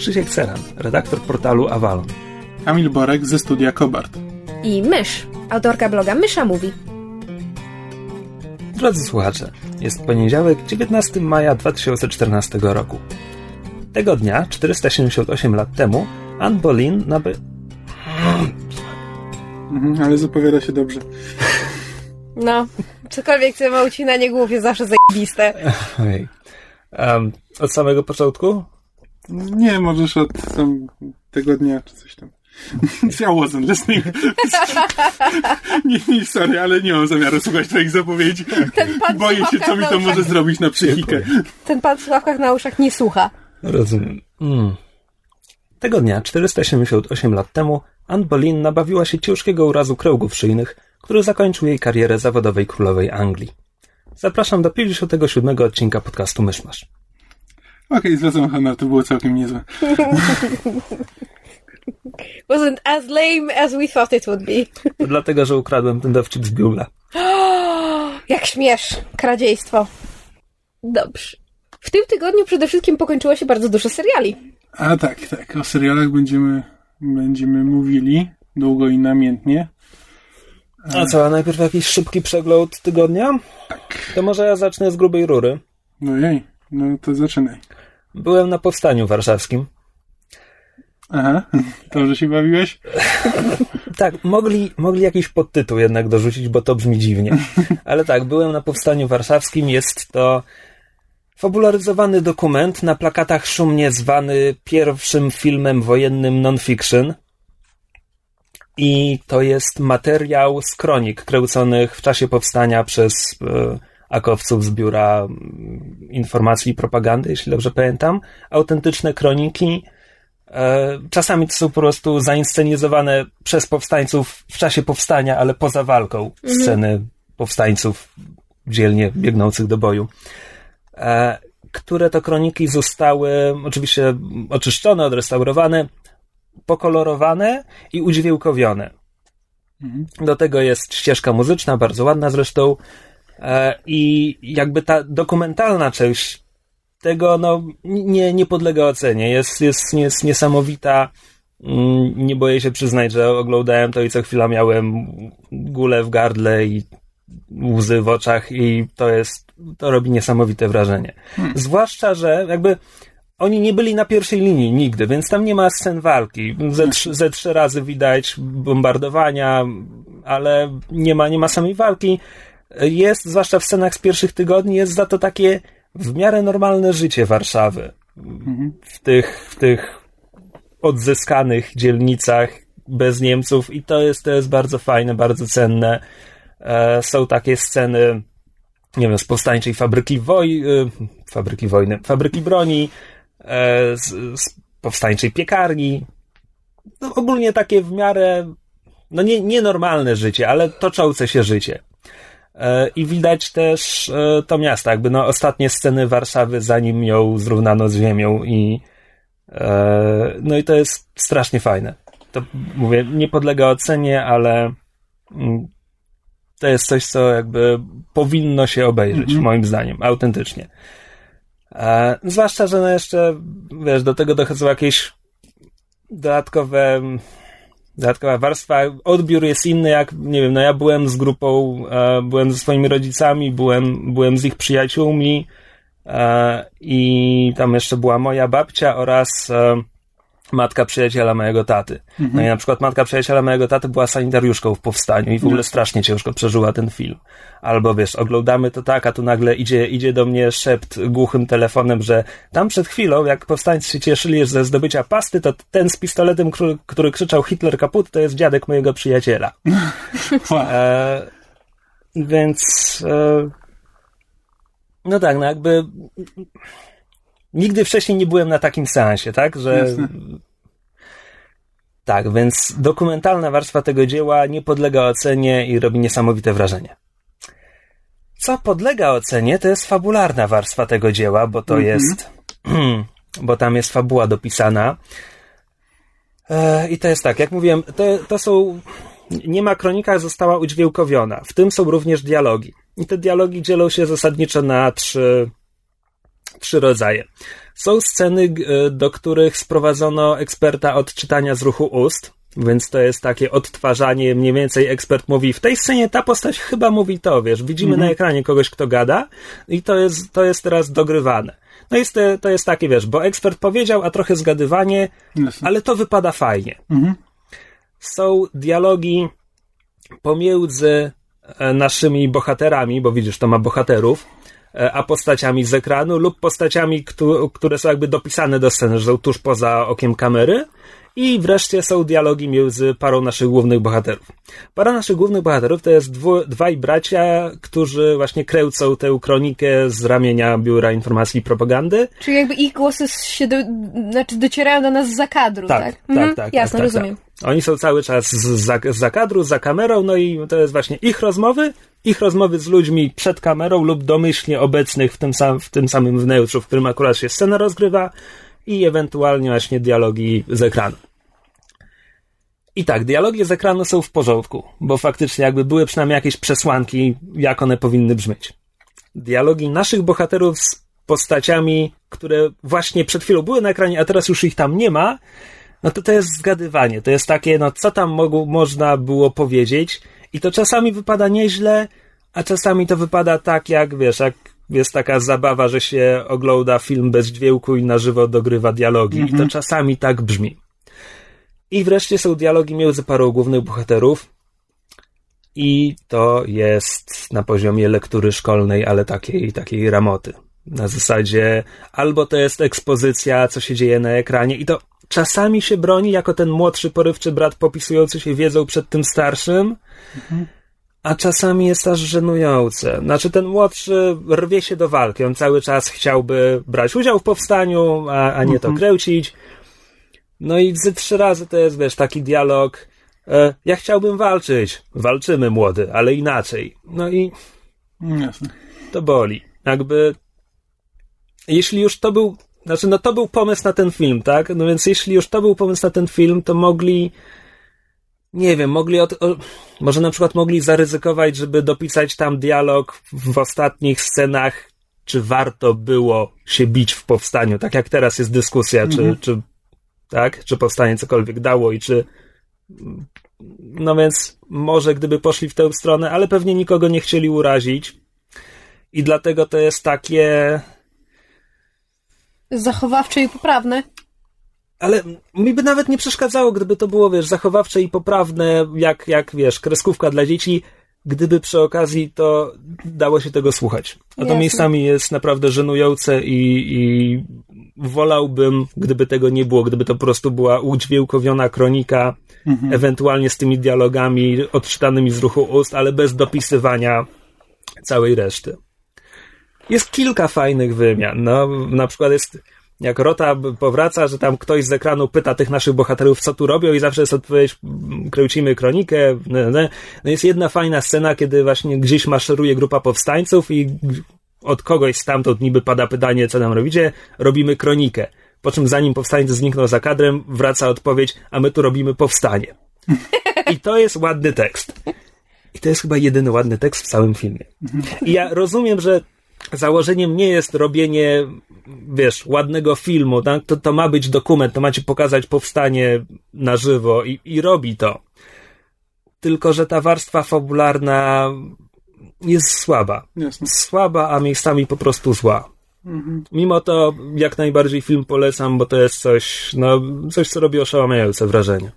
Krzysiek Ceran, redaktor portalu Avalon. Kamil Borek ze studia Kobart. i Mysz, autorka bloga Mysza Mówi. Drodzy słuchacze, jest poniedziałek, 19 maja 2014 roku. Tego dnia, 478 lat temu, Anne Boleyn naby... Mhm, ale zapowiada się dobrze. No, cokolwiek co ma ucinanie głów jest zawsze zajebiste. Ojej. Em, od samego początku? Nie, możesz od tam tego dnia czy coś tam. Ja wasn't listening. nie, nie, sorry, ale nie mam zamiaru słuchać twoich zapowiedzi. Ten pan Boję się, co mi to może zrobić na psychikę. Ten pan w słuchawkach na uszach nie słucha. Rozumiem. Mm. Tego dnia, 478 lat temu, Anne Boleyn nabawiła się ciężkiego urazu kręgów szyjnych, który zakończył jej karierę zawodowej królowej Anglii. Zapraszam do 57 odcinka podcastu Myszmasz. Okej, zwracam honor, to było całkiem niezłe. Wasn't as lame as we thought it would be. To dlatego, że ukradłem ten dowcip z Google'a. Jak śmiesz, kradziejstwo. Dobrze. W tym tygodniu przede wszystkim pokończyło się bardzo dużo seriali. A tak, tak, o serialach będziemy, będziemy mówili długo i namiętnie. A co, a najpierw jakiś szybki przegląd tygodnia? To może ja zacznę z grubej rury. No jej, no to zaczynaj. Byłem na powstaniu warszawskim. Aha, dobrze się bawiłeś? Tak, mogli, mogli jakiś podtytuł jednak dorzucić, bo to brzmi dziwnie. Ale tak, byłem na powstaniu warszawskim. Jest to fabularyzowany dokument, na plakatach szumnie zwany pierwszym filmem wojennym non-fiction. I to jest materiał z kronik kręconych w czasie powstania przez e, akowców z Biura mm, Informacji i Propagandy, jeśli dobrze pamiętam. Autentyczne kroniki. E, Czasami to są po prostu zainscenizowane przez powstańców w czasie powstania, ale poza walką sceny powstańców dzielnie biegnących do boju. E, Które to kroniki zostały oczywiście oczyszczone, odrestaurowane, pokolorowane i udźwiękowione. Do tego jest ścieżka muzyczna, bardzo ładna zresztą. E, I jakby ta dokumentalna część tego no, nie, nie podlega ocenie. Jest, jest, jest niesamowita. Mm, Nie boję się przyznać, że oglądałem to i co chwila miałem gulę w gardle i łzy w oczach i to jest, to robi niesamowite wrażenie. Zwłaszcza, że jakby oni nie byli na pierwszej linii nigdy, więc tam nie ma scen walki. Ze, trzy- ze trzy razy widać bombardowania, ale nie ma, nie ma samej walki. Jest, zwłaszcza w scenach z pierwszych tygodni, jest za to takie w miarę normalne życie Warszawy. W tych, w tych odzyskanych dzielnicach bez Niemców i to jest, to jest bardzo fajne, bardzo cenne. E, są takie sceny, nie wiem, z powstańczej fabryki woj, e, fabryki wojny, fabryki broni, e, z, z powstańczej piekarni. No, ogólnie takie w miarę, no nie, nienormalne życie, ale toczące się życie. E, I widać też e, to miasto, jakby no ostatnie sceny Warszawy, zanim ją zrównano z ziemią i e, no i to jest strasznie fajne. To mówię, nie podlega ocenie, ale mm, to jest coś, co jakby powinno się obejrzeć, moim zdaniem, autentycznie. E, zwłaszcza, że no jeszcze, wiesz, do tego dochodzą jakieś dodatkowe dodatkowa warstwa, odbiór jest inny, jak, nie wiem, no ja byłem z grupą, e, byłem ze swoimi rodzicami, byłem, byłem z ich przyjaciółmi e, i tam jeszcze była moja babcia oraz e, matka przyjaciela mojego taty. No i na przykład matka przyjaciela mojego taty była sanitariuszką w powstaniu i w ogóle strasznie ciężko przeżyła ten film. Albo wiesz, oglądamy to tak, a tu nagle idzie, idzie do mnie szept głuchym telefonem, że tam przed chwilą, jak powstańcy się cieszyli ze zdobycia pasty, to ten z pistoletem, który, który krzyczał Hitler kaput, to jest dziadek mojego przyjaciela. E, więc e, no tak, no jakby nigdy wcześniej nie byłem na takim seansie, tak? Że Jasne. Tak, więc dokumentalna warstwa tego dzieła nie podlega ocenie i robi niesamowite wrażenie. Co podlega ocenie, to jest fabularna warstwa tego dzieła, bo to jest, bo tam jest fabuła dopisana. E, I to jest tak, jak mówiłem, to, to są, nie ma kronika została udźwiękowiona. W tym są również dialogi. I te dialogi dzielą się zasadniczo na trzy, trzy rodzaje. Są sceny, e, do których sprowadzono eksperta od czytania z ruchu ust, więc to jest takie odtwarzanie, mniej więcej ekspert mówi, w tej scenie ta postać chyba mówi to, wiesz, widzimy na ekranie kogoś, kto gada i to jest, to jest teraz dogrywane. No jest, to, jest takie, wiesz, bo ekspert powiedział, a trochę zgadywanie, Jasne. ale to wypada fajnie. Mhm. Są dialogi pomiędzy e, naszymi bohaterami, bo widzisz, to ma bohaterów, a postaciami z ekranu lub postaciami, któ- które są jakby dopisane do sceny, że są tuż poza okiem kamery. I wreszcie są dialogi między parą naszych głównych bohaterów. Para naszych głównych bohaterów to jest dwu, dwaj bracia, którzy właśnie kręcą tę kronikę z ramienia Biura Informacji i Propagandy. Czyli jakby ich głosy się do, znaczy docierają do nas z zakadru, tak? Tak, tak, Mhm, tak. Jasne, tak, tak, rozumiem. Tak. Oni są cały czas za, za kadru, za kamerą, no i to jest właśnie ich rozmowy, ich rozmowy z ludźmi przed kamerą lub domyślnie obecnych w tym, sam, w tym samym wnętrzu, w którym akurat się scena rozgrywa i ewentualnie właśnie dialogi z ekranu. I tak, dialogi z ekranu są w porządku, bo faktycznie jakby były przynajmniej jakieś przesłanki, jak one powinny brzmieć. Dialogi naszych bohaterów z postaciami, które właśnie przed chwilą były na ekranie, a teraz już ich tam nie ma, no to to jest zgadywanie. To jest takie, no co tam mogło, można było powiedzieć i to czasami wypada nieźle, a czasami to wypada tak, jak wiesz, jak jest taka zabawa, że się ogląda film bez dźwięku i na żywo dogrywa dialogi. I to czasami tak brzmi. I wreszcie są dialogi między parą głównych bohaterów. I to jest na poziomie lektury szkolnej, ale takiej, takiej ramoty. Na zasadzie albo to jest ekspozycja, co się dzieje na ekranie, i to czasami się broni jako ten młodszy, porywczy brat popisujący się wiedzą przed tym starszym, a czasami jest aż żenujące. Znaczy, ten młodszy rwie się do walki. On cały czas chciałby brać udział w powstaniu, a, a nie to kręcić. No i ze trzy razy to jest, wiesz, taki dialog. E, ja chciałbym walczyć. Walczymy, młody, ale inaczej. No i Jasne. to boli. Jakby, jeśli już to był, znaczy, no to był pomysł na ten film, tak? No więc jeśli już to był pomysł na ten film, to mogli, nie wiem, mogli, od, o, może na przykład mogli zaryzykować, żeby dopisać tam dialog w ostatnich scenach, czy warto było się bić w powstaniu, tak jak teraz jest dyskusja, czy, czy, tak, czy powstanie cokolwiek dało i czy, no więc może gdyby poszli w tę stronę, ale pewnie nikogo nie chcieli urazić. I dlatego to jest takie. Zachowawcze i poprawne. Ale mi by nawet nie przeszkadzało, gdyby to było, wiesz, zachowawcze i poprawne, jak, jak wiesz, kreskówka dla dzieci, gdyby przy okazji to dało się tego słuchać. A to Jasne. miejscami jest naprawdę żenujące i, i wolałbym, gdyby tego nie było, gdyby to po prostu była udźwiękowiona kronika, ewentualnie z tymi dialogami odczytanymi z ruchu ust, ale bez dopisywania całej reszty. Jest kilka fajnych wymian. No, na przykład jest, jak Rota powraca, że tam ktoś z ekranu pyta tych naszych bohaterów, co tu robią, i zawsze jest odpowiedź, kręcimy kronikę. No jest jedna fajna scena, kiedy właśnie gdzieś maszeruje grupa powstańców i od kogoś stamtąd niby pada pytanie, co nam robicie, robimy kronikę. Po czym zanim powstańcy znikną za kadrem, wraca odpowiedź, a my tu robimy powstanie. I to jest ładny tekst. I to jest chyba jedyny ładny tekst w całym filmie. I ja rozumiem, że założeniem nie jest robienie, wiesz, ładnego filmu, tak? to, to ma być dokument, to macie pokazać powstanie na żywo i, i robi to. Tylko, że ta warstwa fabularna jest słaba. Jasne. Słaba, a miejscami po prostu zła. Mimo to jak najbardziej film polecam, bo to jest coś, no, coś, co robi oszałamiające wrażenie.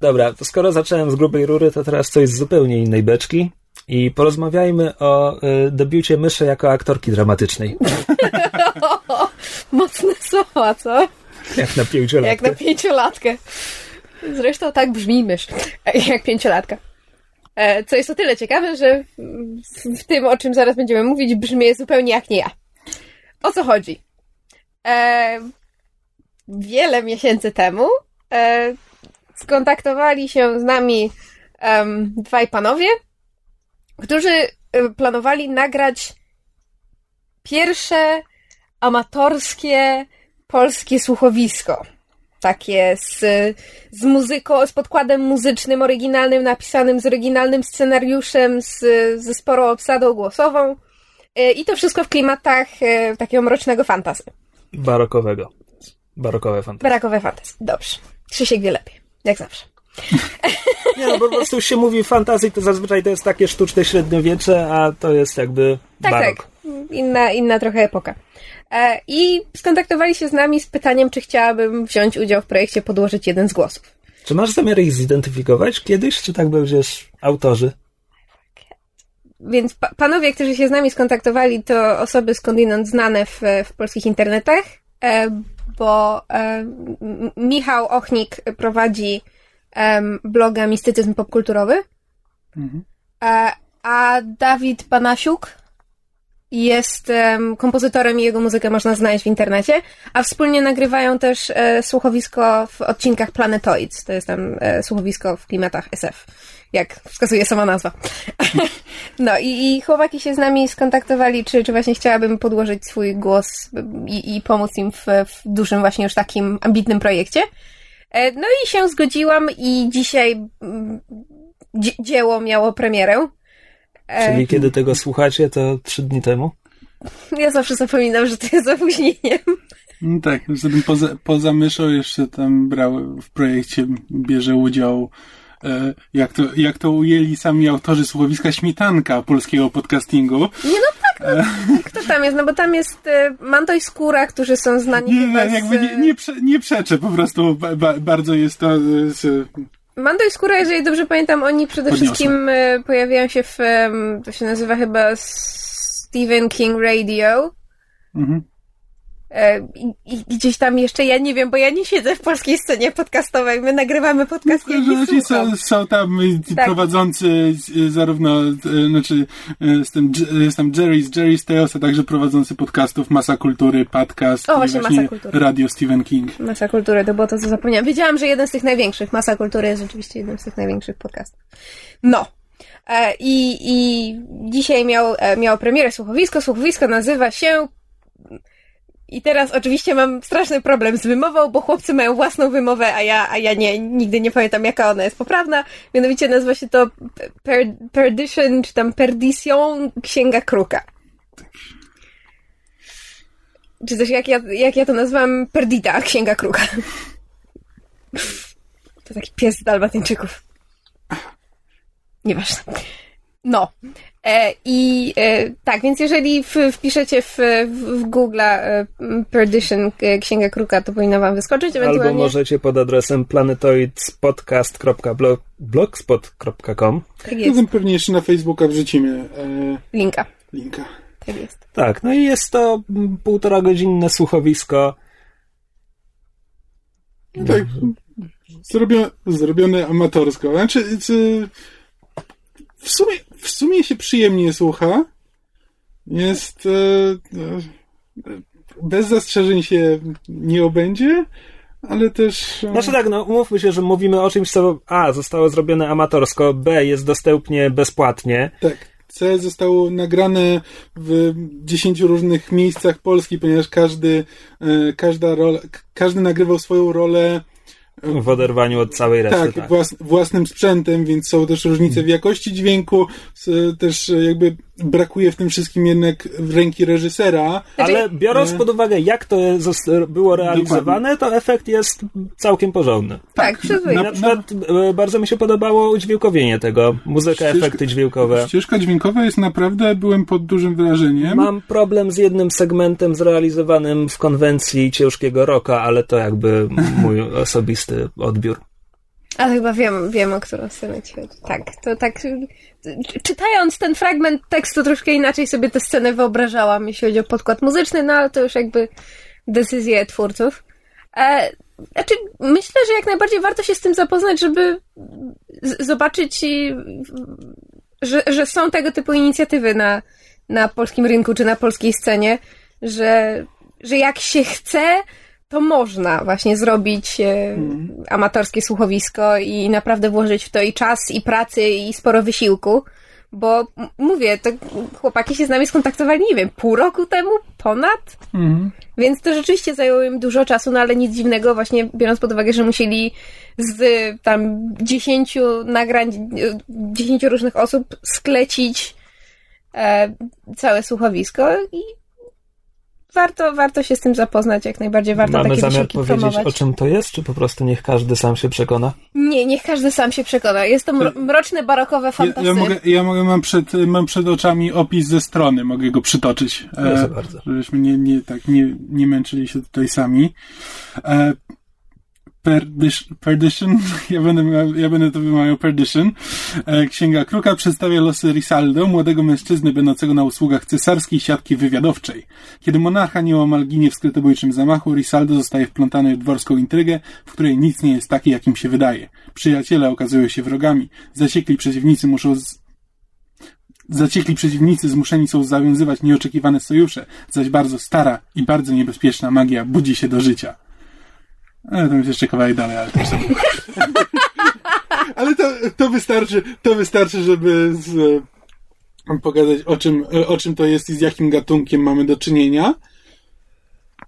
Dobra, to skoro zacząłem z grubej rury, to teraz coś z zupełnie innej beczki. I porozmawiajmy o y, debiucie myszy jako aktorki dramatycznej. Mocne słowa, co? Jak na pięciolatkę. Jak na pięciolatkę. Zresztą tak brzmi mysz, jak pięciolatka. E, Co jest o tyle ciekawe, że w- tym, o czym zaraz będziemy mówić, brzmi zupełnie jak nie ja. O co chodzi? E, wiele miesięcy temu e, skontaktowali się z nami em, dwaj panowie, którzy e, planowali nagrać pierwsze amatorskie polskie słuchowisko. Takie z, z muzyką, z podkładem muzycznym, oryginalnym, napisanym z oryginalnym scenariuszem, z, ze sporą obsadą głosową. E, I to wszystko w klimatach e, takiego mrocznego fantasy. Barokowego. Barokowe fantazje. Barakowe fantasy. Dobrze. Krzysiek wie lepiej. Jak zawsze. Nie, no bo po prostu się mówi fantazji, to zazwyczaj to jest takie sztuczne średniowiecze, a to jest jakby Tak, barok. tak. Inna, inna trochę epoka. E, I skontaktowali się z nami z pytaniem, czy chciałabym wziąć udział w projekcie Podłożyć jeden z głosów. Czy masz zamiar ich zidentyfikować kiedyś, czy tak będziesz autorzy? Więc pa- panowie, którzy się z nami skontaktowali, to osoby skądinąd znane w, w polskich internetach, e, bo e, Michał Ochnik prowadzi em, bloga Mistycyzm Popkulturowy, e, a Dawid Panasiuk jest em, kompozytorem i jego muzykę można znaleźć w internecie, a wspólnie nagrywają też e, słuchowisko w odcinkach Planetoids. To jest tam e, słuchowisko w klimatach SF, jak wskazuje sama nazwa. No i, i chłopaki się z nami skontaktowali, czy, czy właśnie chciałabym podłożyć swój głos i, i pomóc im w, w dużym właśnie już takim ambitnym projekcie. E, No i się zgodziłam i dzisiaj mm, dzie- dzieło miało premierę. E, Czyli kiedy tego słuchacie, to trzy dni temu? Ja zawsze zapominam, że to jest opóźnieniem. No tak, żebym poza, poza myszą jeszcze tam brał w projekcie, bierze udział, e, jak, to, jak to ujęli sami autorzy słuchowiska Śmietanka polskiego podcastingu. Nie no tak, no, kto tam jest? No bo tam jest e, Manto i Skóra, którzy są znani Nie, chyba nie, z... jakby nie, nie, prze, nie przeczę, po prostu ba, ba, bardzo jest to... Z, Mando i Skóra, jeżeli dobrze pamiętam, oni przede Podniosę. wszystkim pojawiają się w, to się nazywa chyba Stephen King Radio. mhm. E, I, I gdzieś tam jeszcze, ja nie wiem, bo ja nie siedzę w polskiej scenie podcastowej. My nagrywamy podcast, ja ci słucham. są, są tam Tak. prowadzący y, zarówno, y, znaczy y, jest tam, Dż- jest tam Jerry z Jerry's Tales, a także prowadzący podcastów Masa Kultury, podcast O, i właśnie, Masa Kultury. Radio Stephen King. Masa Kultury, to było to, co zapomniałam. Wiedziałam, że jeden z tych największych, Masa Kultury jest rzeczywiście jednym z tych największych podcastów. No. E, I, i dzisiaj miał, e, miało premierę słuchowisko. Słuchowisko nazywa się... I teraz oczywiście mam straszny problem z wymową, bo chłopcy mają własną wymowę, a ja, a ja nie, nigdy nie pamiętam, jaka ona jest poprawna. Mianowicie nazywa się to per, Perdition, czy tam Perdition Księga Kruka. Czy też jak ja, jak ja to nazwam, Perdita, Księga Kruka. To taki pies dalmatyńczyków. Nieważne. No. E, I e, tak, więc jeżeli wpiszecie w, w, Google e, Perdition Księga Kruka, to powinno wam wyskoczyć ewentualnie. Albo możecie pod adresem planetoidspodcast.blogspot.com Tak No jest. to pewnie jeszcze na Facebooka wrzucimy e, Linka. linka. Tak jest. Tak, no i jest to półtora godzinne słuchowisko. No tak, zrobione, zrobione amatorsko. Znaczy, czy, w, sumie, w sumie się przyjemnie słucha. Jest. E, e, bez zastrzeżeń się nie obędzie, ale też. e, Znaczy tak, no umówmy się, że mówimy o czymś, co A zostało zrobione amatorsko, B jest dostępnie bezpłatnie. Tak. C zostało nagrane w 10 różnych miejscach Polski, ponieważ każdy, każda rola, każdy nagrywał swoją rolę W oderwaniu od całej reszty. tak, Tak, Włas, własnym sprzętem, więc są też różnice w jakości dźwięku, też jakby brakuje w tym wszystkim jednak ręki reżysera. Ale biorąc e, pod uwagę, jak to było realizowane, to efekt jest całkiem porządny. Tak, przyzwoicie. I na przykład e, bardzo mi się podobało udźwiękowienie tego, muzyka, Ścieżka- efekty dźwiękowe. Ścieżka dźwiękowa jest naprawdę, byłem pod dużym wrażeniem. Mam problem z jednym segmentem zrealizowanym w konwencji ciężkiego rocka, ale to jakby mój osobisty odbiór. Ale chyba wiem, wiem, o którą scenę ci chodzi. Tak, to tak. czy- Czytając ten fragment tekstu, troszkę inaczej sobie tę scenę wyobrażałam, jeśli chodzi o podkład muzyczny, no ale to już jakby decyzje twórców. E, znaczy, myślę, że jak najbardziej warto się z tym zapoznać, żeby zobaczyć, i, że, że są tego typu inicjatywy na, na polskim rynku czy na polskiej scenie, że, że jak się chce, to można właśnie zrobić mm. amatorskie słuchowisko i naprawdę włożyć w to i czas, i pracy, i sporo wysiłku. Bo mówię, to chłopaki się z nami skontaktowali, nie wiem, pół roku temu, ponad? Mhm. Więc to rzeczywiście zajęło im dużo czasu, no ale nic dziwnego, właśnie biorąc pod uwagę, że musieli z tam dziesięciu nagrań, dziesięciu różnych osób sklecić e, całe słuchowisko i warto, warto się z tym zapoznać, jak najbardziej warto Mamy takie zamiar powiedzieć, promować. o czym to jest, czy po prostu niech każdy sam się przekona? Nie, niech każdy sam się przekona. Jest to mroczne, barokowe fantasy. Ja, ja, mogę, ja mogę, mam przed, mam przed oczami opis ze strony, mogę go przytoczyć. Proszę e, bardzo. Żebyśmy nie, nie, tak, nie, nie męczyli się tutaj sami. E, Perdition, ja będę, ja będę to wymawiał Perdition. E, Księga Kruka przedstawia losy Risaldo, młodego mężczyzny będącego na usługach cesarskiej siatki wywiadowczej. Kiedy monarcha nieomal ginie w skrytobójczym zamachu, Risaldo zostaje wplątany w dworską intrygę, w której nic nie jest takie, jakim się wydaje. Przyjaciele okazują się wrogami, zaciekli przeciwnicy muszą z... Zaciekli przeciwnicy zmuszeni są zawiązywać nieoczekiwane sojusze, zaś bardzo stara i bardzo niebezpieczna magia budzi się do życia. Ale tam jest jeszcze kawałek dalej, ale też sobie... ale to, to wystarczy, to wystarczy, żeby z, pokazać o czym, o czym to jest i z jakim gatunkiem mamy do czynienia.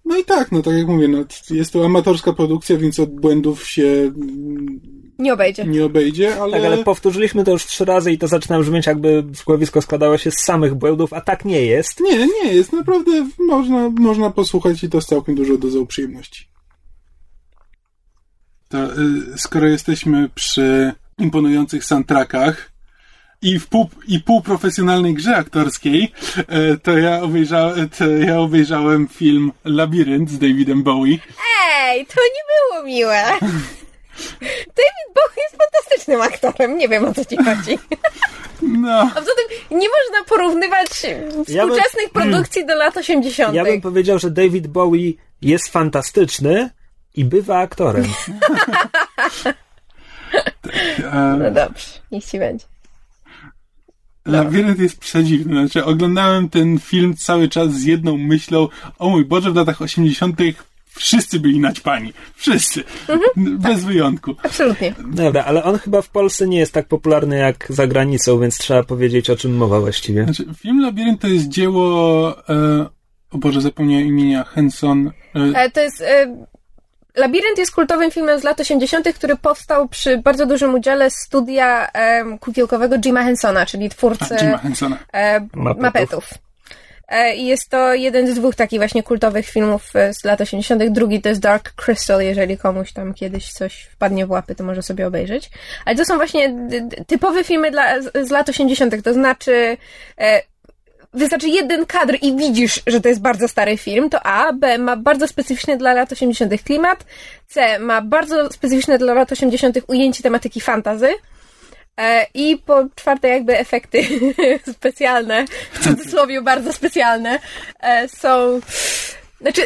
No i tak, no tak jak mówię, no, jest to amatorska produkcja, więc od błędów się nie obejdzie. Nie obejdzie, ale... Tak, ale powtórzyliśmy to już trzy razy i to zaczyna brzmieć jakby słuchowisko składało się z samych błędów, a tak nie jest. Nie, nie jest. Naprawdę można, można posłuchać i to z całkiem dużo dozą przyjemności. To y, skoro jesteśmy przy imponujących soundtrackach i w pół, i półprofesjonalnej grze aktorskiej, y, to ja, obejrzałem, to ja obejrzałem film Labirynt z Davidem Bowie. Ej, to nie było miłe. David Bowie jest fantastycznym aktorem. Nie wiem o co ci chodzi. No. A poza tym nie można porównywać współczesnych ja bym, produkcji do lat 80. Ja bym powiedział, że David Bowie jest fantastyczny, i bywa aktorem. no dobrze, niech ci będzie. Labirynt jest przedziwny. Znaczy, oglądałem ten film cały czas z jedną myślą, o mój Boże, w latach 80 wszyscy byli naćpani. Wszyscy. Mhm, Bez tak. wyjątku. Absolutnie. Dobra, ale on chyba w Polsce nie jest tak popularny jak za granicą, więc trzeba powiedzieć, o czym mowa właściwie. Znaczy, film Labirynt to jest dzieło... E, o Boże, zapomniałem imienia. Henson... E, e to jest... E, Labirynt jest kultowym filmem z lat 80., który powstał przy bardzo dużym udziale studia e, kukiełkowego Jima Hensona, czyli twórcy Hensona. E, mapetów. E, I jest to jeden z dwóch takich właśnie kultowych filmów e, z lat 80. Drugi to jest Dark Crystal, jeżeli komuś tam kiedyś coś wpadnie w łapy, to może sobie obejrzeć. Ale to są właśnie typowe filmy dla, z lat 80., to znaczy e, wystarczy jeden kadr i widzisz, że to jest bardzo stary film, to A, B ma bardzo specyficzny dla lat 80. klimat, C ma bardzo specyficzne dla lat 80. ujęcie tematyki fantazy, e, i po czwarte, jakby efekty specjalne, w cudzysłowie bardzo specjalne, e, są. Znaczy,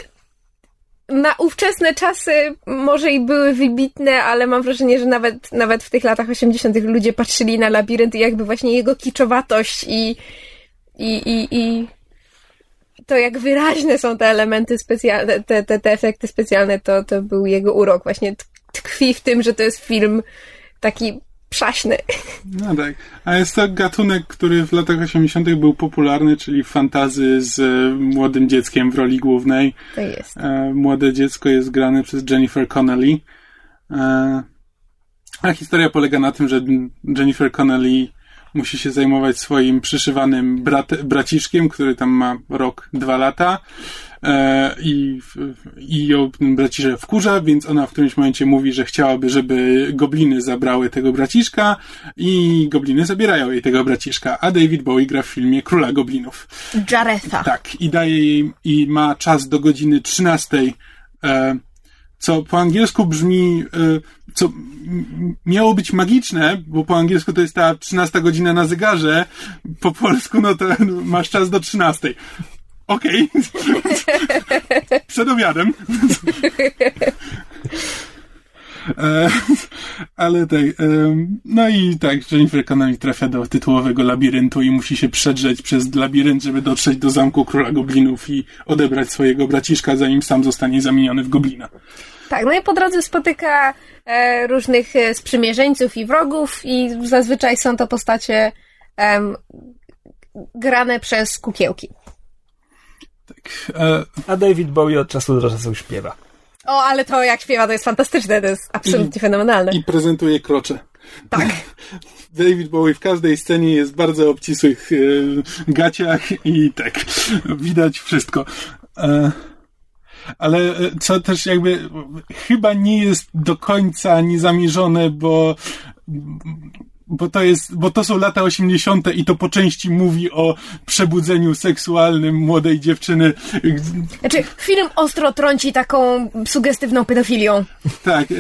na ówczesne czasy może i były wybitne, ale mam wrażenie, że nawet, nawet w tych latach 80. ludzie patrzyli na labirynt i jakby właśnie jego kiczowatość i, i, i, i to, jak wyraźne są te elementy specjalne, te, te, te efekty specjalne, to, to był jego urok. Właśnie tkwi w tym, że to jest film taki przaśny. No tak. A jest to gatunek, który w latach 80. był popularny, czyli fantazy z młodym dzieckiem w roli głównej. To jest. E, młode dziecko jest grane przez Jennifer Connelly. E, a historia polega na tym, że Jennifer Connelly musi się zajmować swoim przyszywanym brat, braciszkiem, który tam ma rok, dwa lata e, i, i ją braciszek wkurza, więc ona w którymś momencie mówi, że chciałaby, żeby gobliny zabrały tego braciszka i gobliny zabierają jej tego braciszka, a David Bowie gra w filmie Króla Goblinów. Jaretha. Tak, i daje jej, i ma czas do godziny 13 e, co po angielsku brzmi, e, co miało być magiczne, bo po angielsku to jest ta 13 godzina na zegarze, po polsku no to masz czas do 13. Okej. Okay. Przed obiadem. E, ale tak, no i tak, Jennifer Connelly trafia do tytułowego labiryntu i musi się przedrzeć przez labirynt, żeby dotrzeć do zamku króla goblinów i odebrać swojego braciszka, zanim sam zostanie zamieniony w goblina. Tak, no i po drodze spotyka różnych e, sprzymierzeńców i wrogów i zazwyczaj są to postacie em, grane przez kukiełki. Tak, e, A David Bowie od czasu do czasu śpiewa. O, ale to jak śpiewa, to jest fantastyczne, to jest absolutnie fenomenalne. I prezentuje krocze. Tak. David Bowie w każdej scenie jest bardzo obcisłych e, gaciach i tak, widać wszystko. E, ale e, co też jakby chyba nie jest do końca niezamierzone, bo bo to jest, bo to są lata 80. i to po części mówi o przebudzeniu seksualnym młodej dziewczyny. Znaczy, film ostro trąci taką sugestywną pedofilią. Tak, e,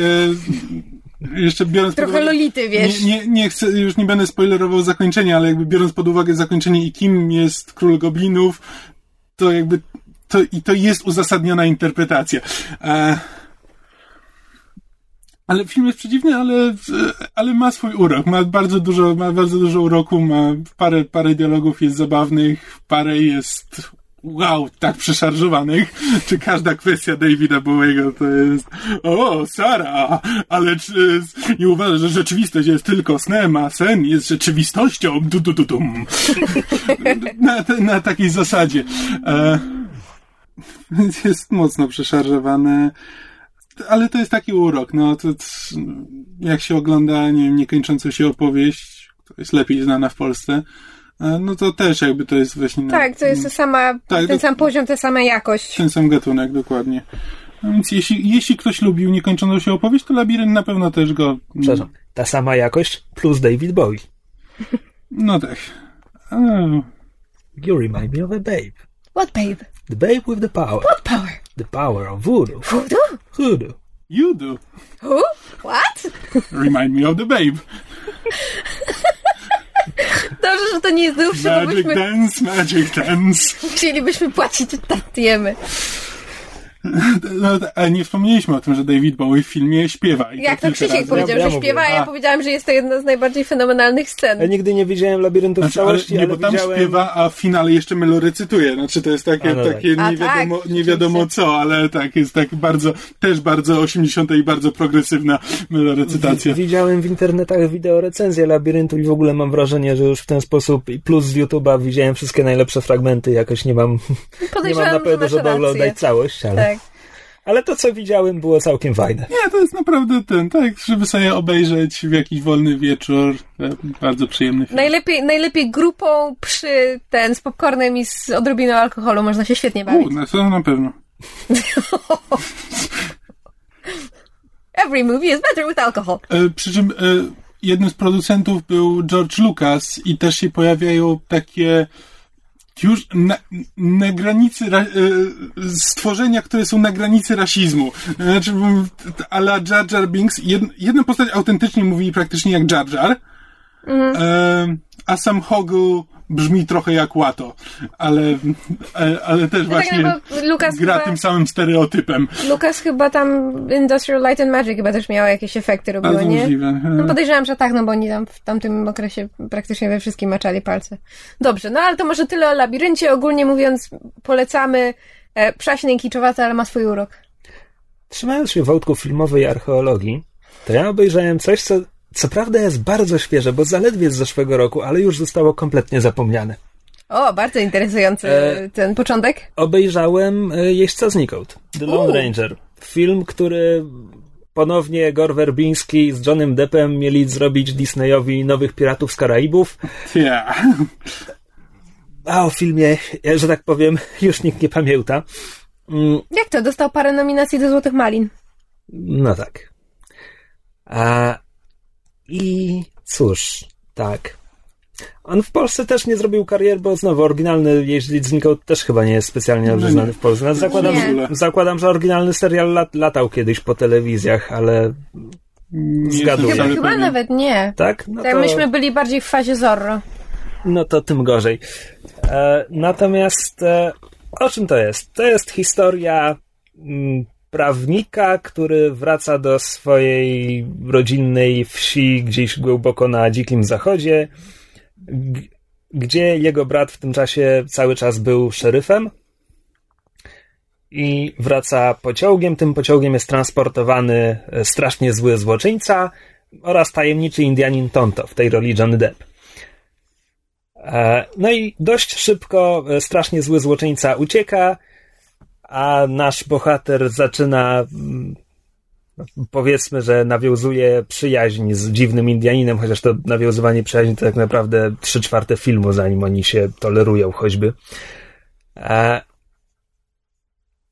jeszcze biorąc Trochę pod uwagę, lolity, wiesz. Nie, nie, nie chcę, już nie będę spoilerował zakończenia, ale jakby biorąc pod uwagę zakończenie i kim jest Król Goblinów, to jakby to, i to jest uzasadniona interpretacja. E, ale film jest przeciwny, ale, ale ma swój urok. Ma bardzo dużo, ma bardzo dużo uroku, ma parę, parę dialogów jest zabawnych, parę jest wow, tak przeszarżowanych, czy każda kwestia Davida Bowiego to jest o, Sara, ale czy nie uważasz, że rzeczywistość jest tylko snem, a sen jest rzeczywistością? Du, du, du, dum. na, na takiej zasadzie. E, więc jest mocno przeszarżowane ale to jest taki urok, no to, to jak się ogląda, nie wiem, niekończącą się opowieść, która jest lepiej znana w Polsce, e, no to też jakby to jest właśnie... Tak, to jest ta sama, Tak, ten sam poziom, ta sama jakość. Ten sam gatunek, dokładnie. No więc jeśli, jeśli ktoś lubił niekończącą się opowieść, to Labirynt na pewno też go... Przepraszam. Ta sama jakość plus David Bowie. No tak. You remind me of a babe. What, babe? The babe with the power. What power? The power of voodoo. Voodoo? Voodoo. You do. Who? What? Remind me of the babe. Dobrze, że to nie jest dłuższe, Magic byśmy dance, magic dance. chcielibyśmy płacić tatiemy. No, a nie wspomnieliśmy o tym, że David Bowie w filmie śpiewa. I Jak to kilka Krzysiek razy. powiedział, Ja- ja że śpiewa, a ja powiedziałam, że jest to jedna z najbardziej fenomenalnych scen. Ja nigdy nie widziałem labiryntu w Znaczy, ale, całości, nie, ale, bo tam widziałem... śpiewa, a w finale jeszcze Melo recytuje. Znaczy to jest takie, A, no tak. takie A, nie, wiadomo, tak, nie wiadomo co, ale tak, jest tak bardzo, też bardzo 80. i bardzo progresywna Melo recytacja. Widziałem w internetach wideo recenzję labiryntu i w ogóle mam wrażenie, że już w ten sposób i plus z YouTube'a widziałem wszystkie najlepsze fragmenty, jakoś nie mam, nie mam Podejrzewam, napędu, żeby oglądać całość, ale, Tak. Ale to co widziałem było całkiem fajne. Nie, to jest naprawdę ten, tak, żeby sobie obejrzeć w jakiś wolny wieczór. e, Bardzo przyjemny film. Najlepiej, najlepiej grupą przy ten z popcornem i z odrobiną alkoholu można się świetnie bawić. U, no to na pewno. Every movie is better with alcohol. E, Przy czym e, jednym z producentów był George Lucas i też się pojawiają takie już na, na granicy ra, e, stworzenia, które są na granicy rasizmu. Znaczy, a la Jar Jar Binks. Jed, jedna postać autentycznie mówi praktycznie jak Jar Jar, e, a sam Hoggle brzmi trochę jak Łato, ale, e, ale też tak, właśnie no bo Lucas gra chyba- tym samym stereotypem. Lucas chyba tam Industrial Light and Magic chyba też miało jakieś efekty robiło, Bardzo nie? możliwe. No podejrzewam, że tak, no bo oni tam w tamtym okresie praktycznie we wszystkim maczali palce. Dobrze, no ale to może tyle o labiryncie. Ogólnie mówiąc, polecamy. E, przaśny i kiczowate, ale ma swój urok. Trzymając się wątku filmowej archeologii, to ja obejrzałem coś, co co prawda jest bardzo świeże, bo zaledwie z zeszłego roku, ale już zostało kompletnie zapomniane. O, bardzo interesujący E, ten początek. Obejrzałem e, Jeźdźca znikąd, The Lone U. Ranger. Film, który ponownie Gore Werbiński z Johnem Deppem mieli zrobić Disneyowi Nowych Piratów z Karaibów, Yeah. a o filmie, e, że tak powiem, już nikt nie pamięta. Mm, Jak to? Dostał parę nominacji do Złotych Malin. No tak. A, I cóż, tak. On w Polsce też nie zrobił kariery, bo znowu oryginalny Jeździć znikąd też chyba nie jest specjalnie dobrze No znany w Polsce. No, zakładam, Nie. zakładam, że oryginalny serial lat, latał kiedyś po telewizjach, ale Nie Zgaduję. Chyba, chyba nawet nie. tak? No Tak, to, myśmy byli bardziej w fazie Zorro. no to tym gorzej. E, natomiast e, o czym to jest? To jest historia mm, prawnika, który wraca do swojej rodzinnej wsi gdzieś głęboko na dzikim zachodzie, gdzie jego brat w tym czasie cały czas był szeryfem i wraca pociągiem. Tym pociągiem jest transportowany e, strasznie zły złoczyńca oraz tajemniczy Indianin Tonto w tej roli Johnny Depp. E, no i dość szybko e, strasznie zły złoczyńca ucieka, a nasz bohater zaczyna mm, powiedzmy, że nawiązuje przyjaźń z dziwnym Indianinem, chociaż to nawiązywanie przyjaźni to tak naprawdę trzy czwarte filmu, zanim oni się tolerują choćby.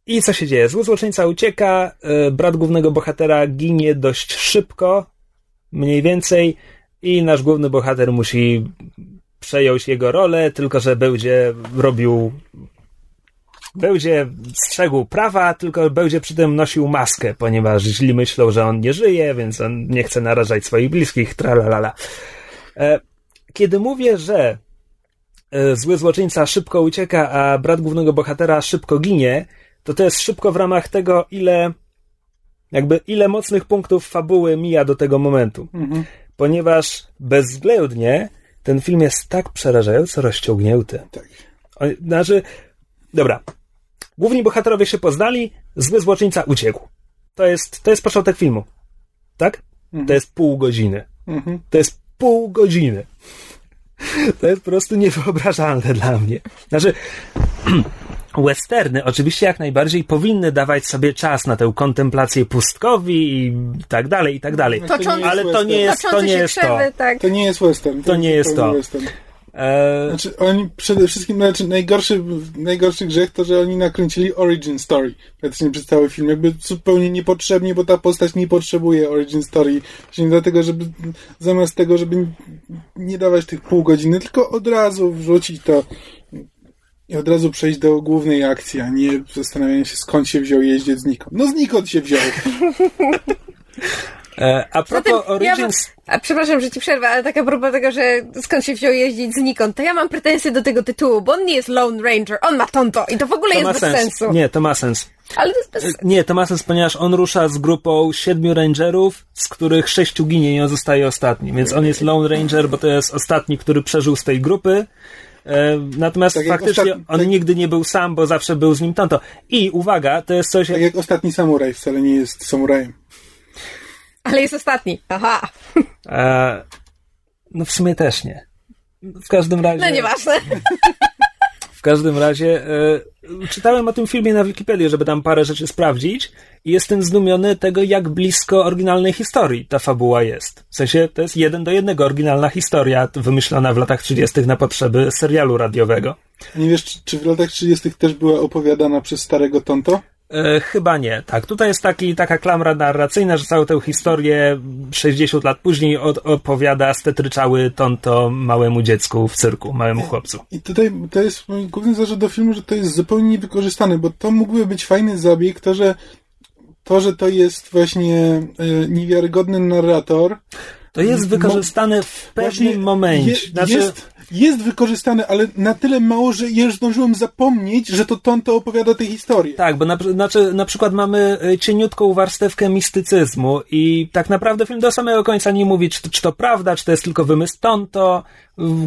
I co się dzieje? Zły złoczyńca ucieka, e, brat głównego bohatera ginie dość szybko, mniej więcej, i nasz główny bohater musi przejąć jego rolę, tylko że będzie robił będzie strzegł prawa, tylko będzie przy tym nosił maskę, ponieważ źli myślą, że on nie żyje, więc on nie chce narażać swoich bliskich, tralalala. E, kiedy mówię, że e, zły złoczyńca szybko ucieka, a brat głównego bohatera szybko ginie, to to jest szybko w ramach tego, ile jakby ile mocnych punktów fabuły mija do tego momentu. Mhm. Ponieważ bezwzględnie ten film jest tak przerażająco rozciągnięty. Tak. Znaczy, dobra. Główni bohaterowie się poznali, zły złoczyńca uciekł. To jest, to jest początek filmu. Tak? Mhm. To jest pół godziny. Mhm. To jest pół godziny. To jest po prostu niewyobrażalne dla mnie. Znaczy, westerny oczywiście jak najbardziej powinny dawać sobie czas na tę kontemplację pustkowi i tak dalej, i tak dalej. ale to nie jest to. Nie jest to. Tak. to nie jest western. To, to nie jest to. Western. Eee... Znaczy, oni przede wszystkim, znaczy, najgorszy, najgorszy grzech to, że oni nakręcili origin story praktycznie przez cały film. Jakby zupełnie niepotrzebnie, bo ta postać nie potrzebuje origin story. Właśnie dlatego, żeby zamiast tego, żeby nie dawać tych pół godziny, tylko od razu wrzucić to i od razu przejść do głównej akcji, a nie zastanawianie się skąd się wziął jeździec znikąd. No znikąd się wziął. E, a propos Zatem Origins... Ja a przepraszam, że ci przerwę, ale tak a propos tego, że skąd się wziął jeździć znikąd, to ja mam pretensje do tego tytułu, bo on nie jest Lone Ranger, on ma tonto i to w ogóle to jest bez sens. sensu. Nie, to ma sens. Ale to jest bez sensu. Nie, to ma sens, ponieważ on rusza z grupą siedmiu rangerów, z których sześciu ginie i on zostaje ostatni, więc on jest Lone Ranger, bo to jest ostatni, który przeżył z tej grupy, E, natomiast tak faktycznie on tak... nigdy nie był sam, bo zawsze był z nim Tonto. I uwaga, to jest coś... Tak jak ostatni samuraj wcale nie jest samurajem. Ale jest ostatni. Aha. E, no w sumie też nie. W każdym razie... No nieważne. W każdym razie e, czytałem o tym filmie na Wikipedii, żeby tam parę rzeczy sprawdzić i jestem zdumiony tego, jak blisko oryginalnej historii ta fabuła jest. W sensie to jest jeden do jednego oryginalna historia wymyślona w latach 30. na potrzeby serialu radiowego. Nie wiesz, czy, czy w latach 30. też była opowiadana przez starego Tonto? E, chyba nie. Tak, tutaj jest taki, taka klamra narracyjna, że całą tę historię 60 lat później od, opowiada stetryczały Tonto małemu dziecku w cyrku, małemu chłopcu. I tutaj to jest główny zarzut do filmu, że to jest zupełnie niewykorzystane, bo to mógłby być fajny zabieg, to, że to, że to jest właśnie y, niewiarygodny narrator. To jest wykorzystane w pewnym momencie. Je, znaczy... Jest, jest wykorzystane, ale na tyle mało, że już zdążyłem zapomnieć, że to Tonto opowiada tę historię. Tak, bo na, znaczy, na przykład mamy y, cieniutką warstewkę mistycyzmu i tak naprawdę film do samego końca nie mówi, czy, czy to prawda, czy to jest tylko wymysł Tonto,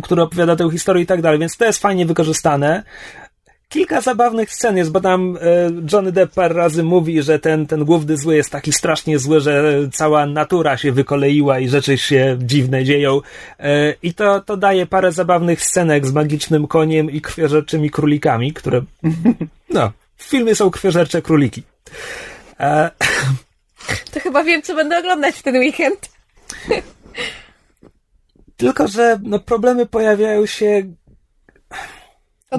który opowiada tę historię i tak dalej, więc to jest fajnie wykorzystane kilka zabawnych scen jest, bo tam e, Johnny Depp parę razy mówi, że ten, ten główny zły jest taki strasznie zły, że cała natura się wykoleiła i rzeczy się dziwne dzieją. E, I to, to daje parę zabawnych scenek z magicznym koniem i krwiożerczymi królikami, które, no, w filmie są krwiożercze króliki. E, to chyba wiem, co będę oglądać w ten weekend. Tylko, że no, problemy pojawiają się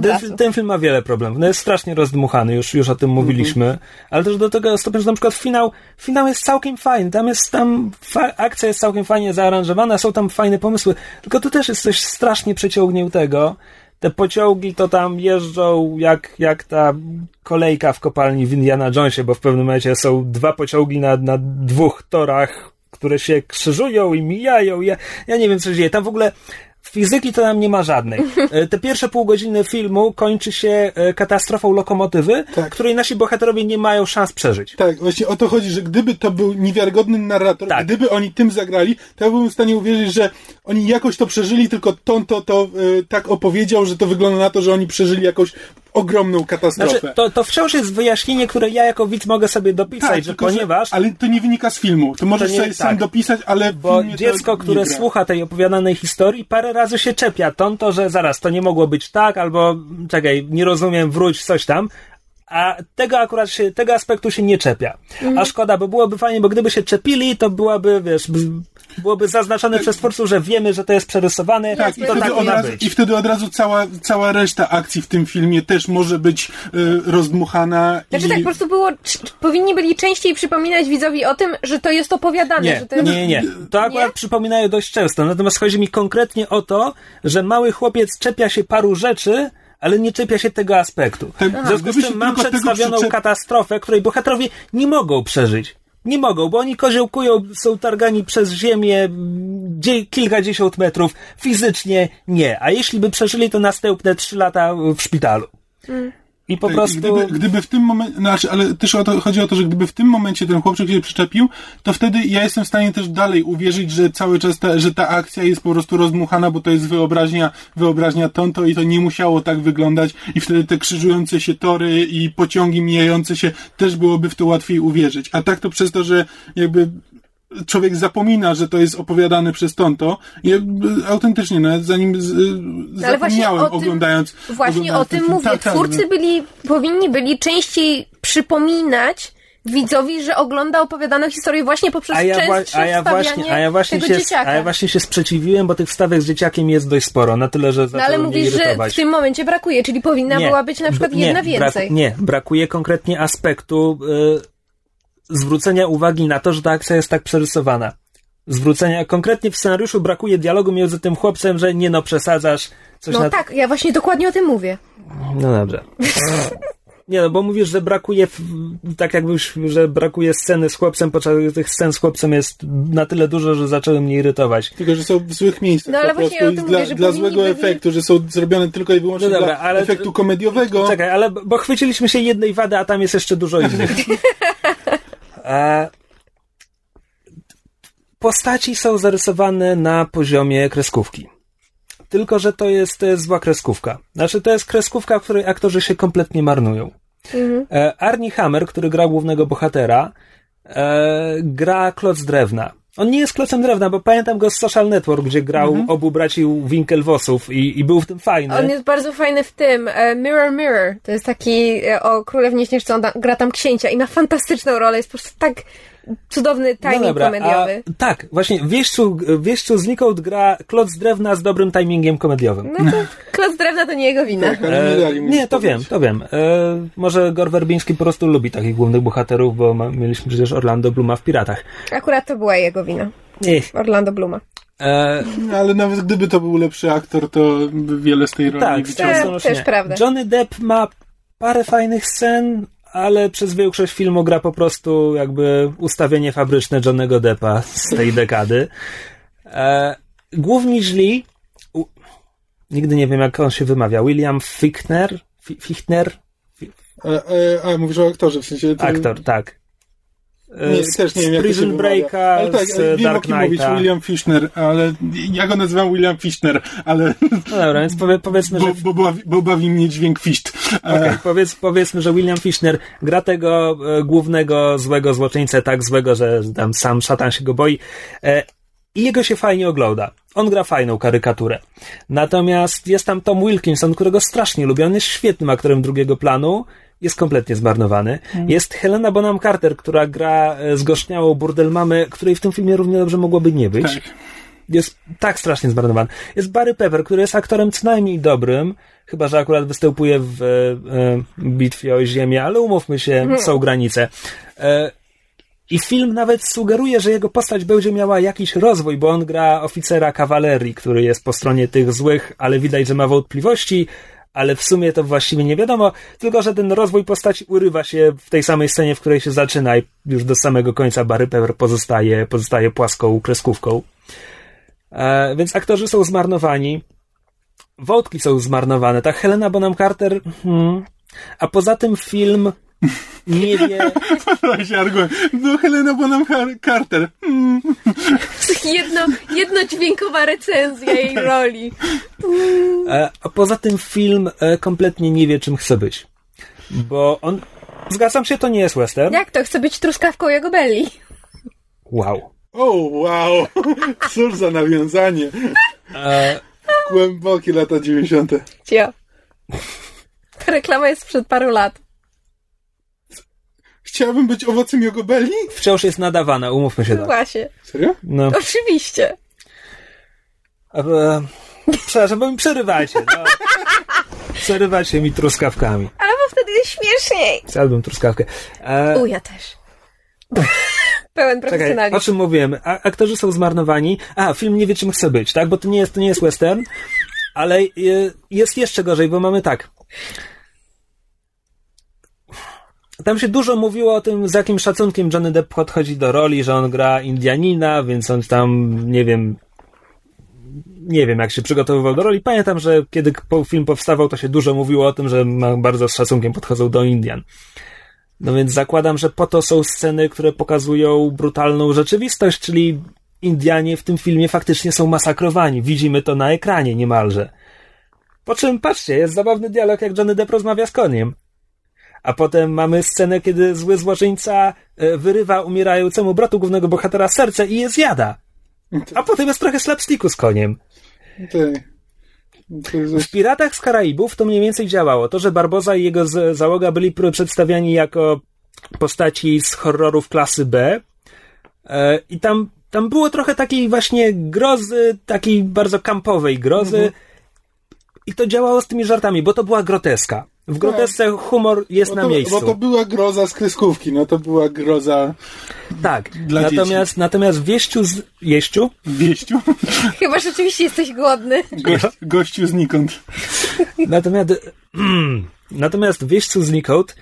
ten, ten, film ma wiele problemów. No jest strasznie rozdmuchany, już, już o tym mówiliśmy, mm -hmm. ale też do tego stopnia, że na przykład finał, finał jest całkiem fajny. Tam jest, tam akcja jest całkiem fajnie zaaranżowana, są tam fajne pomysły, tylko to też jest coś strasznie przeciągniętego. Te pociągi to tam jeżdżą jak, jak ta kolejka w kopalni w Indiana Jonesie, bo w pewnym momencie są dwa pociągi na, na dwóch torach, które się krzyżują i mijają. Ja, ja nie wiem, co się dzieje. Tam w ogóle Fizyki to nam nie ma żadnej. E, Te pierwsze pół godziny filmu kończy się e, katastrofą lokomotywy, Tak. której nasi bohaterowie nie mają szans przeżyć. Tak, właśnie o to chodzi, że gdyby to był niewiarygodny narrator, Tak. gdyby oni tym zagrali, to ja byłem w stanie uwierzyć, że oni jakoś to przeżyli, tylko Ton to, to e, tak opowiedział, że to wygląda na to, że oni przeżyli jakąś ogromną katastrofę. Znaczy, to, to wciąż jest wyjaśnienie, które ja jako widz mogę sobie dopisać, że Tak, tylko, ponieważ... ale to nie wynika z filmu. To możesz To nie- sobie sam tak. dopisać, ale Bo to dziecko, które gra. słucha tej opowiadanej historii, parę razy się czepia tonto, że zaraz, to nie mogło być tak, albo czekaj, nie rozumiem, wróć, coś tam. A tego akurat się, tego aspektu się nie czepia. Mhm. A szkoda, bo byłoby fajnie, bo gdyby się czepili, to byłaby, wiesz, byłoby zaznaczone przez twórców, że wiemy, że to jest przerysowane, Tak, i to wtedy, tak od ma razu, być. I wtedy od razu cała, cała reszta akcji w tym filmie też może być y, rozdmuchana. Znaczy i... tak, po prostu było, powinni byli częściej przypominać widzowi o tym, że to jest opowiadane, Nie, że to jest... nie, nie, nie. To akurat Nie? przypominają dość często. Natomiast chodzi mi konkretnie o to, że mały chłopiec czepia się paru rzeczy, ale nie czepia się tego aspektu. Tak, w związku z tym mam przedstawioną przyczep- katastrofę, której bohaterowie nie mogą przeżyć. Nie mogą, bo oni koziołkują, są targani przez ziemię dzie- kilkadziesiąt metrów. Fizycznie nie. A jeśli by przeżyli, to następne trzy lata w szpitalu. I po prostu... Gdyby, gdyby w tym momencie, znaczy, ale też o to, chodzi o to, że gdyby w tym momencie ten chłopczyk się przyczepił, to wtedy ja jestem w stanie też dalej uwierzyć, że cały czas ta, że ta akcja jest po prostu rozdmuchana, bo to jest wyobraźnia, wyobraźnia Tonto i to nie musiało tak wyglądać i wtedy te krzyżujące się tory i pociągi mijające się też byłoby w to łatwiej uwierzyć. A tak to przez to, że jakby człowiek zapomina, że to jest opowiadane przez Tonto, ja, y, autentycznie, nawet zanim z, y, No ale właśnie zapomniałem o tym- oglądając Właśnie oglądając o tym mówię. Tak, tak, Twórcy że- byli, powinni byli częściej przypominać widzowi, że ogląda opowiadaną historię właśnie poprzez A ja, częstsze a, ja wstawianie właśnie, a, ja właśnie tego się, dzieciaka. a ja właśnie się sprzeciwiłem, bo tych wstawek z dzieciakiem jest dość sporo, na tyle, że no ale mówisz, że w tym momencie brakuje, czyli powinna Nie, była być na przykład b- nie, jedna więcej. Brak, nie, brakuje konkretnie aspektu y, zwrócenia uwagi na to, że ta akcja jest tak przerysowana. Zwrócenia, konkretnie w scenariuszu brakuje dialogu między tym chłopcem, że nie no, przesadzasz, coś No na... tak, ja właśnie dokładnie o tym mówię. No dobrze. Nie no, bo mówisz, że brakuje, w- tak jakbyś, że brakuje sceny z chłopcem, podczas gdy tych scen z chłopcem jest na tyle dużo, że zaczęły mnie irytować. Tylko, że są w złych miejscach. No, ale po właśnie prostu o tym i dla, mówię, że dla złego byli- efektu, że są zrobione tylko i wyłącznie No dobra, dla ale- efektu komediowego. Czekaj, ale bo chwyciliśmy się jednej wady, a tam jest jeszcze dużo innych. E, postaci są zarysowane na poziomie kreskówki. Tylko, że to jest, to jest zła kreskówka. Znaczy, to jest kreskówka, w której aktorzy się kompletnie marnują. E, Arnie Hammer, który gra głównego bohatera, e, gra kloc drewna. On nie jest klocem drewna, bo pamiętam go z Social Network, gdzie grał obu braci Winkelwosów i, i był w tym fajny. On jest bardzo fajny w tym e, Mirror Mirror. To jest taki e, o Królewnie da, gra tam księcia i ma fantastyczną rolę. Jest po prostu tak cudowny timing komediowy. A, tak, właśnie w wieściu, w wieściu znikąd gra kloc drewna z dobrym timingiem komediowym. No to Kloc Drewna to nie jego wina. Tak, ale nie to wiem, to wiem. E, może Gor Werbiński po prostu lubi takich głównych bohaterów, bo ma, mieliśmy przecież Orlando Bluma w Piratach. Akurat to była jego wina. Ech, Orlando Bluma. e, Ale nawet gdyby to był lepszy aktor, to wiele z tej roli tak, nie z wyciągnął. całą Też- prawda. Johnny Depp ma parę fajnych scen, ale przez większość filmu gra po prostu jakby ustawienie fabryczne Johnnego Deppa z tej dekady. E, główni źli, u, nigdy nie wiem jak on się wymawia, William Fichtner, Fi- Fichtner, A, a, a, mówisz o aktorze, w sensie... To... aktor, tak. E, Nie, z- też nie wiem, z Prison. Breaka, Ale tak, z wiem Dark kim mówić, Knighta. William Fichtner, ale ja go nazywam William Fichtner, ale No dobra, więc powie, powiedzmy, że bo, bo, bawi, bo bawi mnie dźwięk Ficht. E, Okej, powiedz, powiedzmy, że William Fichtner gra tego e, głównego złego złoczyńcę tak złego, że tam sam szatan się go boi e, i jego się fajnie ogląda. On gra fajną karykaturę. Natomiast jest tam Tom Wilkinson, którego strasznie lubię. On jest świetnym aktorem drugiego planu. Jest kompletnie zmarnowany. Jest Helena Bonham Carter, która gra e, zgorzniałą burdel mamy, której w tym filmie równie dobrze mogłoby nie być tak. jest tak strasznie zmarnowany. Jest Barry Pepper, który jest aktorem co najmniej dobrym, chyba że akurat występuje w e, e, bitwie o Ziemię, ale umówmy się, są granice. E, I film nawet sugeruje, że jego postać będzie miała jakiś rozwój, bo on gra oficera kawalerii, który jest po stronie tych złych, ale widać, że ma wątpliwości, ale w sumie to właściwie nie wiadomo, tylko że ten rozwój postaci urywa się w tej samej scenie, w której się zaczyna i już do samego końca Barry Pepper pozostaje, pozostaje płaską kreskówką. E, więc aktorzy są zmarnowani. Wątki są zmarnowane. Ta Helena Bonham Carter. Hmm. A poza tym film nie wie. Właśnie argument. No Helena Bonham Carter. Mm. Jedno, jednodźwiękowa recenzja jej roli. E, a poza tym film e, kompletnie nie wie, czym chce być. Bo on. Zgadzam się, to nie jest western. Jak to? Chce być truskawką jego belli. Wow. O, wow. Cóż za nawiązanie. E, Głębokie lata 90. Cio. Ta reklama jest sprzed paru lat. Chciałabym być owocem jogobeli? wciąż jest nadawana, umówmy się tak. Właśnie. Serio? No. Oczywiście. E, przepraszam, bo mi przerywacie. No. Przerywacie mi truskawkami. Ale bo wtedy jest śmieszniej. Chciałbym truskawkę. E, U, ja też. Pełen czekaj, profesjonalizm. o czym mówiłem? A, aktorzy są zmarnowani. A, film nie wie, czym chce być, tak? Bo to nie jest, to nie jest western. Ale e, jest jeszcze gorzej, bo mamy tak. Tam się dużo mówiło o tym, z jakim szacunkiem Johnny Depp podchodzi do roli, że on gra Indianina, więc on tam, nie wiem, nie wiem, jak się przygotowywał do roli. Pamiętam, że kiedy film powstawał, to się dużo mówiło o tym, że bardzo z szacunkiem podchodzą do Indian. No więc zakładam, że po to są sceny, które pokazują brutalną rzeczywistość, czyli Indianie w tym filmie faktycznie są masakrowani. Widzimy to na ekranie niemalże. Po czym, patrzcie, jest zabawny dialog, jak Johnny Depp rozmawia z koniem. A potem mamy scenę, kiedy zły złoczyńca e, wyrywa umierającemu bratu głównego bohatera serce i je zjada. A potem jest trochę slapsticku z koniem. W Piratach z Karaibów to mniej więcej działało. To, że Barboza i jego załoga byli pr- przedstawiani jako postaci z horrorów klasy B. E, I tam, tam było trochę takiej właśnie grozy, takiej bardzo kampowej grozy. I to działało z tymi żartami, bo to była groteska. W grotesce humor jest na to, miejscu. Bo to była groza z kreskówki, no to była groza Tak. Dla natomiast, natomiast w wieściu z... Jeściu? wieściu. Chyba rzeczywiście jesteś głodny. Gość, gościu znikąd. Natomiast, natomiast wieśćcu znikąd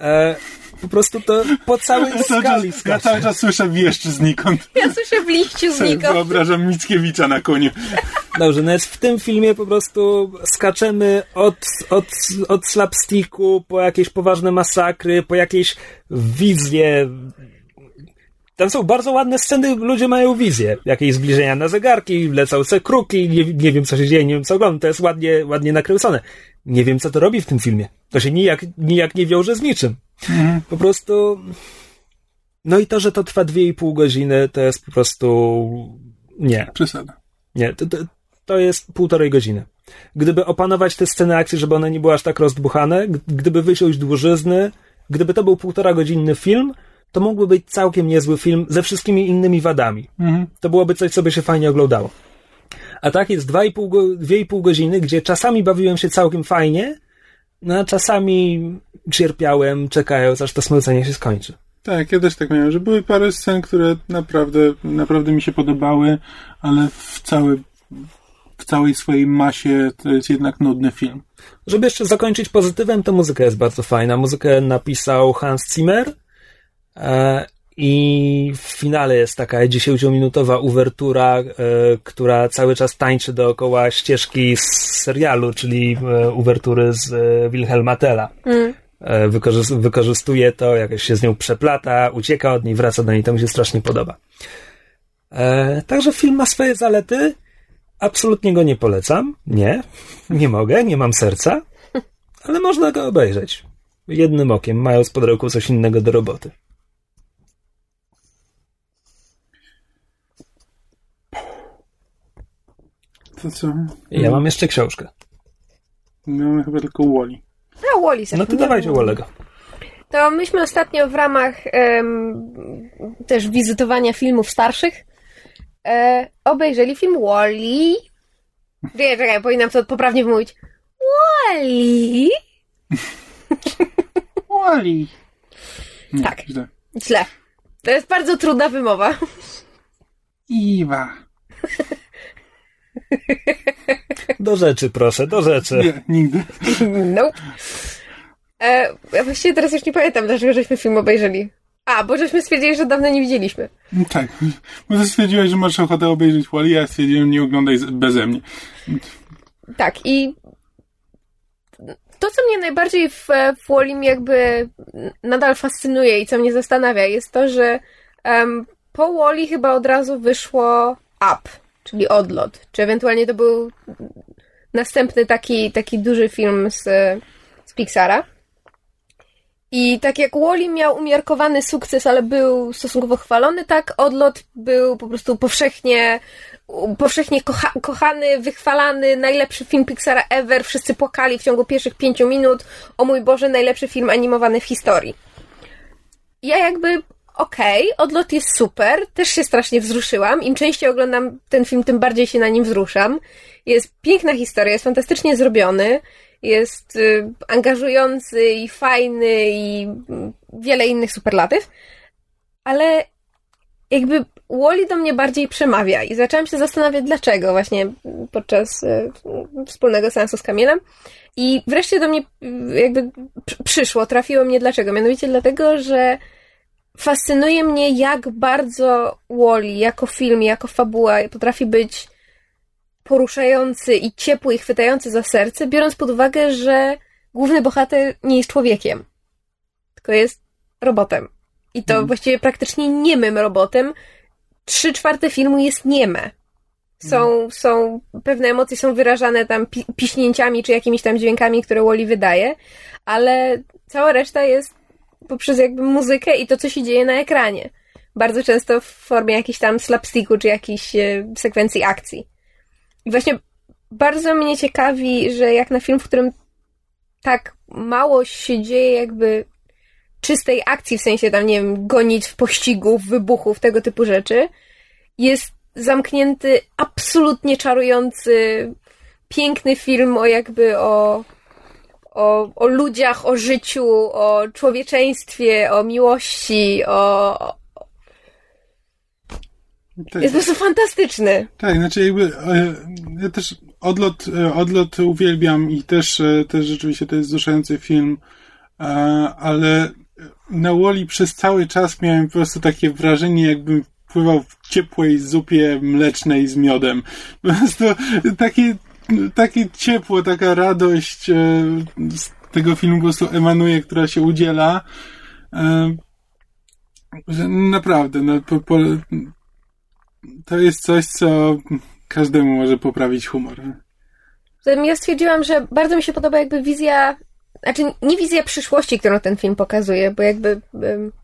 e, po prostu to po całej Ja cały, skali czas, ja cały czas słyszę wieszcz znikąd. Ja słyszę w liściu Sobie znikąd. Wyobrażam Mickiewicza na koniu. Dobrze, no jest w tym filmie po prostu skaczemy od, od, od slapsticku po jakieś poważne masakry, po jakieś wizje. Tam są bardzo ładne sceny, ludzie mają wizję. Jakieś zbliżenia na zegarki, lecą se kruki, nie, nie wiem co się dzieje, nie wiem co oglądam. To jest ładnie, ładnie nakręcone. Nie wiem co to robi w tym filmie. To się nijak, nijak nie wiąże z niczym. Po prostu... No i to, że to trwa dwie i pół godziny, to jest po prostu... Nie. Przesada. Nie, to, to, to jest półtorej godziny. Gdyby opanować te sceny akcji, żeby one nie były aż tak rozdbuchane, gdyby wysiąść dłużyzny, gdyby to był półtora godzinny film, to mógłby być całkiem niezły film ze wszystkimi innymi wadami. Mhm. To byłoby coś, co by się fajnie oglądało. A tak jest dwa i pół go- dwie i pół godziny, gdzie czasami bawiłem się całkiem fajnie, no czasami cierpiałem, czekając, aż to smrócenie się skończy. Tak, ja też tak miałem, że były parę scen, które naprawdę, naprawdę mi się podobały, ale w, cały, w całej swojej masie to jest jednak nudny film. Żeby jeszcze zakończyć pozytywem, to muzyka jest bardzo fajna. Muzykę napisał Hans Zimmer e, i w finale jest taka 10-minutowa uwertura, e, która cały czas tańczy dookoła ścieżki z serialu, czyli e, uwertury z e, Wilhelma Tella. E, wykorzys- wykorzystuje to, jakoś się z nią przeplata, ucieka od niej, wraca do niej, to mi się strasznie podoba. E, także film ma swoje zalety. Absolutnie go nie polecam. Nie, nie mogę, nie mam serca, ale można go obejrzeć. Jednym okiem, mając pod ręką coś innego do roboty. To co? Ja mam jeszcze książkę. Mamy chyba tylko Wally. A Wally No to dawajcie Wolego. To myśmy ostatnio w ramach em, też wizytowania filmów starszych e, obejrzeli film Wally. Czekaj, czekaj, powinnam to poprawnie wymówić. Wally. Wally! Nie, Tak. Źle. Źle. To jest bardzo trudna wymowa. Iwa. Do rzeczy, proszę, do rzeczy. Nie, nigdy. Nope. E, ja właściwie teraz już nie pamiętam, dlaczego żeśmy film obejrzeli. A, bo żeśmy stwierdzili, że dawno nie widzieliśmy. Tak, bo ty stwierdziłeś, że masz ochotę obejrzeć Wally, ja stwierdziłem, nie oglądaj beze mnie. Tak, i to, co mnie najbardziej w, w Wallim jakby nadal fascynuje i co mnie zastanawia, jest to, że um, po Wally chyba od razu wyszło Up, czyli Odlot, czy ewentualnie to był następny taki, taki duży film z, z Pixara. I tak jak Wally miał umiarkowany sukces, ale był stosunkowo chwalony, tak Odlot był po prostu powszechnie powszechnie kocha kochany, wychwalany, najlepszy film Pixara ever, wszyscy płakali w ciągu pierwszych pięciu minut, o mój Boże, najlepszy film animowany w historii. Ja jakby, okej, okay, Odlot jest super, też się strasznie wzruszyłam, im częściej oglądam ten film, tym bardziej się na nim wzruszam. Jest piękna historia, jest fantastycznie zrobiony, jest y, angażujący i fajny i wiele innych superlatyw, ale jakby Wally do mnie bardziej przemawia i zaczęłam się zastanawiać dlaczego właśnie podczas y, wspólnego seansu z Kamilem. I wreszcie do mnie y, jakby przyszło, trafiło mnie dlaczego, mianowicie dlatego, że fascynuje mnie jak bardzo Wally jako film, jako fabuła potrafi być poruszający i ciepły i chwytający za serce, biorąc pod uwagę, że główny bohater nie jest człowiekiem, tylko jest robotem. I to hmm. właściwie praktycznie niemym robotem. Trzy czwarte filmu jest nieme. Są, hmm. są, pewne emocje są wyrażane tam pi piśnięciami czy jakimiś tam dźwiękami, które Wally wydaje, ale cała reszta jest poprzez jakby muzykę i to, co się dzieje na ekranie. Bardzo często w formie jakiejś tam slapsticku czy jakiejś e, sekwencji akcji. I właśnie bardzo mnie ciekawi, że jak na film, w którym tak mało się dzieje jakby czystej akcji, w sensie tam, nie wiem, gonić pościgów, wybuchów, tego typu rzeczy, jest zamknięty absolutnie czarujący, piękny film o jakby o, o, o ludziach, o życiu, o człowieczeństwie, o miłości, o, tak. Jest po prostu fantastyczny. Tak, znaczy jakby e, ja też odlot, e, odlot uwielbiam i też, e, też rzeczywiście to jest wzruszający film, ale na Woli przez cały czas miałem po prostu takie wrażenie, jakbym pływał w ciepłej zupie mlecznej z miodem. Po prostu takie, takie ciepło, taka radość z tego filmu po prostu emanuje, która się udziela. Że naprawdę, no, po, po, to jest coś, co każdemu może poprawić humor. Ja stwierdziłam, że bardzo mi się podoba jakby wizja, znaczy nie wizja przyszłości, którą ten film pokazuje, bo jakby,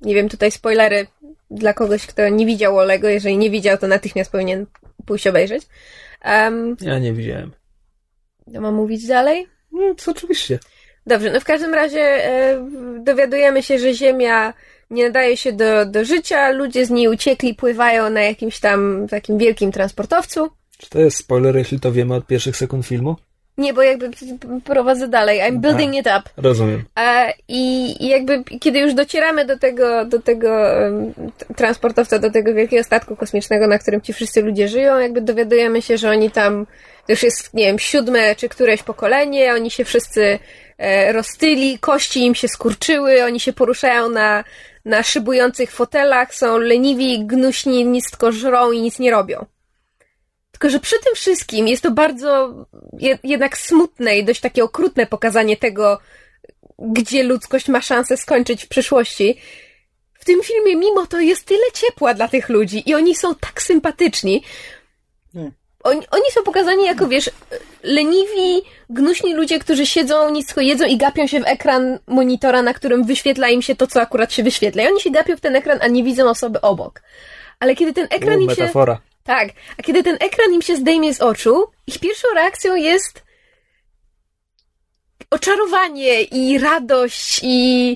nie wiem, tutaj spoilery dla kogoś, kto nie widział Olego, jeżeli nie widział, to natychmiast powinien pójść obejrzeć. Um, ja nie widziałem. Mam mówić dalej? No, to oczywiście. Dobrze, no w każdym razie e, dowiadujemy się, że Ziemia nie nadaje się do, do życia, ludzie z niej uciekli, pływają na jakimś tam takim wielkim transportowcu. Czy to jest spoiler, jeśli to wiemy od pierwszych sekund filmu? Nie, bo jakby prowadzę dalej. I'm building A, it up. Rozumiem. i, I jakby kiedy już docieramy do tego, do tego um, transportowca, do tego wielkiego statku kosmicznego, na którym ci wszyscy ludzie żyją, jakby dowiadujemy się, że oni tam, już jest, nie wiem, siódme czy któreś pokolenie, oni się wszyscy e, roztyli, kości im się skurczyły, oni się poruszają na na szybujących fotelach, są leniwi, gnuśni, nic tylko żrą i nic nie robią. Tylko, że przy tym wszystkim jest to bardzo jednak smutne i dość takie okrutne pokazanie tego, gdzie ludzkość ma szansę skończyć w przyszłości. W tym filmie mimo to jest tyle ciepła dla tych ludzi i oni są tak sympatyczni. Hmm. Oni, oni są pokazani jako, wiesz, leniwi, gnuśni ludzie, którzy siedzą, nic tylko jedzą i gapią się w ekran monitora, na którym wyświetla im się to, co akurat się wyświetla. I oni się gapią w ten ekran, a nie widzą osoby obok. Ale kiedy ten ekran U, im się... metafora. Tak. A kiedy ten ekran im się zdejmie z oczu, ich pierwszą reakcją jest oczarowanie i radość i,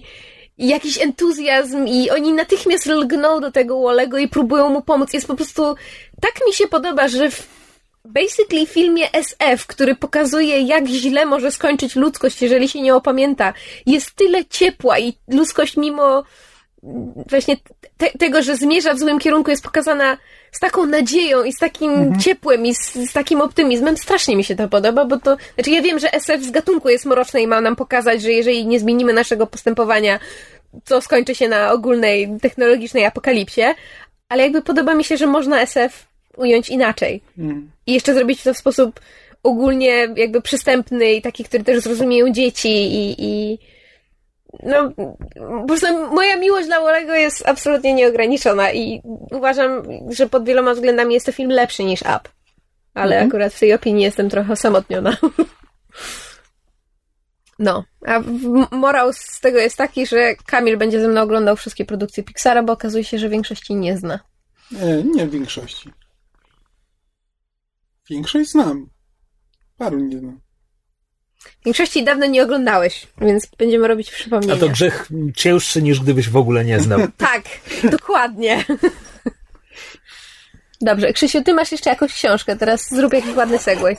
i jakiś entuzjazm i oni natychmiast lgną do tego Wolego i próbują mu pomóc. Jest po prostu... Tak mi się podoba, że w basically filmie SF, który pokazuje, jak źle może skończyć ludzkość, jeżeli się nie opamięta, jest tyle ciepła i ludzkość mimo właśnie te, tego, że zmierza w złym kierunku, jest pokazana z taką nadzieją i z takim mhm. ciepłem i z, z, takim optymizmem. Strasznie mi się to podoba, bo to, znaczy ja wiem, że SF z gatunku jest mroczne i ma nam pokazać, że jeżeli nie zmienimy naszego postępowania, co skończy się na ogólnej technologicznej apokalipsie, ale jakby podoba mi się, że można SF ująć inaczej. Mm. I jeszcze zrobić to w sposób ogólnie jakby przystępny i taki, który też zrozumieją dzieci i, i no, po prostu moja miłość dla Wolego jest absolutnie nieograniczona i uważam, że pod wieloma względami jest to film lepszy niż Up. Ale Mhm. akurat w tej opinii jestem trochę osamotniona. No, a morał z tego jest taki, że Kamil będzie ze mną oglądał wszystkie produkcje Pixara, bo okazuje się, że większości nie zna. E, nie w większości. Większość znam. Paru nie znam. Większości dawno nie oglądałeś, więc będziemy robić A przypomnienia. to grzech cięższy niż gdybyś w ogóle nie znał. Tak, dokładnie. Dobrze, Krzysiu, ty masz jeszcze jakąś książkę, teraz zrób jakiś ładny segway.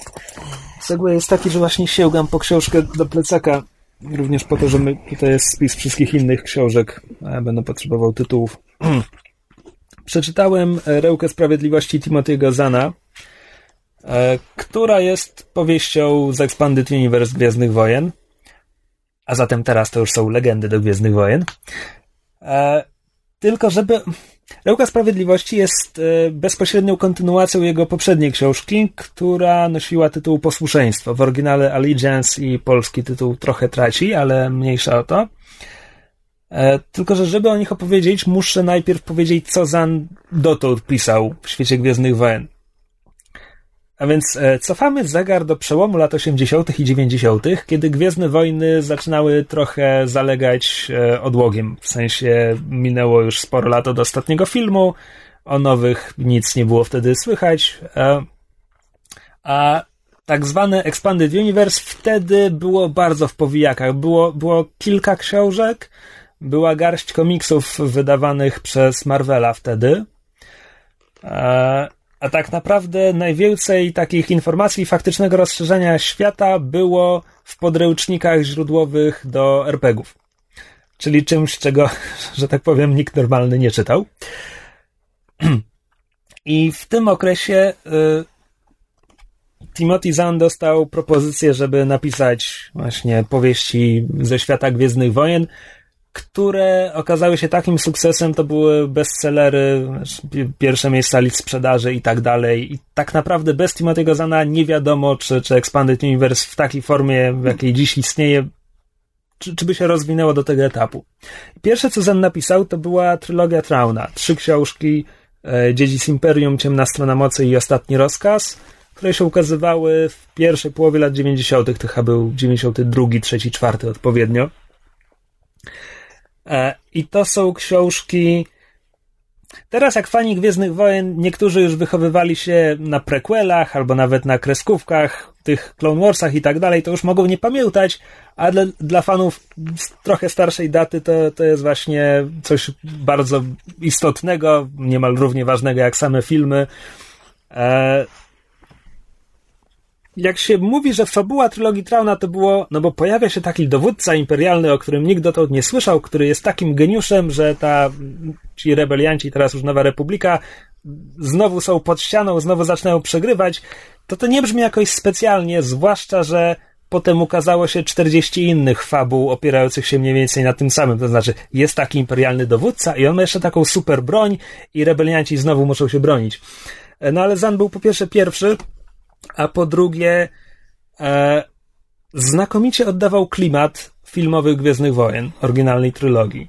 Segway jest taki, że właśnie sięgam po książkę do plecaka. Również po to, że my, tutaj jest spis wszystkich innych książek. A ja będę potrzebował tytułów. Przeczytałem Rełkę Sprawiedliwości Timothy'ego Zana, która jest powieścią z Expanded Universe Gwiezdnych Wojen. A zatem teraz to już są legendy do Gwiezdnych Wojen. E, Tylko żeby... Rełka Sprawiedliwości jest e, bezpośrednią kontynuacją jego poprzedniej książki, która nosiła tytuł Posłuszeństwo. W oryginale Allegiance i polski tytuł trochę traci, ale mniejsza o to. E, Tylko, że żeby o nich opowiedzieć, muszę najpierw powiedzieć, co Zan dotąd pisał w świecie Gwiezdnych Wojen. A więc e, cofamy zegar do przełomu lat 80. i 90., kiedy Gwiezdne Wojny zaczynały trochę zalegać e, odłogiem. W sensie minęło już sporo lat od ostatniego filmu, o nowych nic nie było wtedy słychać. E, a tak zwane Expanded Universe wtedy było bardzo w powijakach. Było, było kilka książek, była garść komiksów wydawanych przez Marvela wtedy. A tak naprawdę najwięcej takich informacji faktycznego rozszerzenia świata było w podręcznikach źródłowych do RPGów. Czyli czymś, czego, że tak powiem, nikt normalny nie czytał. I w tym okresie y, Timothy Zahn dostał propozycję, żeby napisać właśnie powieści ze świata Gwiezdnych Wojen, które okazały się takim sukcesem, to były bestsellery, pi- pierwsze miejsca list sprzedaży i tak dalej. I tak naprawdę bez Timothy'ego Zana nie wiadomo, czy, czy Expanded Universe w takiej formie, w jakiej dziś istnieje, czy, czy by się rozwinęło do tego etapu. Pierwsze, co Zan napisał, to była trylogia Trauna. Trzy książki, e, Dziedzic Imperium, Ciemna Strona Mocy i Ostatni Rozkaz, które się ukazywały w pierwszej połowie lat 90., to chyba był 92, 3, 4 odpowiednio. E, I to są książki. Teraz, jak fani Gwiezdnych Wojen, niektórzy już wychowywali się na prequelach albo nawet na kreskówkach, tych Clone Warsach i tak dalej, to już mogą nie pamiętać, a dla, dla fanów trochę starszej daty to, to jest właśnie coś bardzo istotnego, niemal równie ważnego jak same filmy. E, jak się mówi, że fabuła trylogii Trauna to było, no bo pojawia się taki dowódca imperialny, o którym nikt dotąd nie słyszał, który jest takim geniuszem, że ta, ci rebelianci, teraz już Nowa Republika, znowu są pod ścianą, znowu zaczynają przegrywać, to to nie brzmi jakoś specjalnie, zwłaszcza, że potem ukazało się 40 innych fabuł opierających się mniej więcej na tym samym. To znaczy, jest taki imperialny dowódca i on ma jeszcze taką super broń i rebelianci znowu muszą się bronić. No ale Zan był po pierwsze pierwszy, a po drugie e, znakomicie oddawał klimat filmowych Gwiezdnych Wojen, oryginalnej trylogii.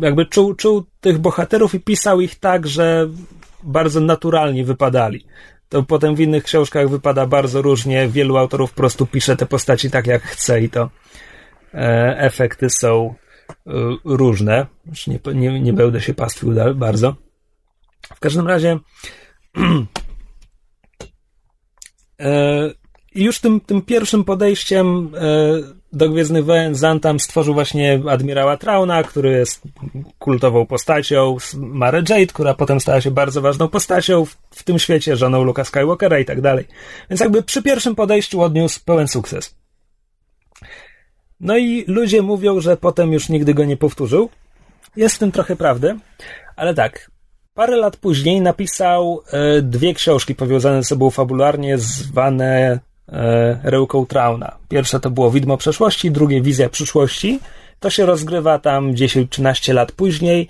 Jakby czuł, czuł tych bohaterów i pisał ich tak, że bardzo naturalnie wypadali. To potem w innych książkach wypada bardzo różnie. Wielu autorów po prostu pisze te postaci tak, jak chce i to e, efekty są e, różne. Już nie, nie, nie będę się pastwił bardzo. W każdym razie I już tym, tym pierwszym podejściem e, do Gwiezdnych Wojen Zantam stworzył właśnie admirała Trauna, który jest kultową postacią, Mary Jade, która potem stała się bardzo ważną postacią w, w tym świecie, żoną Luka Skywalkera i tak dalej. Więc jakby przy pierwszym podejściu odniósł pełen sukces. No i ludzie mówią, że potem już nigdy go nie powtórzył. Jest w tym trochę prawdy, ale tak, Parę lat później napisał e, dwie książki powiązane ze sobą fabularnie, zwane e, Rełką Trauna. Pierwsze to było Widmo przeszłości, drugie Wizja przyszłości. To się rozgrywa tam 10-13 lat później.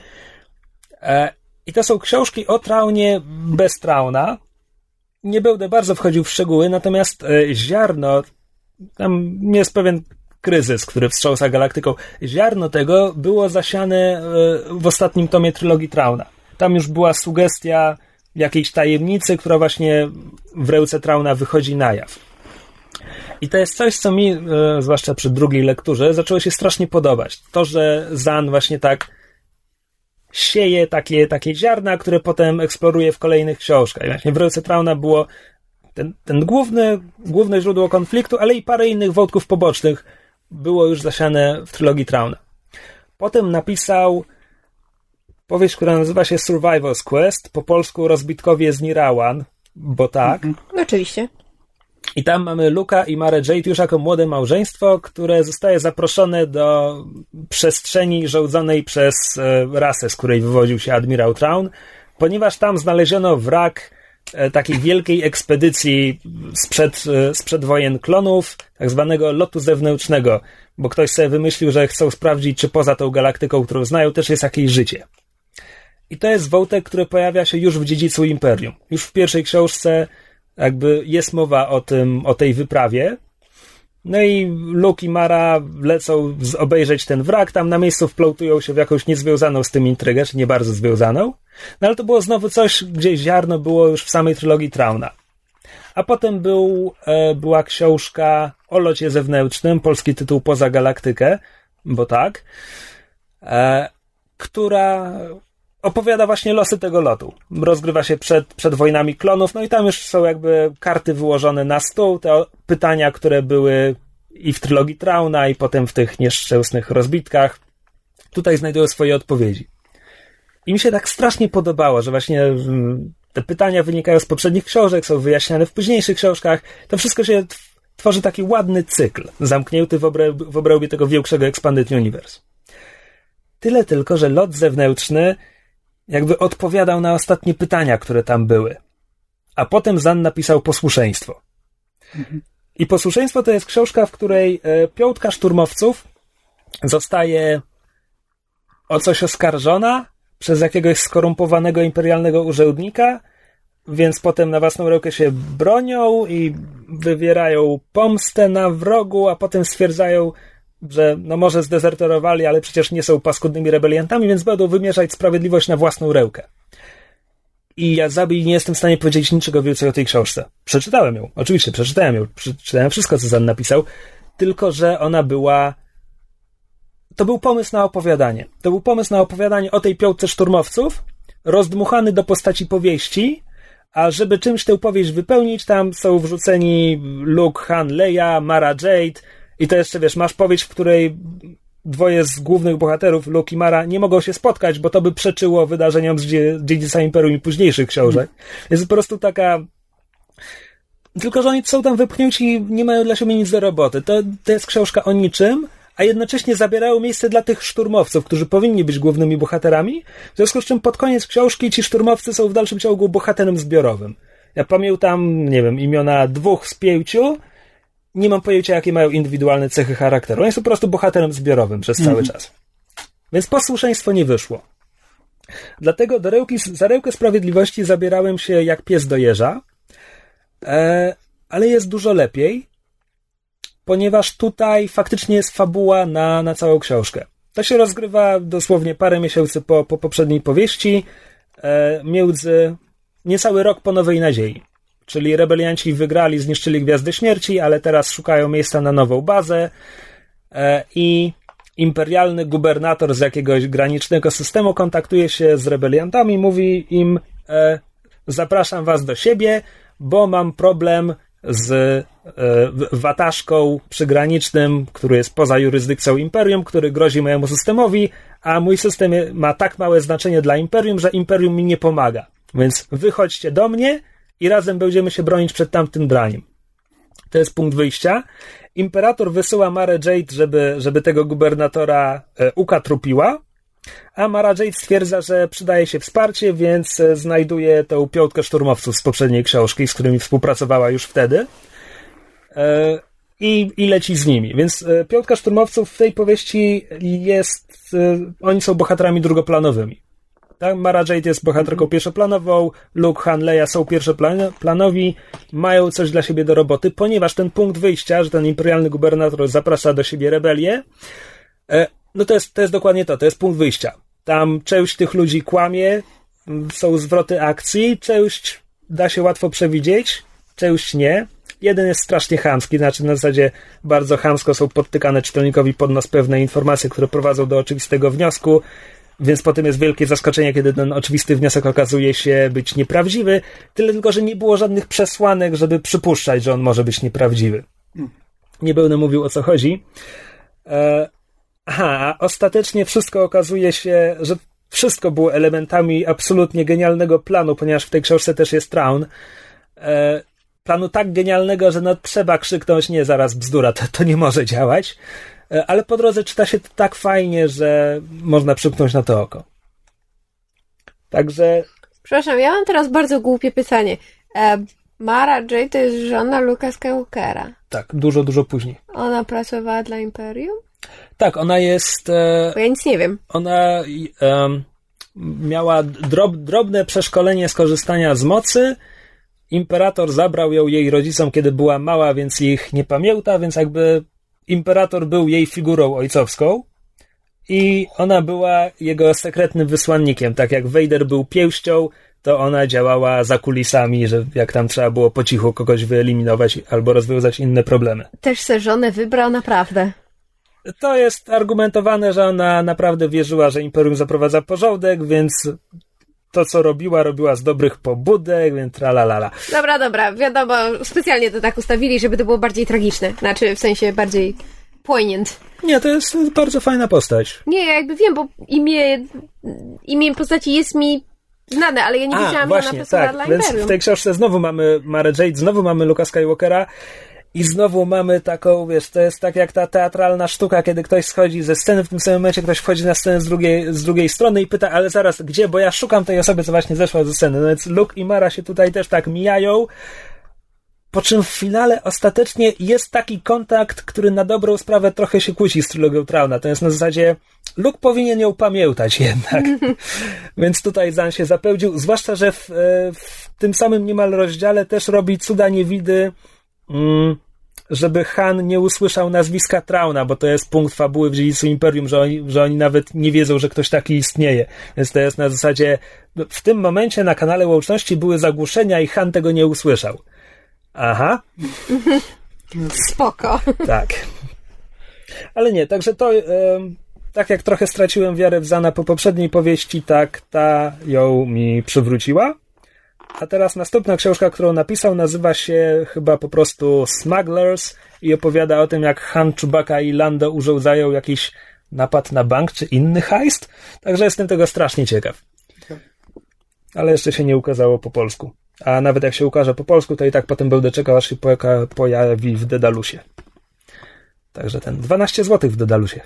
E, I to są książki o traunie bez trauna. Nie będę bardzo wchodził w szczegóły, natomiast ziarno, tam jest pewien kryzys, który wstrząsa galaktyką. Ziarno tego było zasiane w ostatnim tomie trylogii Trauna. Tam już była sugestia jakiejś tajemnicy, która właśnie w ręce Trauna wychodzi na jaw. I to jest coś, co mi, e, zwłaszcza przy drugiej lekturze, zaczęło się strasznie podobać. To, że Zan właśnie tak sieje takie, takie ziarna, które potem eksploruje w kolejnych książkach. I właśnie w ręce Trauna było ten, ten główny, główne źródło konfliktu, ale i parę innych wątków pobocznych było już zasiane w trylogii Trauna. Potem napisał powieść, która nazywa się Survival's Quest, po polsku Rozbitkowie z Nirawan, bo tak. Mhm. Oczywiście. I tam mamy Luka i Marę Jade już jako młode małżeństwo, które zostaje zaproszone do przestrzeni rządzonej przez e, rasę, z której wywodził się admirał Traun, ponieważ tam znaleziono wrak e, takiej wielkiej ekspedycji sprzed, e, sprzed wojen klonów, tak zwanego lotu zewnętrznego, bo ktoś sobie wymyślił, że chcą sprawdzić, czy poza tą galaktyką, którą znają, też jest jakieś życie. I to jest wątek, który pojawia się już w dziedzicu Imperium. Już w pierwszej książce jakby jest mowa o tym, o tej wyprawie. No i Luke i Mara lecą obejrzeć ten wrak, tam na miejscu wplątują się w jakąś niezwiązaną z tym intrygę, czy nie bardzo związaną. No ale to było znowu coś, gdzie ziarno było już w samej trylogii Trauna. A potem był, e, była książka o locie zewnętrznym, polski tytuł Poza Galaktykę, bo tak, e, która opowiada właśnie losy tego lotu. Rozgrywa się przed, przed wojnami klonów, no i tam już są jakby karty wyłożone na stół, te pytania, które były i w trylogii Trauna, i potem w tych nieszczęsnych rozbitkach. Tutaj znajdują swoje odpowiedzi. I mi się tak strasznie podobało, że właśnie mm, te pytania wynikają z poprzednich książek, są wyjaśniane w późniejszych książkach. To wszystko się tworzy taki ładny cykl, zamknięty w, obrębie, w obrębie tego większego Expanded Universe. Tyle tylko, że lot zewnętrzny jakby odpowiadał na ostatnie pytania, które tam były. A potem Zan napisał Posłuszeństwo. I Posłuszeństwo to jest książka, w której e, piątka szturmowców zostaje o coś oskarżona przez jakiegoś skorumpowanego imperialnego urzędnika, więc potem na własną rękę się bronią i wywierają pomstę na wrogu, a potem stwierdzają, że no może zdezerterowali, ale przecież nie są paskudnymi rebeliantami, więc będą wymierzać sprawiedliwość na własną rękę. I ja zabij nie jestem w stanie powiedzieć niczego więcej o tej książce. Przeczytałem ją, oczywiście, przeczytałem ją, przeczytałem wszystko, co Zan napisał, tylko że ona była. To był pomysł na opowiadanie. To był pomysł na opowiadanie o tej piątce szturmowców, rozdmuchany do postaci powieści, a żeby czymś tę powieść wypełnić, tam są wrzuceni Luke, Han, Leia, Mara Jade, i to jeszcze, wiesz, masz powieść, w której dwoje z głównych bohaterów, Luke i Mara, nie mogą się spotkać, bo to by przeczyło wydarzeniom z Dziedzica Imperium i późniejszych książek. Jest po prostu taka... Tylko, że oni są tam wypchnięci i nie mają dla siebie nic do roboty. To, to jest książka o niczym, a jednocześnie zabierają miejsce dla tych szturmowców, którzy powinni być głównymi bohaterami, w związku z czym pod koniec książki ci szturmowcy są w dalszym ciągu bohaterem zbiorowym. Ja pamiętam, nie wiem, imiona dwóch z pięciu, nie mam pojęcia, jakie mają indywidualne cechy charakteru. On jest po prostu bohaterem zbiorowym przez cały mhm. czas. Więc posłuszeństwo nie wyszło. Dlatego do rełki, za rełkę sprawiedliwości zabierałem się jak pies do jeża, e, ale jest dużo lepiej, ponieważ tutaj faktycznie jest fabuła na, na całą książkę. To się rozgrywa dosłownie parę miesięcy po, po poprzedniej powieści, e, między niecały rok po Nowej Nadziei. Czyli rebelianci wygrali, zniszczyli Gwiazdy Śmierci, ale teraz szukają miejsca na nową bazę e, i imperialny gubernator z jakiegoś granicznego systemu kontaktuje się z rebeliantami, mówi im e, zapraszam was do siebie, bo mam problem z e, wataszką przygranicznym, który jest poza jurysdykcją imperium, który grozi mojemu systemowi, a mój system ma tak małe znaczenie dla imperium, że imperium mi nie pomaga. Więc wychodźcie do mnie, i razem będziemy się bronić przed tamtym draniem. To jest punkt wyjścia. Imperator wysyła Marę Jade, żeby, żeby tego gubernatora e, ukatrupiła, a Mara Jade stwierdza, że przydaje się wsparcie, więc e, znajduje tę piątkę szturmowców z poprzedniej książki, z którymi współpracowała już wtedy. E, i, i leci z nimi. Więc e, piątka szturmowców w tej powieści jest, e, oni są bohaterami drugoplanowymi. Tak? Mara Jade jest bohaterką pierwszoplanową, Luke, Han, Leia są pierwszoplanowi, mają coś dla siebie do roboty, ponieważ ten punkt wyjścia, że ten imperialny gubernator zaprasza do siebie rebelię, e, no to jest, to jest dokładnie to, to jest punkt wyjścia. Tam część tych ludzi kłamie, są zwroty akcji, część da się łatwo przewidzieć, część nie. Jeden jest strasznie chamski, znaczy na zasadzie bardzo chamsko są podtykane czytelnikowi pod nos pewne informacje, które prowadzą do oczywistego wniosku, więc potem jest wielkie zaskoczenie, kiedy ten oczywisty wniosek okazuje się być nieprawdziwy, tyle tylko, że nie było żadnych przesłanek, żeby przypuszczać, że on może być nieprawdziwy. Nie będę mówił o co chodzi. E, aha, a ostatecznie wszystko okazuje się, że wszystko było elementami absolutnie genialnego planu, ponieważ w tej książce też jest Traun. E, planu tak genialnego, że no trzeba krzyknąć, nie, zaraz bzdura, to, to nie może działać. E, ale po drodze czyta się to tak fajnie, że można przymknąć na to oko. Także. Przepraszam, ja mam teraz bardzo głupie pytanie. E, Mara J to jest żona Luka Skywalkera. Tak, dużo, dużo później. Ona pracowała dla Imperium? Tak, ona jest. E, ja nic nie wiem. Ona e, miała drob, drobne przeszkolenie z korzystania z mocy. Imperator zabrał ją jej rodzicom, kiedy była mała, więc ich nie pamięta, więc jakby imperator był jej figurą ojcowską i ona była jego sekretnym wysłannikiem. Tak jak Vader był pięścią, to ona działała za kulisami, że jak tam trzeba było po cichu kogoś wyeliminować albo rozwiązać inne problemy. Też se żonę wybrał naprawdę. To jest argumentowane, że ona naprawdę wierzyła, że Imperium zaprowadza porządek, więc to, co robiła, robiła z dobrych pobudek, więc tralalala. Dobra, dobra, wiadomo, specjalnie to tak ustawili, żeby to było bardziej tragiczne. Znaczy, w sensie bardziej poignant. Nie, to jest bardzo fajna postać. Nie, ja jakby wiem, bo imię, imię postaci jest mi znane, ale ja nie A, wiedziałam, właśnie, że ona tak. Więc w tej książce znowu mamy Marę Jade, znowu mamy Luka Skywalkera i znowu mamy taką, wiesz, to jest tak jak ta teatralna sztuka, kiedy ktoś schodzi ze sceny, w tym samym momencie ktoś wchodzi na scenę z drugiej, z drugiej strony i pyta, ale zaraz, gdzie? Bo ja szukam tej osoby, co właśnie zeszła ze sceny. No więc Luke i Mara się tutaj też tak mijają, po czym w finale ostatecznie jest taki kontakt, który na dobrą sprawę trochę się kłóci z trylogią Trauna. To jest na zasadzie, Luke powinien ją pamiętać jednak. Więc tutaj Zan się zapełdził, zwłaszcza, że w, e, w tym samym niemal rozdziale też robi cuda niewidy, żeby Han nie usłyszał nazwiska Trauna, bo to jest punkt fabuły w Dziedzicu Imperium, że oni, że oni nawet nie wiedzą, że ktoś taki istnieje. Więc to jest na zasadzie, w tym momencie na kanale łączności były zagłuszenia i Han tego nie usłyszał. Aha, Spoko. tak. Ale nie, także to, em, tak jak trochę straciłem wiarę w Zana po poprzedniej powieści, tak ta ją mi przywróciła. A teraz następna książka, którą napisał, nazywa się chyba po prostu Smugglers i opowiada o tym, jak Han, Chewbacca i Lando urządzają jakiś napad na bank czy inny heist. Także jestem tego strasznie ciekaw. Ale jeszcze się nie ukazało po polsku. A nawet jak się ukaże po polsku, to i tak potem będę czekał, aż się poja- pojawi w Dedalusie. Także ten 12 zł w Dedalusie.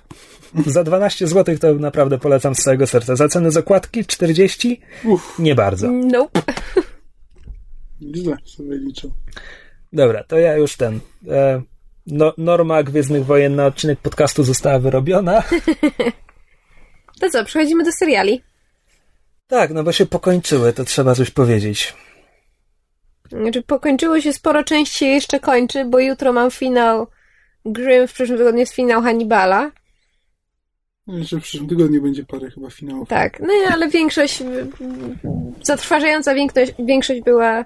Za 12 zł to naprawdę polecam z całego serca. Za cenę zakładki 40? Uff, Nie bardzo. Nope. źle sobie liczę. Dobra, to ja już ten. E, no, norma Gwiezdnych Wojen na odcinek podcastu została wyrobiona. To co, przechodzimy do seriali. Tak, no bo się pokończyły, to trzeba coś powiedzieć. Znaczy, pokończyło się sporo, część się jeszcze kończy, bo jutro mam finał Grimm, w przyszłym tygodniu jest finał Hannibala. No, Jeszcze w przyszłym tygodniu będzie parę chyba finałów. Tak, no i- ale większość, zatrważająca większość, większość była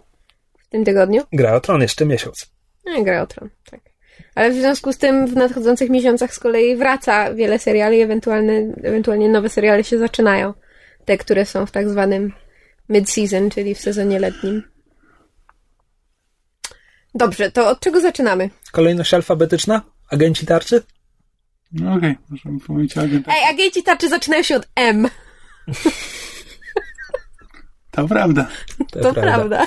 w tym tygodniu. Gra o Tron jeszcze miesiąc. No i gra o Tron, tak. Ale w związku z tym w nadchodzących miesiącach z kolei wraca wiele seriali, ewentualne, ewentualnie nowe seriale się zaczynają. Te, które są w tak zwanym mid-season, czyli w sezonie letnim. Dobrze, to od czego zaczynamy? Kolejność alfabetyczna? Agenci tarczy? No okej, możemy powiedzieć o agentach. Ej, agenci tarczy zaczynają się od M. To prawda. To prawda.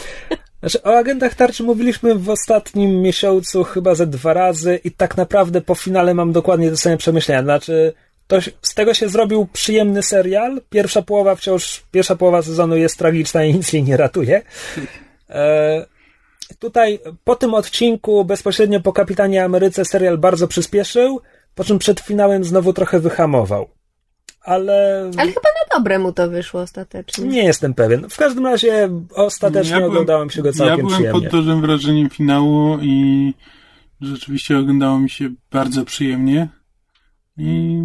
Znaczy, o agentach tarczy mówiliśmy w ostatnim miesiącu chyba ze dwa razy i tak naprawdę po finale mam dokładnie te same przemyślenia. Znaczy, to, z tego się zrobił przyjemny serial. Pierwsza połowa wciąż, pierwsza połowa sezonu jest tragiczna i nic jej nie ratuje. E, tutaj po tym odcinku, bezpośrednio po Kapitanie Ameryce, serial bardzo przyspieszył, po czym przed finałem znowu trochę wyhamował. Ale. Ale chyba na dobre mu to wyszło ostatecznie. Nie jestem pewien. W każdym razie ostatecznie ja byłem, oglądałem się go całkiem Ja byłem przyjemnie. pod dużym wrażeniem finału i rzeczywiście oglądało mi się bardzo przyjemnie. I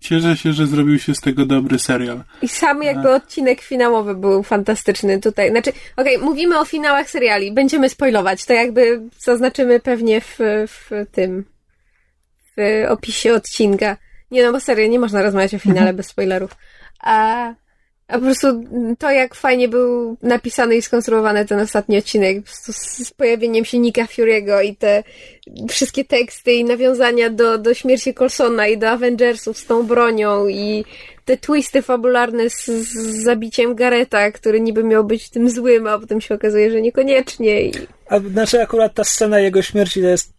cieszę się, że zrobił się z tego dobry serial. I sam jakby odcinek finałowy był fantastyczny tutaj. Znaczy, okej, okay, mówimy o finałach seriali, będziemy spoilować, to jakby zaznaczymy pewnie w, w tym, w opisie odcinka. Nie no, bo serio, nie można rozmawiać o finale mhm. bez spoilerów. A, a po prostu to, jak fajnie był napisany i skonstruowany ten ostatni odcinek, z, pojawieniem się Nika Fury'ego i te wszystkie teksty i nawiązania do, do śmierci Colsona i do Avengersów z tą bronią i te twisty fabularne z, z zabiciem Gareta, który niby miał być tym złym, a potem się okazuje, że niekoniecznie. I... A znaczy akurat ta scena jego śmierci to jest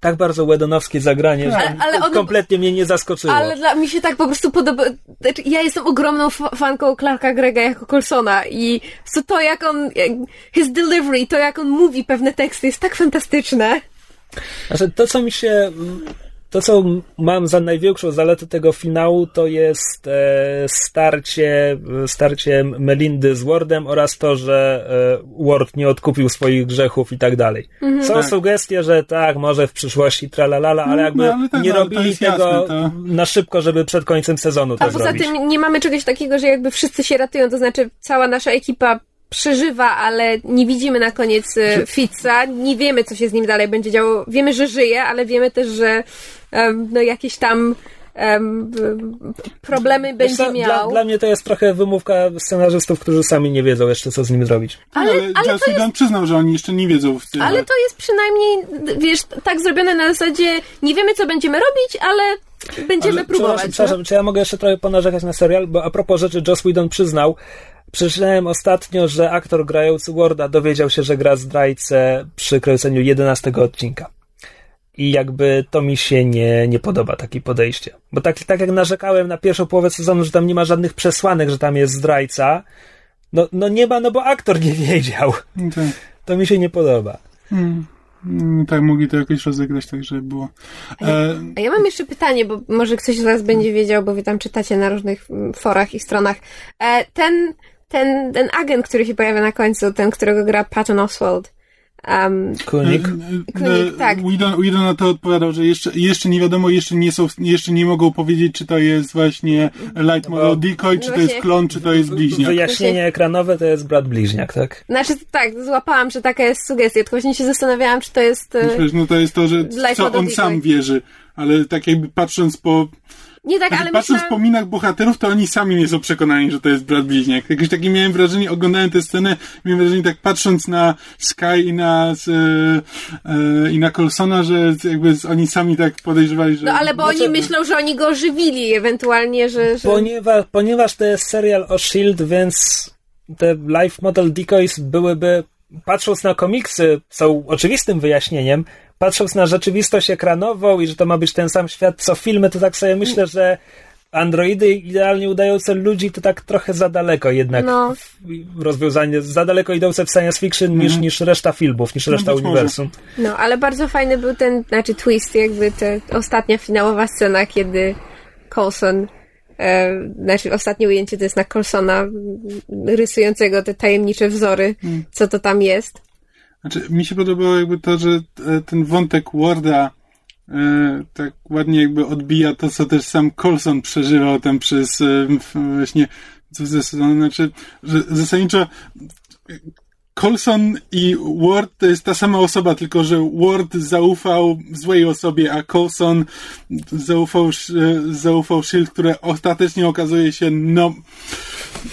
tak bardzo wedonowskie zagranie, ale, że ale ono, kompletnie mnie nie zaskoczyło. Ale dla mi się tak po prostu podoba. Znaczy, ja jestem ogromną fanką Clarka Grega jako Colsona i to jak on, his delivery, to jak on mówi pewne teksty jest tak fantastyczne. Znaczy, to co mi się to, co mam za największą zaletę tego finału, to jest e, starcie, starcie Melindy z Wardem oraz to, że e, Ward nie odkupił swoich grzechów i tak dalej. Mhm. Są tak. sugestie, że tak, może w przyszłości tralalala, ale no, jakby no, ale tak, nie robili tego jasne, na szybko, żeby przed końcem sezonu to A poza zrobić. tym nie mamy czegoś takiego, że jakby wszyscy się ratują, to znaczy cała nasza ekipa przeżywa, ale nie widzimy na koniec e, Fitza, nie wiemy, co się z nim dalej będzie działo. Wiemy, że żyje, ale wiemy też, że um, no jakieś tam um, problemy będzie miał. Dla, dla, mnie to jest trochę wymówka scenarzystów, którzy sami nie wiedzą jeszcze, co z nim zrobić. Ale, ale, ale Joss Whedon jest... przyznał, że oni jeszcze nie wiedzą. W tym, ale to jest przynajmniej, wiesz, tak zrobione na zasadzie nie wiemy, co będziemy robić, ale będziemy ale, próbować. Przepraszam, przepraszam, czy ja mogę jeszcze trochę ponarzekać na serial? Bo a propos rzeczy Joss Whedon przyznał, Przeczytałem ostatnio, że aktor grający Warda dowiedział się, że gra zdrajcę przy kręceniu 11 odcinka. I jakby to mi się nie, nie podoba, takie podejście. Bo tak, tak jak narzekałem na pierwszą połowę sezonu, że tam nie ma żadnych przesłanek, że tam jest zdrajca, no, no nie ma, no bo aktor nie wiedział. Tak. To mi się nie podoba. Hmm. hmm tak, mogli to jakoś rozegrać tak, żeby było. E... A ja mam jeszcze pytanie, bo może ktoś z Was będzie wiedział, bo Wy tam czytacie na różnych forach i stronach. E, ten ten, ten agent, który się pojawia na końcu, ten, którego gra Patton Oswald. Um, Kunik. Kunik, tak. Whedon, na to odpowiadał, że jeszcze, jeszcze nie wiadomo, jeszcze nie są, jeszcze nie mogą powiedzieć, czy to jest właśnie Light Model no, Decoy, czy no to jest klon, czy to jest bliźniak. Wyjaśnienie ekranowe to jest brat bliźniak, tak? Znaczy, tak, złapałam, że taka jest sugestia, tylko właśnie się zastanawiałam, czy to jest... Myślę, no to jest to, że co on Decoy. sam wierzy, ale tak jakby patrząc po nie tak, ale Patrząc myślałam... po minach bohaterów, to oni sami nie są przekonani, że to jest brat bliźniak. Jakieś takie miałem wrażenie, oglądałem tę scenę, miałem wrażenie tak patrząc na Sky i na e, e, i na Colsona, że jakby oni sami tak podejrzewali, że... No ale bo oni myślą, że oni go ożywili ewentualnie, że... że... Ponieważ, ponieważ to jest serial o S.H.I.E.L.D., więc te life model decoys byłyby patrząc na komiksy, są oczywistym wyjaśnieniem, patrząc na rzeczywistość ekranową i że to ma być ten sam świat co filmy, to tak sobie myślę, że androidy idealnie udające ludzi to tak trochę za daleko jednak no. rozwiązanie, za daleko idące w science fiction niż, mm. niż reszta filmów, niż no, reszta uniwersum. No, ale bardzo fajny był ten, znaczy twist, jakby ta ostatnia finałowa scena, kiedy Coulson e, znaczy ostatnie ujęcie to jest na Colsona rysującego te tajemnicze wzory, mm. co to tam jest. Znaczy, mi się podobało jakby to, że e, ten wątek Warda e, tak ładnie jakby odbija to, co też sam Colson przeżywał tam przez e, właśnie co ze znaczy, że zasadniczo Colson i Ward to jest ta sama osoba, tylko że Ward zaufał złej osobie, a Colson zaufał, zaufał Shield, które ostatecznie okazuje się, no,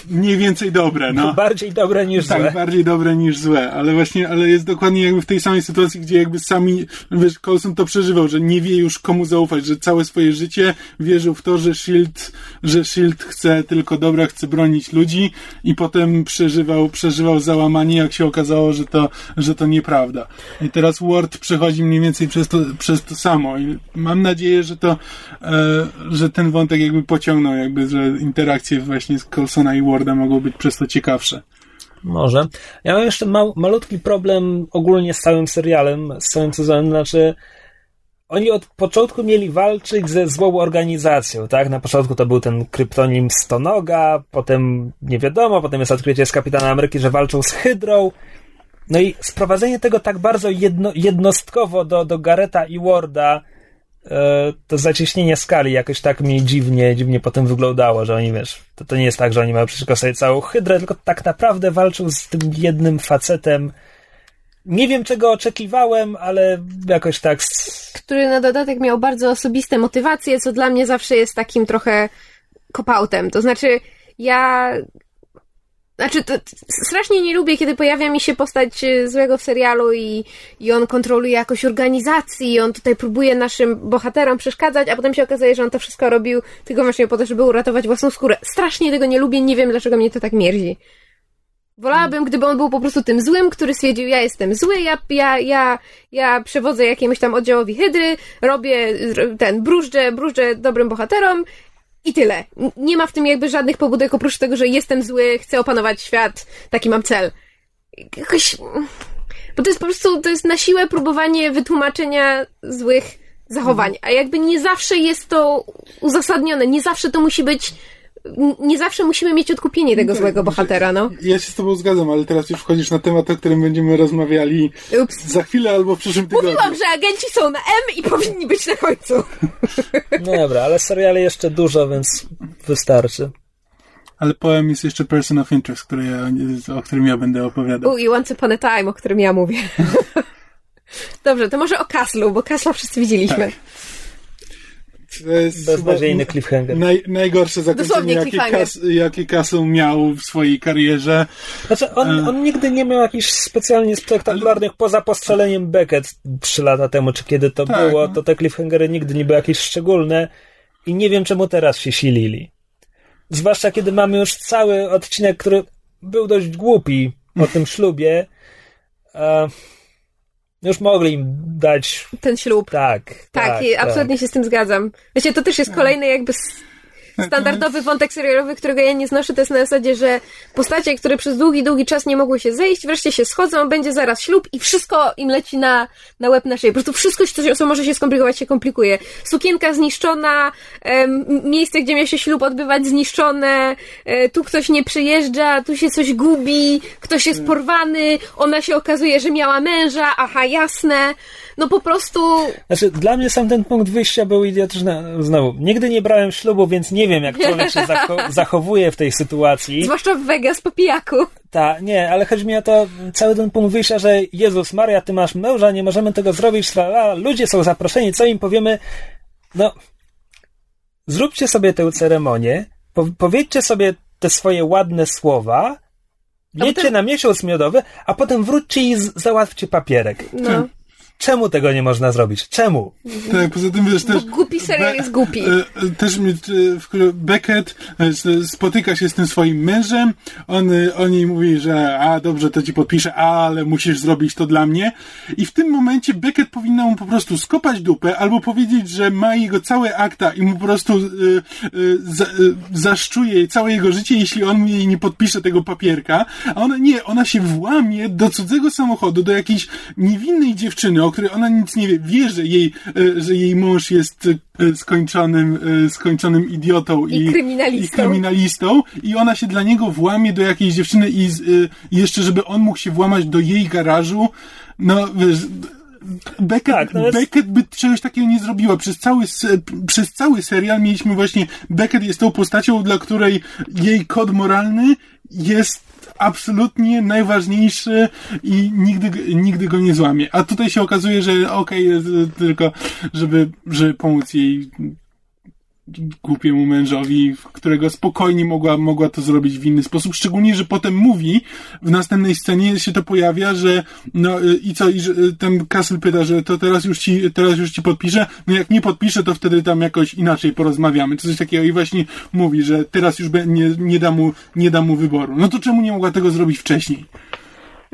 mniej więcej dobre, no. Bardziej dobre niż tak, złe. Tak, bardziej dobre niż złe, ale właśnie, ale jest dokładnie jakby w tej samej sytuacji, gdzie jakby sami, wiesz, Colson to przeżywał, że nie wie już komu zaufać, że całe swoje życie wierzył w to, że Shield, że Shield chce tylko dobra, chce bronić ludzi i potem przeżywał, przeżywał załamanie, jak się okazało, że to, że to nieprawda. I teraz Ward przechodzi mniej więcej przez to, przez to samo i mam nadzieję, że to, e, że ten wątek jakby pociągnął, jakby, że interakcje właśnie z Colsona i Warda mogą być przez to ciekawsze. Może. Ja mam jeszcze ma malutki problem ogólnie z całym serialem, z całym sezonem, znaczy oni od początku mieli walczyć ze złą organizacją, tak? Na początku to był ten kryptonim Stonoga, potem nie wiadomo, potem jest odkrycie z Kapitana Ameryki, że walczą z Hydrą. No i sprowadzenie tego tak bardzo jedno, jednostkowo do, do Gareta i Warda, e, to zacieśnienie skali jakoś tak mi dziwnie, dziwnie potem wyglądało, że oni, wiesz, to, to nie jest tak, że oni mają przeciwko sobie całą Hydrę, tylko tak naprawdę walczą z tym jednym facetem, nie wiem, czego oczekiwałem, ale jakoś tak. Który na dodatek miał bardzo osobiste motywacje, co dla mnie zawsze jest takim trochę kopautem. To znaczy, ja. Znaczy, to, strasznie nie lubię, kiedy pojawia mi się postać e, złego w serialu i, i on kontroluje jakoś organizację i on tutaj próbuje naszym bohaterom przeszkadzać, a potem się okazuje, że on to wszystko robił tylko właśnie po to, żeby uratować własną skórę. Strasznie tego nie lubię, nie wiem, dlaczego mnie to tak mierzi. Wolałabym, gdyby on był po prostu tym złym, który stwierdził, ja jestem zły, ja, ja, ja, ja przewodzę jakiemuś tam oddziałowi hydry, robię ten, brużdżę, brużdżę dobrym bohaterom i tyle. Nie ma w tym jakby żadnych pobudek oprócz tego, że jestem zły, chcę opanować świat, taki mam cel. Jakoś... Bo to jest po prostu, to jest na siłę próbowanie wytłumaczenia złych zachowań, a jakby nie zawsze jest to uzasadnione, nie zawsze to musi być nie zawsze musimy mieć odkupienie tego złego bohatera, no. Ja się z tobą zgadzam, ale teraz już wchodzisz na temat, o którym będziemy rozmawiali Ups. za chwilę albo w przyszłym tygodniu. Mówiłam, że agenci są na M i powinni być na końcu. No dobra, ale seriale jeszcze dużo, więc wystarczy. Ale poem jest jeszcze Person of Interest, który ja, o którym ja będę opowiadał. U, i Once Upon a Time, o którym ja mówię. Dobrze, to może o Kaslu, bo Kasla wszyscy widzieliśmy. Tak. To jest Beznadziejny cliffhanger. Naj, najgorsze zakończenie, jakie, Kas, Castle miał w swojej karierze. Znaczy, on, e, on nigdy nie miał jakichś specjalnie spektakularnych, ale... poza postrzeleniem Beckett trzy lata temu, czy kiedy to tak, było, no. to te cliffhangery nigdy nie były jakieś szczególne i nie wiem, czemu teraz się silili. Zwłaszcza, kiedy mamy już cały odcinek, który był dość głupi o tym ślubie. Uh, już mogli im dać. Ten ślub. Tak. Tak, tak i absolutnie tak. się z tym zgadzam. Wiecie, to też jest no. kolejny jakby standardowy wątek serialowy, którego ja nie znoszę, to jest na zasadzie, że postacie, które przez długi, długi czas nie mogły się zejść, wreszcie się schodzą, będzie zaraz ślub i wszystko im leci na, na łeb na szyję. Po prostu wszystko, co, może się skomplikować, się komplikuje. Sukienka zniszczona, miejsce, gdzie miał się ślub odbywać zniszczone, e, tu ktoś nie przyjeżdża, tu się coś gubi, ktoś jest porwany, ona się okazuje, że miała męża, aha, jasne no po prostu... Znaczy, dla mnie sam ten punkt wyjścia był idiotyczny. Znowu, nigdy nie brałem ślubu, więc nie wiem, jak człowiek się zacho- zachowuje w tej sytuacji. Zwłaszcza w Vegas po pijaku. Tak, nie, ale chodzi mi o to, cały ten punkt wyjścia, że Jezus Maria, ty masz męża, nie możemy tego zrobić, trala, ludzie są zaproszeni, co im powiemy? No, zróbcie sobie tę ceremonię, po- powiedzcie sobie te swoje ładne słowa, jedźcie potem... na miesiąc miodowy, a potem wróćcie i z- załatwcie papierek. No. Czemu tego nie można zrobić? Czemu? Tak, poza tym wiesz też... Bo głupi serial jest głupi. E, e, też mi, Beckett e, spotyka się z tym swoim mężem, on, on jej mówi, że a dobrze, to ci podpiszę, ale musisz zrobić to dla mnie. I w tym momencie Beckett powinna mu po prostu skopać dupę, albo powiedzieć, że ma jego całe akta i mu po prostu y, y, za, y, zaszczuje całe jego życie, jeśli on jej nie podpisze tego papierka. A ona nie, ona się włamie do cudzego samochodu, do jakiejś niewinnej dziewczyny, o której ona nic nie wie, wie, że jej, e, że jej mąż jest e, skończonym, e, skończonym idiotą i, i, kryminalistą. i kryminalistą i ona się dla niego włamie do jakiejś dziewczyny i, i jeszcze, żeby on mógł się włamać do jej garażu, no wiesz, Beckett, tak, no jest... Beckett by czegoś takiego nie zrobiła. Przez cały, przez cały serial mieliśmy właśnie Beckett jest tą postacią, dla której jej kod moralny jest absolutnie najważniejszy i nigdy, nigdy go nie złamie. A tutaj się okazuje, że okej, okay, tylko żeby, żeby pomóc jej głupiemu mężowi, którego spokojnie mogła, mogła to zrobić w inny sposób, szczególnie, że potem mówi, w następnej scenie się to pojawia, że no i co, i że ten Castle pyta, że to teraz już ci, teraz już ci podpiszę, no jak nie podpiszę, to wtedy tam jakoś inaczej porozmawiamy, coś takiego i właśnie mówi, że teraz już nie, nie da mu, nie da mu wyboru. No to czemu nie mogła tego zrobić wcześniej?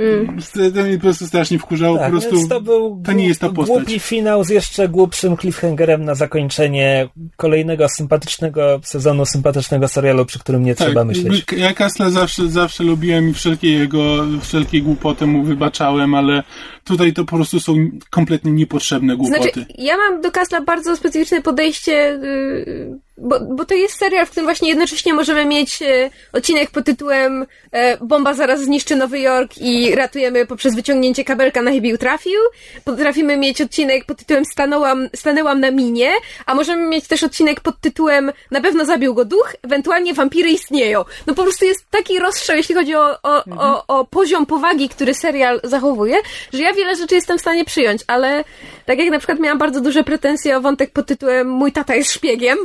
Mm. To mnie po prostu strasznie wkurzało. Tak, po prostu to był to nie jest ta postać. głupi finał z jeszcze głupszym cliffhangerem na zakończenie kolejnego sympatycznego sezonu, sympatycznego serialu, przy którym nie trzeba myśleć. Tak, Ja Kasla zawsze, zawsze lubiłem i wszelkie jego, wszelkie głupoty mu wybaczałem, ale tutaj to po prostu są kompletnie niepotrzebne głupoty. Znaczy, ja mam do Kasla bardzo specyficzne podejście, yy, bo, bo to jest serial, w którym właśnie jednocześnie możemy mieć yy, odcinek pod tytułem yy, Bomba zaraz zniszczy Nowy Jork i ratujemy poprzez wyciągnięcie kabelka na chybił trafił. Potrafimy mieć odcinek pod tytułem Stanęłam, stanęłam na minie, a możemy mieć też odcinek pod tytułem Na pewno zabił go duch, ewentualnie wampiry istnieją. No po prostu jest taki rozstrzał, jeśli chodzi o, o, Mhm. o, o poziom powagi, który serial zachowuje, że ja wiele rzeczy jestem w stanie przyjąć, ale tak jak na przykład miałam bardzo duże pretensje o wątek pod tytułem Mój tata jest szpiegiem,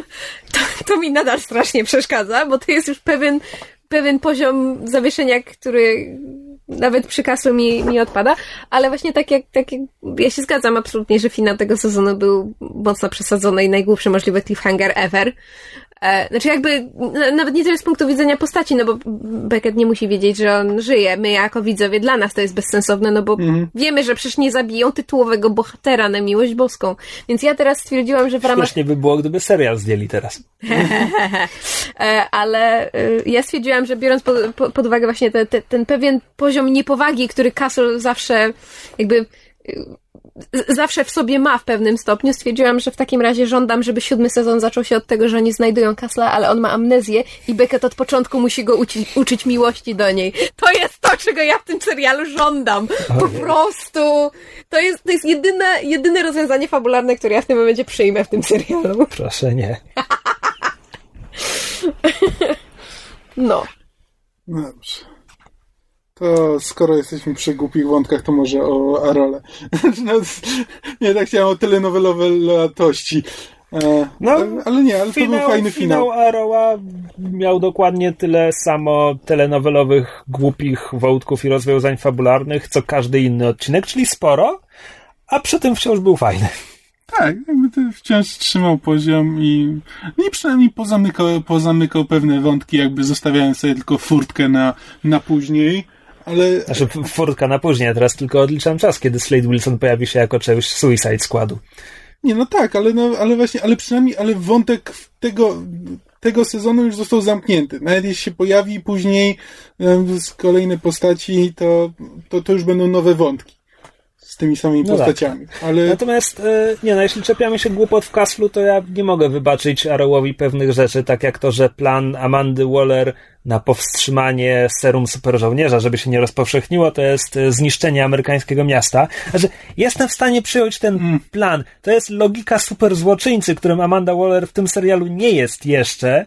to, to mi nadal strasznie przeszkadza, bo to jest już pewien, pewien poziom zawieszenia, który nawet przy kaslu mi, mi odpada, ale właśnie tak jak, tak jak ja się zgadzam absolutnie, że finał tego sezonu był mocno przesadzony i najgłupszy możliwy cliffhanger ever. E, znaczy jakby, nawet nie tyle z punktu widzenia postaci, no bo Beckett nie musi wiedzieć, że on żyje. My jako widzowie, dla nas to jest bezsensowne, no bo wiemy, że przecież nie zabiją tytułowego bohatera na miłość boską. Więc ja teraz stwierdziłam, że w ramach Śmiesznie by było, gdyby serial zdjęli teraz. E, ale e, ja stwierdziłam, że biorąc pod, po- pod uwagę właśnie te, te, ten pewien poziom niepowagi, który Castle zawsze jakby zawsze w sobie ma w pewnym stopniu, stwierdziłam, że w takim razie żądam, żeby siódmy sezon zaczął się od tego, że oni znajdują Kasla, ale on ma amnezję i Beckett od początku musi go uci- uczyć miłości do niej. To jest to, czego ja w tym serialu żądam. Po prostu. To jest, to jest jedyne, jedyne rozwiązanie fabularne, które ja w tym momencie przyjmę w tym serialu. Proszę nie. No. No dobrze. To skoro jesteśmy przy głupich wątkach, to może o Arole. No, nie, tak chciałem o telenowelowej E, No, ale, ale nie, ale to był fajny finał. Finał Arrowa miał dokładnie tyle samo telenowelowych, głupich wątków i rozwiązań fabularnych, co każdy inny odcinek, czyli sporo, a przy tym wciąż był fajny. Tak, jakby to wciąż trzymał poziom i, no i przynajmniej pozamykał, pozamykał pewne wątki, jakby zostawiając sobie tylko furtkę na, na później, ale Znaczy, furtka na później, a teraz tylko odliczam czas, kiedy Slade Wilson pojawi się jako część Suicide Squadu. Nie, no tak, ale, no, ale właśnie, ale przynajmniej, ale wątek tego, tego sezonu już został zamknięty. Nawet jeśli się pojawi później z kolejne postaci, to, to, to już będą nowe wątki z tymi samymi No tak. postaciami. Ale Natomiast, e, nie no, jeśli czepiamy się głupot w Kaslu, to ja nie mogę wybaczyć Arrowowi pewnych rzeczy, tak jak to, że plan Amandy Waller na powstrzymanie serum superżołnierza, żeby się nie rozpowszechniło, to jest e, zniszczenie amerykańskiego miasta. Znaczy, jestem w stanie przyjąć ten plan. To jest logika superzłoczyńcy, którym Amanda Waller w tym serialu nie jest jeszcze,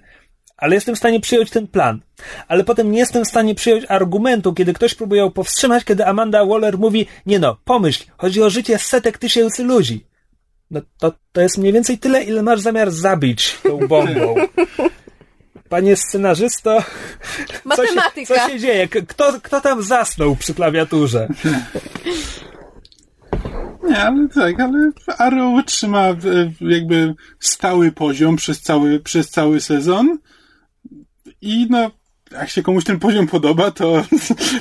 ale jestem w stanie przyjąć ten plan. Ale potem nie jestem w stanie przyjąć argumentu, kiedy ktoś próbuje ją powstrzymać, kiedy Amanda Waller mówi, nie no, pomyśl, chodzi o życie setek tysięcy ludzi. No to, to jest mniej więcej tyle, ile masz zamiar zabić tą bombą. Panie scenarzysto, co się, Matematyka. co się dzieje? Kto, kto tam zasnął przy klawiaturze? nie, ale tak, ale Arrow trzyma e, jakby stały poziom przez cały, przez cały sezon i no, jak się komuś ten poziom podoba, to,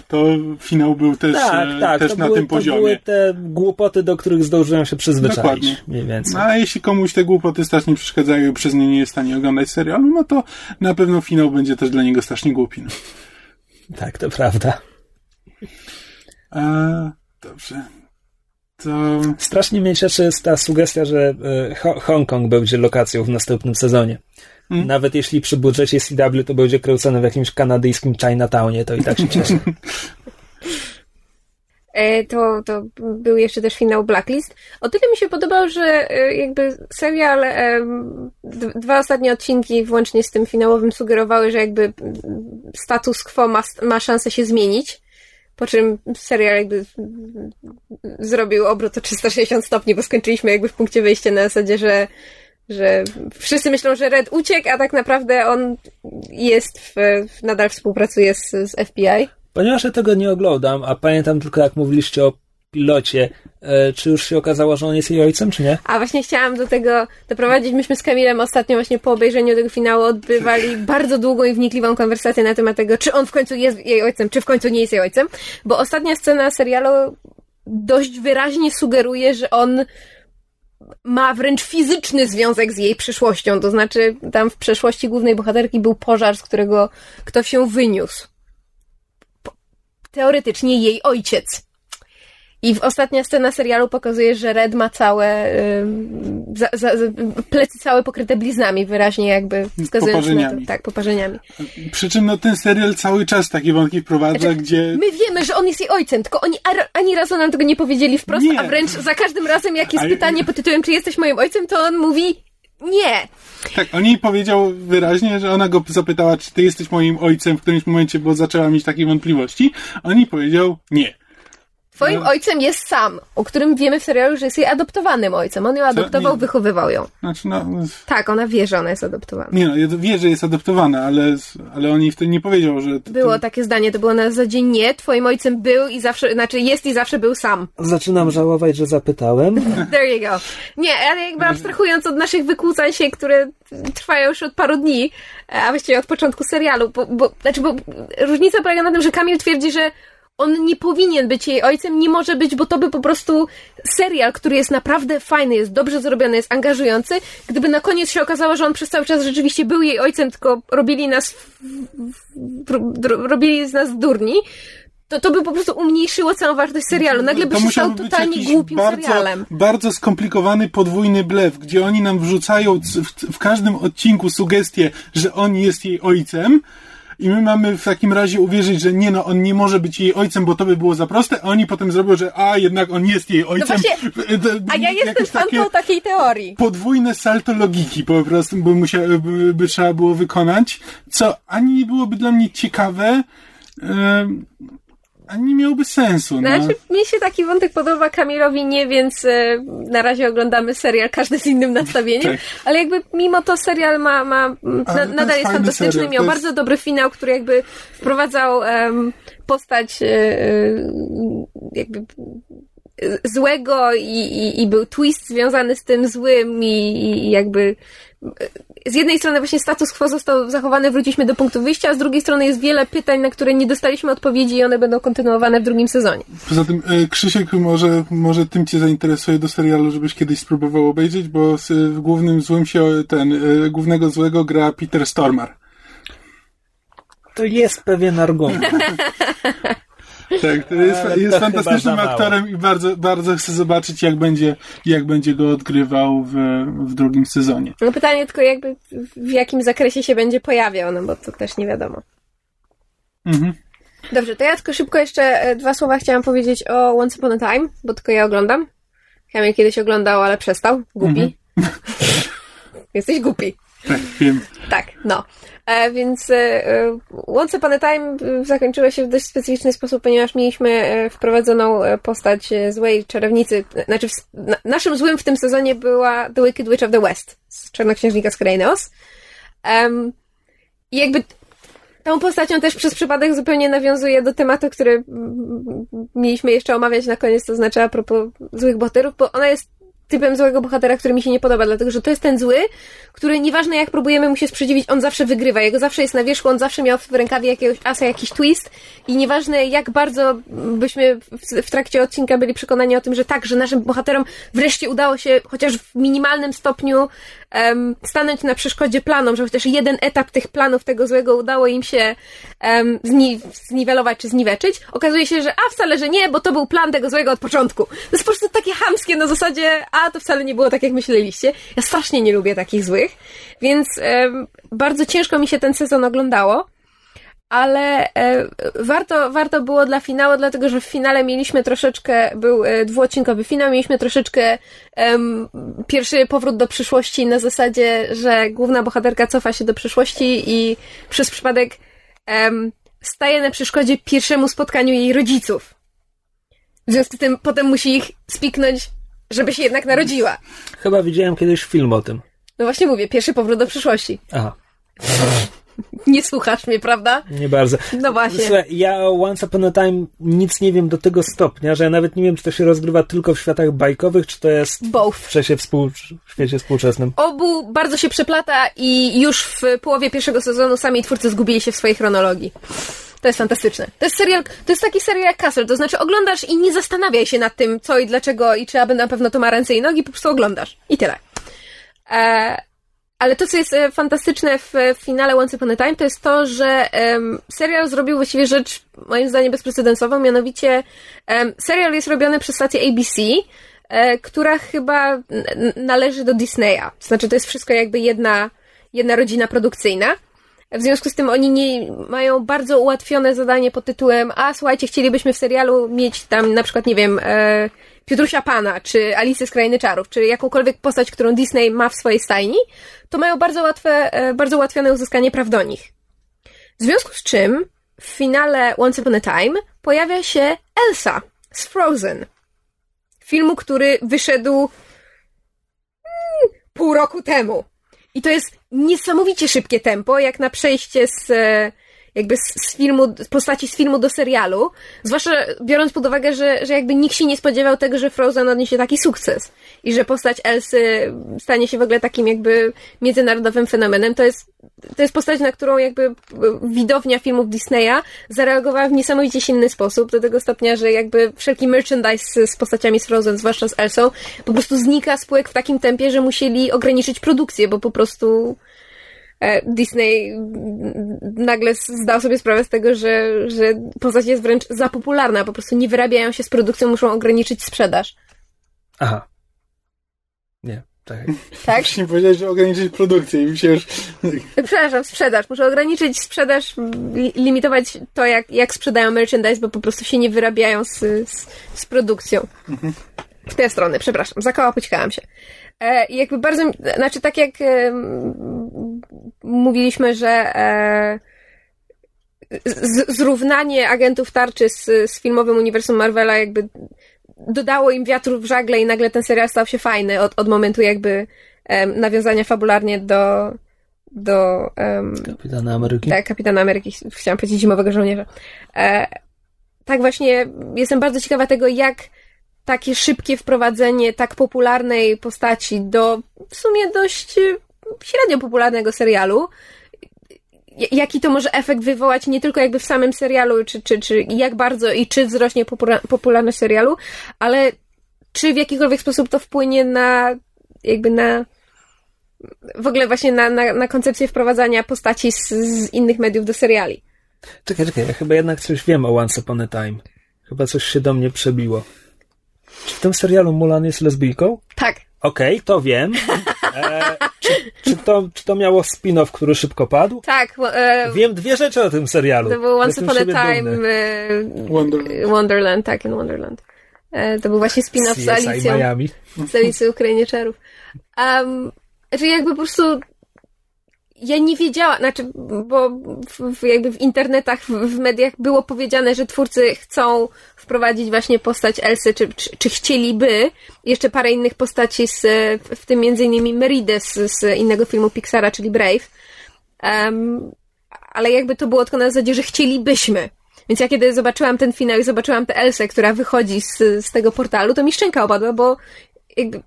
to finał był też, Tak, e, tak, też to, na były, tym to poziomie. były te głupoty, do których zdążyłem się przyzwyczaić. Dokładnie. Mniej więcej. No, a jeśli komuś te głupoty strasznie przeszkadzają i przez nie nie jest w stanie oglądać serialu, no to na pewno finał będzie też dla niego strasznie głupi. No. Tak, to prawda. A, dobrze. To... Strasznie mnie cieszy ta sugestia, że e, Ho- Hongkong będzie lokacją w następnym sezonie. Hmm. Nawet jeśli przy budżecie CW to będzie kręcone w jakimś kanadyjskim Chinatownie, to i tak się cieszę. E, to, to był jeszcze też finał Blacklist. O tyle mi się podobał, że e, jakby serial, d- dwa ostatnie odcinki włącznie z tym finałowym sugerowały, że jakby status quo ma, ma szansę się zmienić. Po czym serial jakby zrobił obrót o 360 stopni, bo skończyliśmy jakby w punkcie wyjścia na zasadzie, że że wszyscy myślą, że Red uciekł, a tak naprawdę on jest w, nadal współpracuje z, z FBI. Ponieważ ja tego nie oglądam, a pamiętam tylko jak mówiliście o pilocie. E, czy już się okazało, że on jest jej ojcem, czy nie? A właśnie chciałam do tego doprowadzić. Myśmy z Kamilem ostatnio właśnie po obejrzeniu tego finału odbywali bardzo długą i wnikliwą konwersację na temat tego, czy on w końcu jest jej ojcem, czy w końcu nie jest jej ojcem. Bo ostatnia scena serialu dość wyraźnie sugeruje, że on ma wręcz fizyczny związek z jej przyszłością. To znaczy, tam w przeszłości głównej bohaterki był pożar, z którego ktoś się wyniósł. Teoretycznie jej ojciec. I w ostatnia scena serialu pokazuje, że Red ma całe y, za, za, plecy całe pokryte bliznami, wyraźnie jakby wskazując na to. Tak, poparzeniami. Przy czym no, ten serial cały czas takie wątki wprowadza, znaczy, gdzie... My wiemy, że on jest jej ojcem, tylko oni ani razu nam tego nie powiedzieli wprost, nie. a wręcz za każdym razem, jak jest a... pytanie pod tytułem, czy jesteś moim ojcem, to on mówi nie. Tak, on jej powiedział wyraźnie, że ona go zapytała, czy ty jesteś moim ojcem w którymś momencie, bo zaczęła mieć takie wątpliwości. On jej powiedział nie. Twoim no. ojcem jest sam, o którym wiemy w serialu, że jest jej adoptowanym ojcem. On ją adoptował, nie, wychowywał ją. Znaczy, no, tak, ona wie, że ona jest adoptowana. Nie no, wie, że jest adoptowana, ale, ale on jej wtedy nie powiedział, że... To, było takie zdanie, to było na zasadzie nie, twoim ojcem był i zawsze, znaczy jest i zawsze był sam. Zaczynam żałować, że zapytałem. There you go. Nie, ale jakby abstrahując od naszych wykłócań się, które trwają już od paru dni, a właściwie od początku serialu, bo, bo, znaczy, bo różnica polega na tym, że Kamil twierdzi, że on nie powinien być jej ojcem, nie może być, bo to by po prostu serial, który jest naprawdę fajny, jest dobrze zrobiony, jest angażujący, gdyby na koniec się okazało, że on przez cały czas rzeczywiście był jej ojcem, tylko robili nas robili z nas durni, to, to by po prostu umniejszyło całą wartość serialu. Nagle by to się stał totalnie głupim bardzo, serialem. Bardzo skomplikowany podwójny blef, gdzie oni nam wrzucają w, w każdym odcinku sugestię, że on jest jej ojcem, i my mamy w takim razie uwierzyć, że nie no, on nie może być jej ojcem, bo to by było za proste, a oni potem zrobią, że a, jednak on jest jej ojcem. No właśnie, a ja jestem fanką takiej teorii. Podwójne salto logiki po prostu, bo musiał, by, by trzeba było wykonać, co ani nie byłoby dla mnie ciekawe, a nie miałby sensu. No. Znaczy, mi się taki wątek podoba, Kamilowi nie, więc e, na razie oglądamy serial, każdy z innym nastawieniem, tak. ale jakby mimo to serial ma, ma na, nadal jest, jest fantastyczny, serial. miał jest... bardzo dobry finał, który jakby wprowadzał postać e, e, jakby złego i, i, i, był twist związany z tym złym i, i jakby z jednej strony właśnie status quo został zachowany, wróciliśmy do punktu wyjścia, a z drugiej strony jest wiele pytań, na które nie dostaliśmy odpowiedzi i one będą kontynuowane w drugim sezonie. Poza tym, e, Krzysiek, może, może tym cię zainteresuje do serialu, żebyś kiedyś spróbował obejrzeć, bo w głównym złym się ten, e, głównego złego gra Peter Stormar. To jest pewien argument. Tak, to jest, jest fantastycznym aktorem i bardzo, bardzo chcę zobaczyć, jak będzie, jak będzie go odgrywał w, w drugim sezonie. No pytanie tylko jakby w jakim zakresie się będzie pojawiał, no bo to też nie wiadomo. Mhm. Dobrze, to ja tylko szybko jeszcze e, dwa słowa chciałam powiedzieć o Once Upon a Time, bo tylko ja oglądam. Ja mnie kiedyś oglądał, ale przestał. Głupi. Mhm. Jesteś głupi. Tak, wiem. Tak, no. E, więc e, e, Once Upon a Time zakończyło się w dość specyficzny sposób, ponieważ mieliśmy wprowadzoną postać złej czarownicy. Znaczy, naszym złym w tym sezonie była The Wicked Witch of the West z Czarnoksiężnika z Kraineos. Um, I jakby tą postacią też przez przypadek zupełnie nawiązuje do tematu, który mieliśmy jeszcze omawiać na koniec, to znaczy a propos złych bohaterów, bo ona jest typem złego bohatera, który mi się nie podoba, dlatego że to jest ten zły, który nieważne jak próbujemy mu się sprzeciwić, on zawsze wygrywa. Jego zawsze jest na wierzchu, on zawsze miał w rękawie jakiegoś asa, jakiś twist i nieważne jak bardzo byśmy w, w trakcie odcinka byli przekonani o tym, że tak, że naszym bohaterom wreszcie udało się chociaż w minimalnym stopniu um, stanąć na przeszkodzie planom, że chociaż jeden etap tych planów tego złego udało im się um, zni zniwelować czy zniweczyć, okazuje się, że a wcale, że nie, bo to był plan tego złego od początku. To jest po prostu takie hamskie na zasadzie, a to wcale nie było tak, jak myśleliście. Ja strasznie nie lubię takich złych, więc um, bardzo ciężko mi się ten sezon oglądało ale e, warto, warto było dla finału, dlatego że w finale mieliśmy troszeczkę, był e, dwuodcinkowy finał, mieliśmy troszeczkę pierwszy powrót do przyszłości na zasadzie, że główna bohaterka cofa się do przyszłości i przez przypadek staje na przeszkodzie pierwszemu spotkaniu jej rodziców. W związku z tym potem musi ich spiknąć, żeby się jednak narodziła. Chyba widziałem kiedyś film o tym. No właśnie mówię, pierwszy powrót do przyszłości. Aha. Nie słuchasz mnie, prawda? Nie bardzo. No właśnie. Słuchaj, ja o Once Upon a Time nic nie wiem do tego stopnia, że ja nawet nie wiem, czy to się rozgrywa tylko w światach bajkowych, czy to jest Both. w świecie, współ... w świecie współczesnym. Obu bardzo się przeplata i już w połowie pierwszego sezonu sami twórcy zgubili się w swojej chronologii. To jest fantastyczne. To jest serial, to jest taki serial jak Castle, to znaczy oglądasz i nie zastanawiaj się nad tym, co i dlaczego i czy aby na pewno to ma ręce i nogi, po prostu oglądasz. I tyle. E, ale to, co jest e, fantastyczne w, w finale Once Upon a Time, to jest to, że em, serial zrobił właściwie rzecz, moim zdaniem, bezprecedensową, mianowicie em, serial jest robiony przez stację ABC, e, która chyba należy do Disneya. Znaczy, to jest wszystko jakby jedna, jedna rodzina produkcyjna. W związku z tym oni nie mają bardzo ułatwione zadanie pod tytułem a słuchajcie, chcielibyśmy w serialu mieć tam na przykład, nie wiem, e, Piotrusia Pana, czy Alice z Krainy Czarów, czy jakąkolwiek postać, którą Disney ma w swojej stajni, to mają bardzo łatwe, e, bardzo ułatwione uzyskanie praw do nich. W związku z czym w finale Once Upon a Time pojawia się Elsa z Frozen. Filmu, który wyszedł mm, pół roku temu. I to jest niesamowicie szybkie tempo, jak na przejście z e, jakby z, filmu, z postaci z filmu do serialu. Zwłaszcza biorąc pod uwagę, że, że jakby nikt się nie spodziewał tego, że Frozen odniesie taki sukces. I że postać Elsy stanie się w ogóle takim jakby międzynarodowym fenomenem. To jest, to jest postać, na którą jakby widownia filmów Disneya zareagowała w niesamowicie silny sposób, do tego stopnia, że jakby wszelki merchandise z, z postaciami z Frozen, zwłaszcza z Elsą, po prostu znika z półek w takim tempie, że musieli ograniczyć produkcję, bo po prostu Disney nagle zdał sobie sprawę z tego, że, że postać jest wręcz za popularna, po prostu nie wyrabiają się z produkcją, muszą ograniczyć sprzedaż. Aha. Nie, tak. Tak? Właśnie powiedziałeś, że ograniczyć produkcję i mi się już... Przepraszam, sprzedaż. Muszę ograniczyć sprzedaż, li- limitować to, jak, jak sprzedają merchandise, bo po prostu się nie wyrabiają z, z, z produkcją. W tę stronę, przepraszam, zakołapućkałam się. E, i jakby bardzo, znaczy tak jak e, mówiliśmy, że e, zrównanie agentów tarczy z, z filmowym uniwersum Marvela jakby dodało im wiatru w żagle i nagle ten serial stał się fajny od, od momentu jakby em, nawiązania fabularnie do do em, Kapitana Ameryki. tak, Kapitana Ameryki, chciałam powiedzieć Zimowego Żołnierza. E, tak właśnie, jestem bardzo ciekawa tego, jak takie szybkie wprowadzenie tak popularnej postaci do w sumie dość e, średnio popularnego serialu, jaki to może efekt wywołać nie tylko jakby w samym serialu, czy, czy, czy jak bardzo i czy wzrośnie popula- popularność serialu, ale czy w jakikolwiek sposób to wpłynie na jakby na w ogóle właśnie na, na, na koncepcję wprowadzania postaci z, z innych mediów do seriali. Czekaj, czekaj, ja chyba jednak coś wiem o Once Upon a Time. Chyba coś się do mnie przebiło. Czy w tym serialu Mulan jest lesbijką? Tak. Okej, to wiem. E, czy, czy, to, czy to miało spin-off, który szybko padł? Tak, e, Wiem dwie rzeczy o tym serialu. to był Once Upon a Time e, Wonderland. Wonderland, tak, in Wonderland. E, to był właśnie spin-off z Alicją, Miami. z Alicji Ukrainieczarów. Um, że jakby po prostu ja nie wiedziałam, znaczy, bo w, w, jakby w internetach, w, w mediach było powiedziane, że twórcy chcą wprowadzić właśnie postać Elsy, czy, czy, czy chcieliby jeszcze parę innych postaci, z, w tym innymi Meridę z, z innego filmu Pixara, czyli Brave. Um, ale jakby to było tylko na zasadzie, że chcielibyśmy. Więc ja kiedy zobaczyłam ten finał i zobaczyłam tę Elsę, która wychodzi z, z tego portalu, to mi szczęka opadła, bo jakby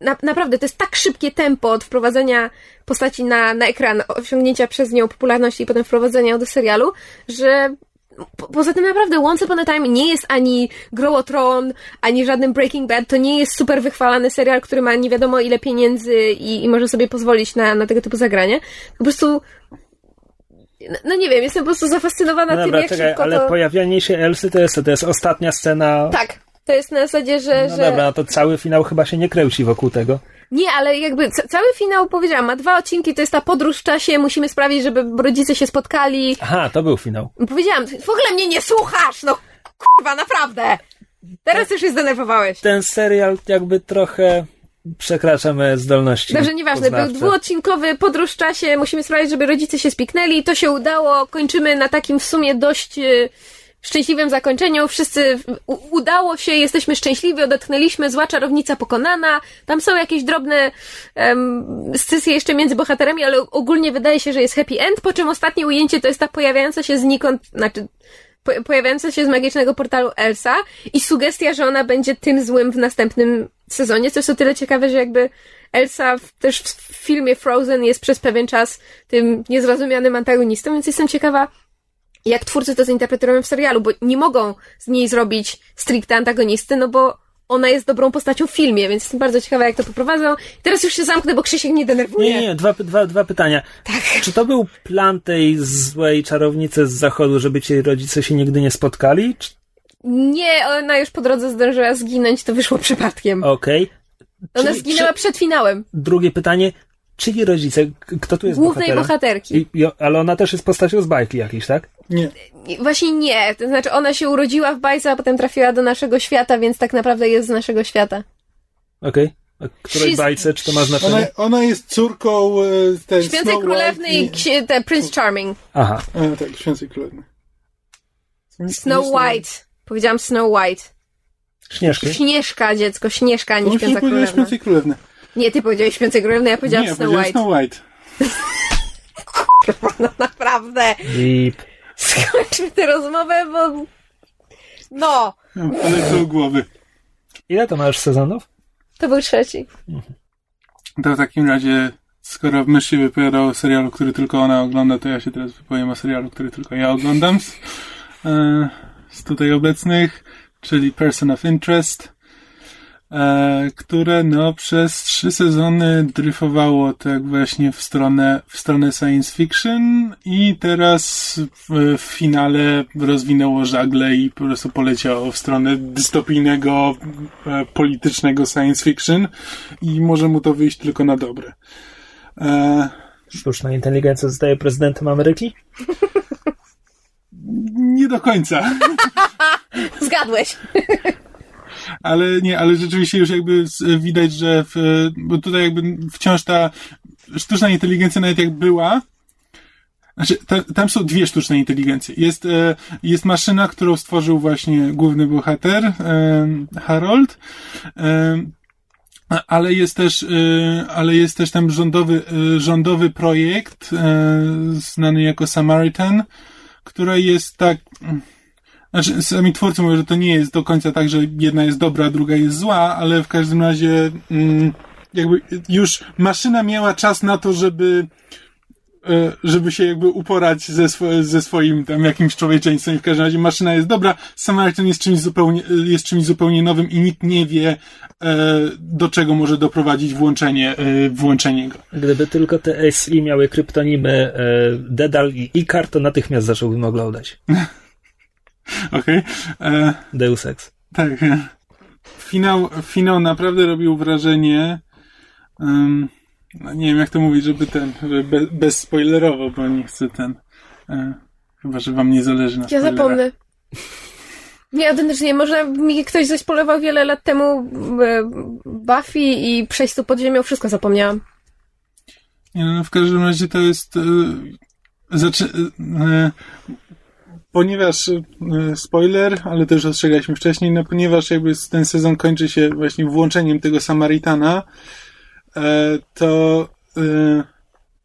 na, naprawdę to jest tak szybkie tempo od wprowadzenia postaci na, na ekran, osiągnięcia przez nią popularności i potem wprowadzenia do serialu, że po, poza tym naprawdę Once Upon a Time nie jest ani Grow Tron, ani żadnym Breaking Bad, to nie jest super wychwalany serial, który ma nie wiadomo ile pieniędzy i, i może sobie pozwolić na, na tego typu zagranie. Po prostu no, no nie wiem, jestem po prostu zafascynowana No tym, dobra, jak czekaj, szybko ale to... pojawianie się Elsy to jest, to jest ostatnia scena. Tak, to jest na zasadzie, że... No że... dobra, no to cały finał chyba się nie kręci wokół tego. Nie, ale jakby ca- cały finał, powiedziałam, ma dwa odcinki, to jest ta podróż w czasie, musimy sprawić, żeby rodzice się spotkali. Aha, to był finał. Powiedziałam, w ogóle mnie nie słuchasz, no kurwa, naprawdę. Teraz już się zdenerwowałeś. Ten serial jakby trochę przekracza moje zdolności. Dobrze, nieważne, był poznawcze. dwuodcinkowy podróż w czasie, musimy sprawić, żeby rodzice się spiknęli, to się udało, kończymy na takim w sumie dość, e, szczęśliwym zakończeniu. Wszyscy udało się, jesteśmy szczęśliwi, odetchnęliśmy, zła czarownica pokonana. Tam są jakieś drobne um, scysje jeszcze między bohaterami, ale ogólnie wydaje się, że jest happy end, po czym ostatnie ujęcie to jest ta pojawiająca się znikąd, znaczy po, pojawiająca się z magicznego portalu Elsa i sugestia, że ona będzie tym złym w następnym sezonie, co jest o tyle ciekawe, że jakby Elsa w, też w filmie Frozen jest przez pewien czas tym niezrozumianym antagonistą, więc jestem ciekawa, jak twórcy to zinterpretują w serialu, bo nie mogą z niej zrobić stricte antagonisty, no bo ona jest dobrą postacią w filmie, więc jestem bardzo ciekawa, jak to poprowadzą. I teraz już się zamknę, bo Krzysiek nie denerwuje. Nie, nie, dwa, dwa, dwa pytania. Tak. Czy to był plan tej złej czarownicy z zachodu, żeby ci rodzice się nigdy nie spotkali? Czy... Nie, ona już po drodze zdążyła zginąć, to wyszło przypadkiem. Okej. Ona Czyli- zginęła czy- przed finałem. Drugie pytanie. Czyji rodzice? Kto tu jest Głównej bohaterem? bohaterki. I, ale ona też jest postacią z bajki jakiejś, tak? Nie. Właśnie nie. To znaczy, ona się urodziła w bajce, a potem trafiła do naszego świata, więc tak naprawdę jest z naszego świata. Okej. A której She's- bajce? Czy to ma znaczenie? Ona, ona jest córką e, tej Śpiącej Snow Królewny i te Prince Charming. Aha. A, tak, Święcej Królewny. Snow White. Powiedziałam Snow White. Śnieżki. Śnieżka, dziecko, Śnieżka, a nie Śpiąca Królewna. Święcej Królewny. Nie, ty powiedziałeś Śpiącej Królewny, ja powiedziałam Nie, Snow White. Snow White. No naprawdę. Deep. Skończmy tę rozmowę, bo... No, Ale do głowy. Ile to masz sezonów? to był trzeci. To w takim razie, skoro mysz się wypowiadał o serialu, który tylko ona ogląda, to ja się teraz wypowiem o serialu, który tylko ja oglądam z, e, z tutaj obecnych, czyli Person of Interest, które no przez trzy sezony dryfowało tak właśnie w stronę, w stronę science fiction i teraz w, w finale rozwinęło żagle i po prostu poleciało w stronę dystopijnego, e, politycznego science fiction i może mu to wyjść tylko na dobre. E, Sztuczna inteligencja zostaje prezydentem Ameryki? nie do końca, Zgadłeś. ale nie, ale rzeczywiście już jakby widać, że w, bo tutaj jakby wciąż ta sztuczna inteligencja nawet jak była, znaczy, ta, tam są dwie sztuczne inteligencje. Jest, e, jest maszyna, którą stworzył właśnie główny bohater, e, Harold, e, ale jest też, ale jest też tam rządowy, rządowy projekt, znany jako Samaritan, który jest tak, znaczy, sami twórcy mówią, że to nie jest do końca tak, że jedna jest dobra, a druga jest zła, ale w każdym razie mm, jakby już maszyna miała czas na to, żeby e, żeby się jakby uporać ze, swo- ze swoim tam jakimś człowieczeństwem. W każdym razie maszyna jest dobra, Samaritan jest czymś zupełnie, jest czymś zupełnie nowym i nikt nie wie, e, do czego może doprowadzić włączenie, e, włączenie go. Gdyby tylko te SI miały kryptonimy e, Dedal i Ikar, to natychmiast zacząłbym oglądać. Okej? E, Deus Ex. Tak. Finał, finał naprawdę robił wrażenie. Um, no nie wiem, jak to mówić, żeby ten, żeby be, bezspoilerowo, bo nie chcę ten. E, chyba, że wam nie zależy na Ja spoilerach. zapomnę. Nie, autentycznie, może mi ktoś zaspoilował wiele lat temu e, Buffy i przejść tu pod ziemią, wszystko zapomniałam. Nie, no, w każdym razie to jest. E, zaczy, e, ponieważ e, spoiler, ale też ostrzegaliśmy wcześniej, no ponieważ jakby ten sezon kończy się właśnie włączeniem tego Samaritana, e, to e,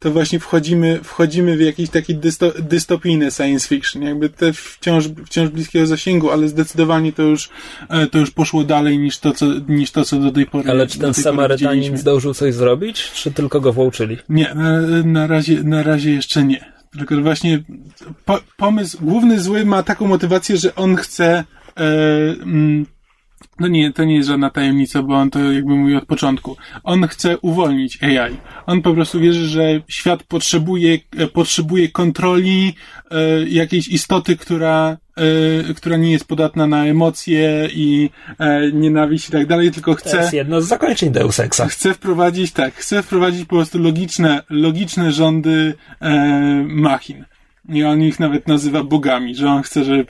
to właśnie wchodzimy, wchodzimy w jakiś taki dysto, dystopijny science fiction, jakby te wciąż, wciąż bliskiego zasięgu, ale zdecydowanie to już, e, to już poszło dalej niż to, co, niż to, co do tej pory Ale czy ten Samarytanin zdążył coś zrobić, czy tylko go włączyli? Nie, na, na, razie, na razie jeszcze nie. Tylko właśnie po, pomysł, główny zły ma taką motywację, że on chce. E, mm, no nie, to nie jest żadna tajemnica, bo on to jakby mówi od początku. On chce uwolnić AI. On po prostu wierzy, że świat potrzebuje, e, potrzebuje kontroli e, jakiejś istoty, która, która nie jest podatna na emocje i e, nienawiść i tak dalej, tylko To chce jest jedno z zakończeń Deus Exa. chce wprowadzić, tak, chce wprowadzić po prostu logiczne, logiczne rządy e, machin. I on ich nawet nazywa bogami, że on chce, żeby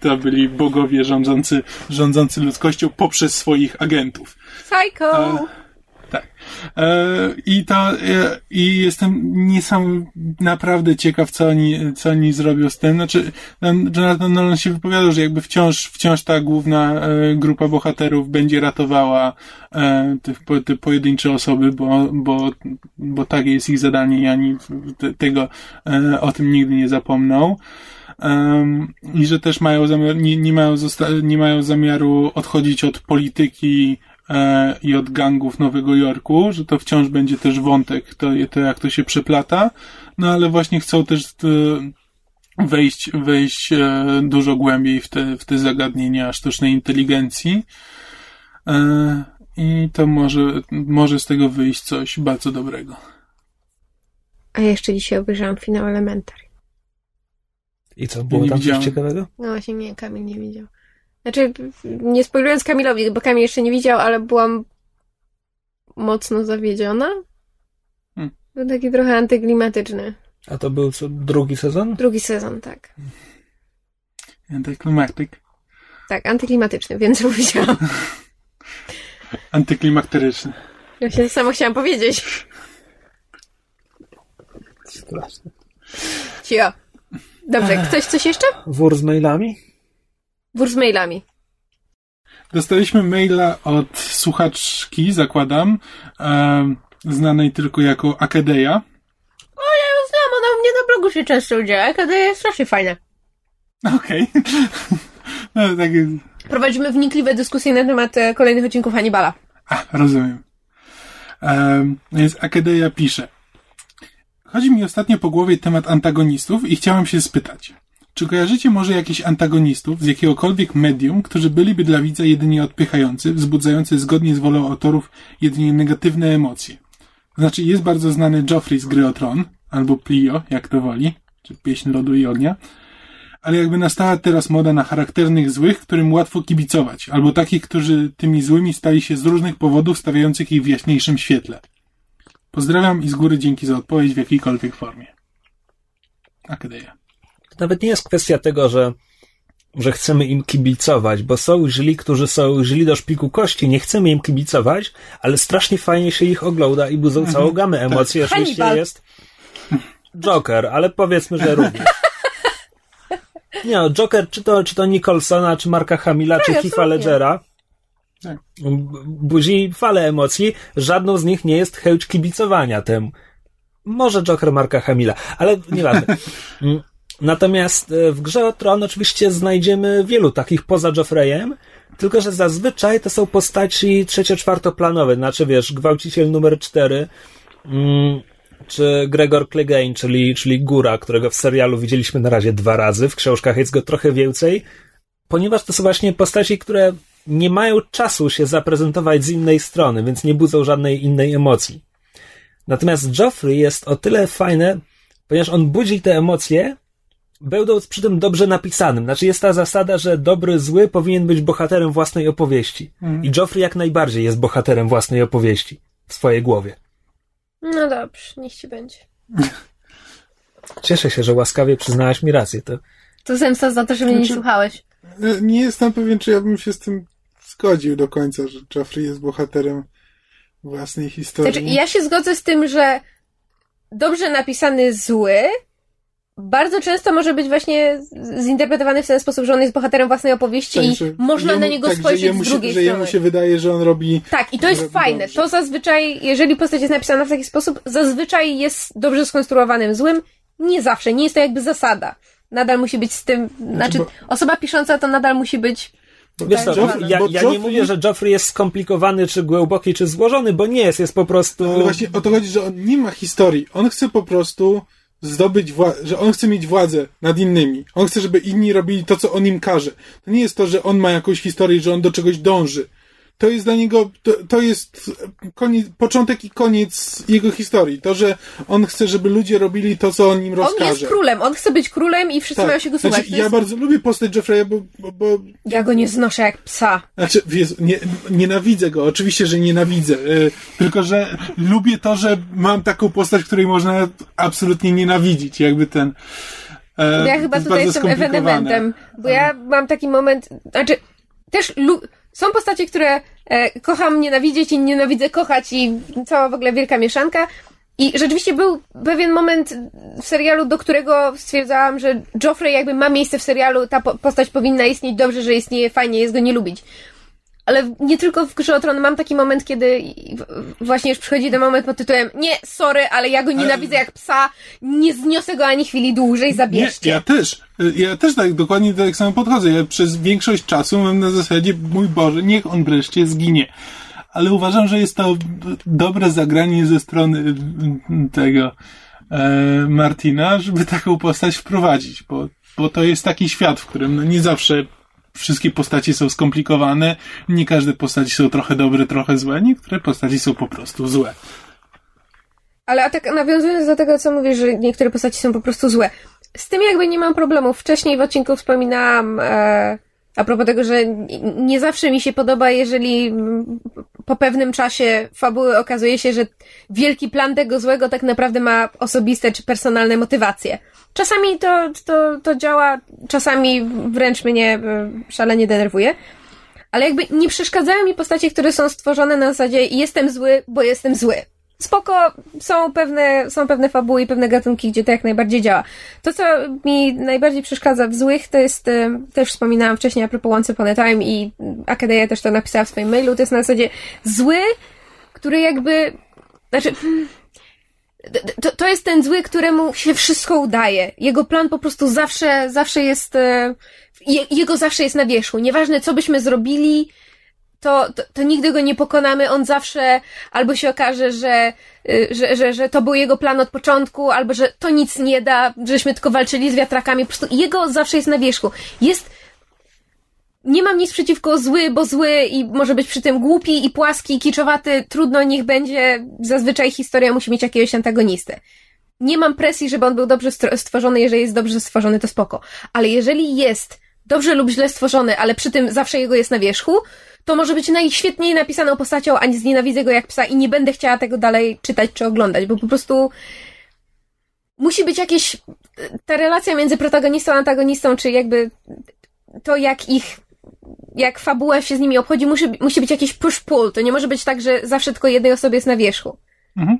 to byli bogowie rządzący, rządzący ludzkością poprzez swoich agentów. Psycho! Tak. E, I to, e, i jestem niesam naprawdę ciekaw, co oni, co oni zrobią z tym. Znaczy, Jonathan Nolan się wypowiadał, że jakby wciąż, wciąż ta główna e, grupa bohaterów będzie ratowała te, te pojedyncze osoby, bo, bo, bo tak jest ich zadanie i ani tego, o tym nigdy nie zapomną. Um, I że też mają zamiar, nie, nie, mają zosta- nie mają zamiaru odchodzić od polityki e, i od gangów Nowego Jorku, że to wciąż będzie też wątek, to, to jak to się przeplata, no ale właśnie chcą też e, wejść, wejść e, dużo głębiej w te, w te zagadnienia sztucznej inteligencji. E, I to może, może z tego wyjść coś bardzo dobrego. A jeszcze dzisiaj obejrzałam finał Elementary. I co, było tam widziałem. coś ciekawego? No właśnie nie, Kamil nie widział. Znaczy, nie spoilując Kamilowi, bo Kamil jeszcze nie widział, ale byłam mocno zawiedziona. Hmm. Był taki trochę antyklimatyczny. A to był co, drugi sezon? Drugi sezon, tak. Antyklimatyk. Tak, antyklimatyczny, więc powiedziałam. Antyklimakteryczny. Ja się samo chciałam powiedzieć. Straszne. Cio. Dobrze, ktoś coś jeszcze? Wór z mailami? Wór z mailami. Dostaliśmy maila od słuchaczki, zakładam, e, znanej tylko jako Akedeja. O, ja ją znam, ona u mnie na blogu się często udziela. Akedeja jest strasznie fajna. Okej. Okay. no, tak Prowadzimy wnikliwe dyskusje na temat e, kolejnych odcinków Hannibala. A, rozumiem. E, więc Akedeja pisze. Chodzi mi ostatnio po głowie temat antagonistów i chciałem się spytać. Czy kojarzycie może jakichś antagonistów z jakiegokolwiek medium, którzy byliby dla widza jedynie odpychający, wzbudzający zgodnie z wolą autorów jedynie negatywne emocje? Znaczy, jest bardzo znany Joffrey z gry o Tron, albo Plio, jak to woli, czy Pieśń Lodu i Ognia, ale jakby nastała teraz moda na charakternych złych, którym łatwo kibicować, albo takich, którzy tymi złymi stali się z różnych powodów stawiających ich w jaśniejszym świetle. Pozdrawiam i z góry dzięki za odpowiedź w jakiejkolwiek formie. Akadeja. Nawet nie jest kwestia tego, że, że chcemy im kibicować, bo są źli, którzy są źli do szpiku kości, nie chcemy im kibicować, ale strasznie fajnie się ich ogląda i budzą mhm. całą gamę tak. emocji. Tak. Oczywiście jest Joker, ale powiedzmy, że również. Nie, no, Joker, czy to, czy to Nicholsona, czy Marka Hamila, tak, czy Heath'a Ledgera, tak. Budzi falę emocji, żadną z nich nie jest chęć kibicowania temu. Może Joker Marka Hamila, ale nieważne. Natomiast e, w grze o Tron oczywiście znajdziemy wielu takich poza Joffreyem, tylko że zazwyczaj to są postaci trzecio-czwartoplanowe, znaczy wiesz, gwałciciel numer cztery, mm, czy Gregor Clegane, czyli, czyli Góra, którego w serialu widzieliśmy na razie dwa razy, w książkach jest go trochę więcej, ponieważ to są właśnie postaci, które nie mają czasu się zaprezentować z innej strony, więc nie budzą żadnej innej emocji. Natomiast Joffrey jest o tyle fajne, ponieważ on budzi te emocje, będąc przy tym dobrze napisanym. Znaczy jest ta zasada, że dobry, zły powinien być bohaterem własnej opowieści. Mm. I Joffrey jak najbardziej jest bohaterem własnej opowieści w swojej głowie. No dobrze, niech ci będzie. Cieszę się, że łaskawie przyznałaś mi rację. To, to zemsta za to, że mnie nie znaczy, słuchałeś. Nie jestem pewien, czy ja bym się z tym zgodził do końca, że Joffrey jest bohaterem własnej historii. Znaczy, ja się zgodzę z tym, że dobrze napisany zły bardzo często może być właśnie zinterpretowany w ten sposób, że on jest bohaterem własnej opowieści tak, i można jemu, na niego tak, spojrzeć z drugiej się, że jemu się wydaje, że on robi... Tak, i to jest fajne. Dobrze. To zazwyczaj, jeżeli postać jest napisana w taki sposób, zazwyczaj jest dobrze skonstruowanym złym. Nie zawsze, nie jest to jakby zasada. Nadal musi być z tym, znaczy, znaczy bo... osoba pisząca to nadal musi być Wiesz co, Joffrey, ja, ja Joffrey... nie mówię, że Joffrey jest skomplikowany, czy głęboki, czy złożony, bo nie jest, jest po prostu... Ale właśnie o to chodzi, że on nie ma historii. On chce po prostu zdobyć władzę, że on chce mieć władzę nad innymi. On chce, żeby inni robili to, co on im każe. To nie jest to, że on ma jakąś historię, że on do czegoś dąży to jest dla niego, to, to jest koniec, początek i koniec jego historii. To, że on chce, żeby ludzie robili to, co on im rozkaże. On jest królem, on chce być królem i wszyscy tak. mają się go słuchać. Znaczy, ja jest... bardzo lubię postać Jeffreya, bo, bo, bo, Ja go nie znoszę jak psa. Znaczy, wiesz, nie, nienawidzę go, oczywiście, że nienawidzę. Yy, tylko, że lubię to, że mam taką postać, której można absolutnie nienawidzić. Jakby ten... Yy, ja chyba tutaj jestem ewenementem, bo ja mam taki moment, znaczy też lu są postacie, które e, kocham nienawidzieć i nienawidzę kochać i cała w ogóle wielka mieszanka. I rzeczywiście był pewien moment w serialu, do którego stwierdzałam, że Joffrey jakby ma miejsce w serialu, ta postać powinna istnieć dobrze, że istnieje, fajnie jest go nie lubić. Ale nie tylko w Grze o Tron mam taki moment, kiedy właśnie już przychodzi ten moment pod tytułem nie, sorry, ale ja go nienawidzę jak psa, nie zniosę go ani chwili dłużej, zabierzcie. Nie, ja też. Ja też tak dokładnie tak samo podchodzę. Ja przez większość czasu mam na zasadzie, mój Boże, niech on wreszcie zginie. Ale uważam, że jest to dobre zagranie ze strony tego e, Martina, żeby taką postać wprowadzić, bo, bo to jest taki świat, w którym no nie zawsze wszystkie postaci są skomplikowane, nie każde postaci są trochę dobre, trochę złe, niektóre postaci są po prostu złe. Ale a tak nawiązując do tego, co mówisz, że niektóre postaci są po prostu złe. Z tym jakby nie mam problemu. Wcześniej w odcinku wspominałam e, a propos tego, że nie zawsze mi się podoba, jeżeli po pewnym czasie fabuły okazuje się, że wielki plan tego złego tak naprawdę ma osobiste czy personalne motywacje. Czasami to, to, to działa, czasami wręcz mnie e, szalenie denerwuje. Ale jakby nie przeszkadzają mi postacie, które są stworzone na zasadzie jestem zły, bo jestem zły. Spoko, są pewne, są pewne fabuły i pewne gatunki, gdzie to jak najbardziej działa. To, co mi najbardziej przeszkadza w złych, to jest, e, też wspominałam wcześniej a propos Once Upon a Time i Akadeja też to napisała w swoim mailu, to jest na zasadzie zły, który jakby, znaczy, to, to jest ten zły, któremu się wszystko udaje. Jego plan po prostu zawsze, zawsze jest, e, jego zawsze jest na wierzchu. Nieważne, co byśmy zrobili, to, to, to, nigdy go nie pokonamy. On zawsze albo się okaże, że, y, że, że, że to był jego plan od początku, albo że to nic nie da, żeśmy tylko walczyli z wiatrakami. Po prostu jego zawsze jest na wierzchu. Jest nie mam nic przeciwko zły, bo zły i może być przy tym głupi i płaski i kiczowaty, trudno niech będzie, zazwyczaj historia musi mieć jakiegoś antagonistę. Nie mam presji, żeby on był dobrze stworzony, jeżeli jest dobrze stworzony, to spoko. Ale jeżeli jest dobrze lub źle stworzony, ale przy tym zawsze jego jest na wierzchu, to może być najświetniej napisaną postacią, a nie znienawidzę go jak psa i nie będę chciała tego dalej czytać czy oglądać, bo po prostu musi być jakieś, ta relacja między protagonistą a antagonistą, czy jakby to, jak ich jak fabuła się z nimi obchodzi, musi, musi być jakiś push-pull. To nie może być tak, że zawsze tylko jednej osobie jest na wierzchu. Mhm.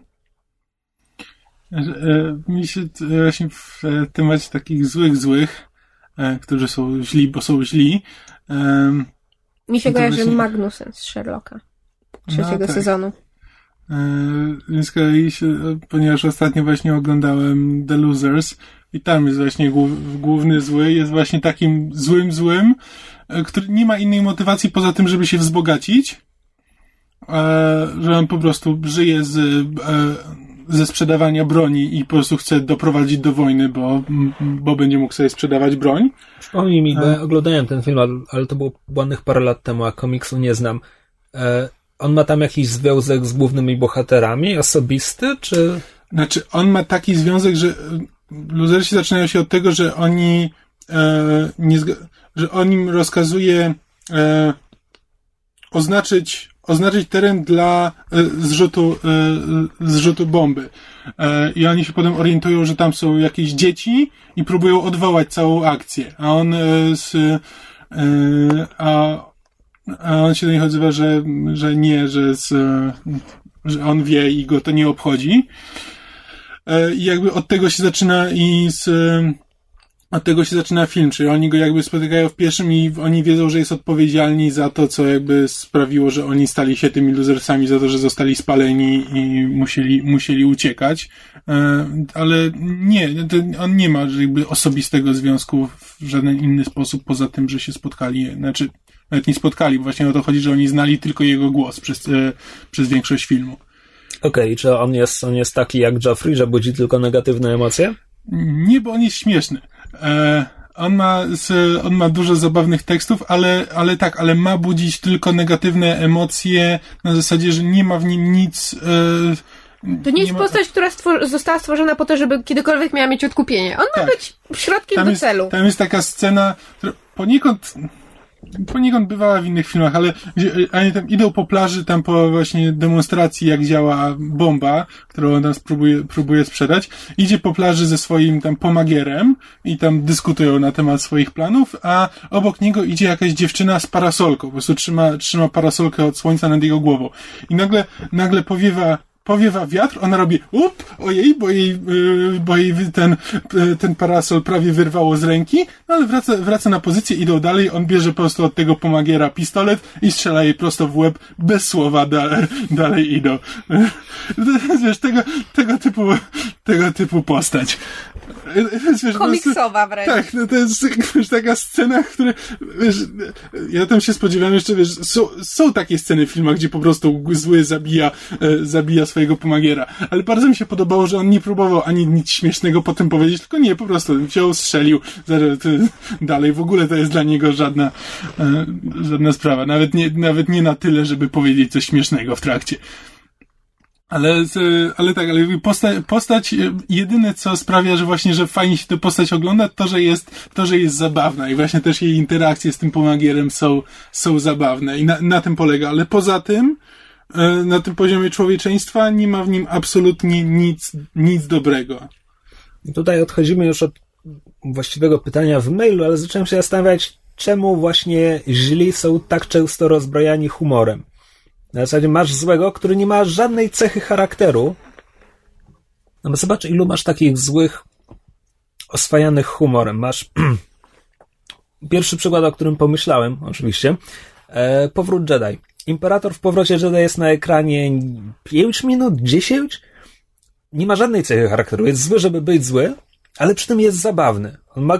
E, mi się właśnie w temacie takich złych, złych, e, którzy są źli, bo są źli. Mi się kojarzy właśnie... Magnusen z Sherlocka trzeciego no, tak. sezonu. Więc kolei się, ponieważ ostatnio właśnie oglądałem The Losers i tam jest właśnie główny zły, jest właśnie takim złym złym, E, który nie ma innej motywacji poza tym, żeby się wzbogacić, e, że on po prostu żyje z, e, ze sprzedawania broni i po prostu chce doprowadzić do wojny, bo, bo będzie mógł sobie sprzedawać broń. Przypomnij mi, bo ja oglądałem ten film, ale to było ładnych parę lat temu, a komiksu nie znam. On ma tam jakiś związek z głównymi bohaterami, osobisty, czy... Znaczy, on ma taki związek, że luzersi zaczynają się od tego, że oni e, nie, że on im rozkazuje e, oznaczyć, oznaczyć teren dla e, zrzutu, e, zrzutu bomby. E, I oni się potem orientują, że tam są jakieś dzieci i próbują odwołać całą akcję. A on e, z, e, a, a on się do nich odzywa, że, że nie, że, z, że on wie i go to nie obchodzi. I jakby od tego się zaczyna i z od tego się zaczyna film, czyli oni go jakby spotykają w pierwszym i oni wiedzą, że jest odpowiedzialni za to, co jakby sprawiło, że oni stali się tymi losersami, za to, że zostali spaleni i musieli, musieli uciekać. E, ale nie, on nie ma jakby osobistego związku w żaden inny sposób, poza tym, że się spotkali, znaczy nawet nie spotkali, bo właśnie o to chodzi, że oni znali tylko jego głos przez, e, przez większość filmu. Okej, okay, czy on jest, on jest taki jak Joffrey, że budzi tylko negatywne emocje? Nie, bo on jest śmieszny. E, on ma, on ma dużo zabawnych tekstów, ale, ale tak, ale ma budzić tylko negatywne emocje na zasadzie, że nie ma w nim nic. E, to nie jest nie postać, ma... która stwor została stworzona po to, żeby kiedykolwiek miała mieć odkupienie. On tak. ma być środkiem tam do jest, celu. Tam jest taka scena, która poniekąd poniekąd bywała w innych filmach, ale gdzie, oni tam idą po plaży, tam po właśnie demonstracji, jak działa bomba, którą on tam próbuje, próbuje sprzedać. Idzie po plaży ze swoim tam pomagierem i tam dyskutują na temat swoich planów, a obok niego idzie jakaś dziewczyna z parasolką, po prostu trzyma, trzyma parasolkę od słońca nad jego głową. I nagle, nagle powiewa powiewa wiatr, ona robi up, ojej, bo jej, yy, bo jej ten, yy, ten parasol prawie wyrwało z ręki, no ale wraca, wraca na pozycję, idą dalej, on bierze po prostu od tego pomagiera pistolet i strzela jej prosto w łeb, bez słowa dalej, dalej idą. Wiesz, tego, tego typu, tego typu postać. Wiesz, Komiksowa wręcz. Tak, no to jest wiesz, taka scena, która, wiesz, ja tam się spodziewałem jeszcze, wiesz, są, są takie sceny w filmach, gdzie po prostu zły zabija, e, zabija swojego pomagiera, ale bardzo mi się podobało, że on nie próbował ani nic śmiesznego potem powiedzieć, tylko nie, po prostu wziął, strzelił, dalej, w ogóle to jest dla niego żadna, e, żadna sprawa, nawet nie, nawet nie na tyle, żeby powiedzieć coś śmiesznego w trakcie. Ale, ale tak, ale postać, postać, jedyne co sprawia, że właśnie, że fajnie się tę postać ogląda, to, że jest, to, że jest zabawna i właśnie też jej interakcje z tym pomagierem są, są zabawne i na, na tym polega, ale poza tym, e, na tym poziomie człowieczeństwa nie ma w nim absolutnie nic, nic dobrego. Tutaj odchodzimy już od właściwego pytania w mailu, ale zacząłem się zastanawiać, czemu właśnie źli są tak często rozbrojani humorem. Na zasadzie masz złego, który nie ma żadnej cechy charakteru. No bo zobacz, ilu masz takich złych, oswajanych humorem. Masz pierwszy przykład, o którym pomyślałem, oczywiście. E, powrót Jedi. Imperator w powrocie Jedi jest na ekranie 5 minut, 10. Nie ma żadnej cechy charakteru. Jest zły, żeby być zły, ale przy tym jest zabawny. On ma,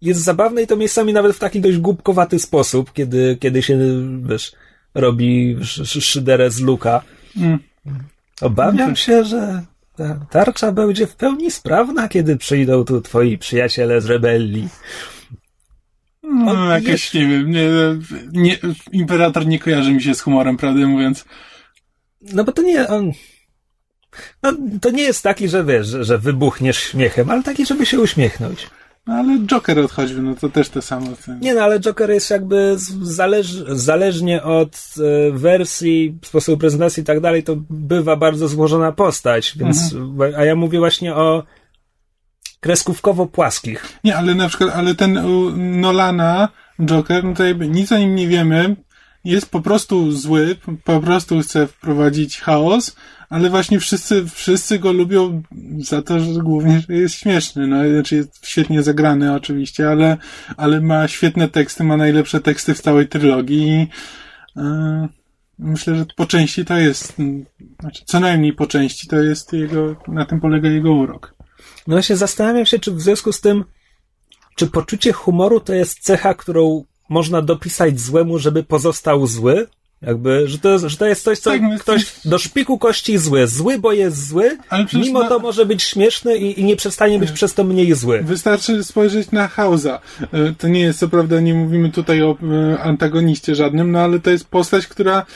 jest zabawny i to miejscami nawet w taki dość głupkowaty sposób, kiedy, kiedy się, wiesz, robi szyderę z luka. Mm. Obawiam się, że ta tarcza będzie w pełni sprawna, kiedy przyjdą tu twoi przyjaciele z rebelii. No, jakieś, jest... nie wiem, nie, nie, imperator nie kojarzy mi się z humorem, prawdę mówiąc. No bo to nie, on, no, to nie jest taki, że wiesz, że, że wybuchniesz śmiechem, ale taki, żeby się uśmiechnąć. No ale Joker odchodził, no to też to samo. Nie no, ale Joker jest jakby zależ, zależnie od e, wersji, sposobu prezentacji i tak dalej, to bywa bardzo złożona postać, więc, mhm. a ja mówię właśnie o kreskówkowo płaskich. Nie, ale na przykład, ale ten Nolana Joker, no to jakby nic o nim nie wiemy, jest po prostu zły, po prostu chce wprowadzić chaos, ale właśnie wszyscy, wszyscy go lubią za to, że głównie jest śmieszny. No, znaczy jest świetnie zagrany oczywiście, ale, ale ma świetne teksty, ma najlepsze teksty w całej trylogii i yy, myślę, że po części to jest, znaczy co najmniej po części to jest jego, na tym polega jego urok. No właśnie zastanawiam się, czy w związku z tym, czy poczucie humoru to jest cecha, którą można dopisać złemu, żeby pozostał zły? Jakby, że to, że to jest coś, co tak, ktoś do szpiku kości zły. Zły, bo jest zły, mimo to może być śmieszny i, i nie przestanie być przez to mniej zły. Wystarczy spojrzeć na Hausa. E, to nie jest, co prawda, nie mówimy tutaj o e, antagoniście żadnym, no ale to jest postać, która,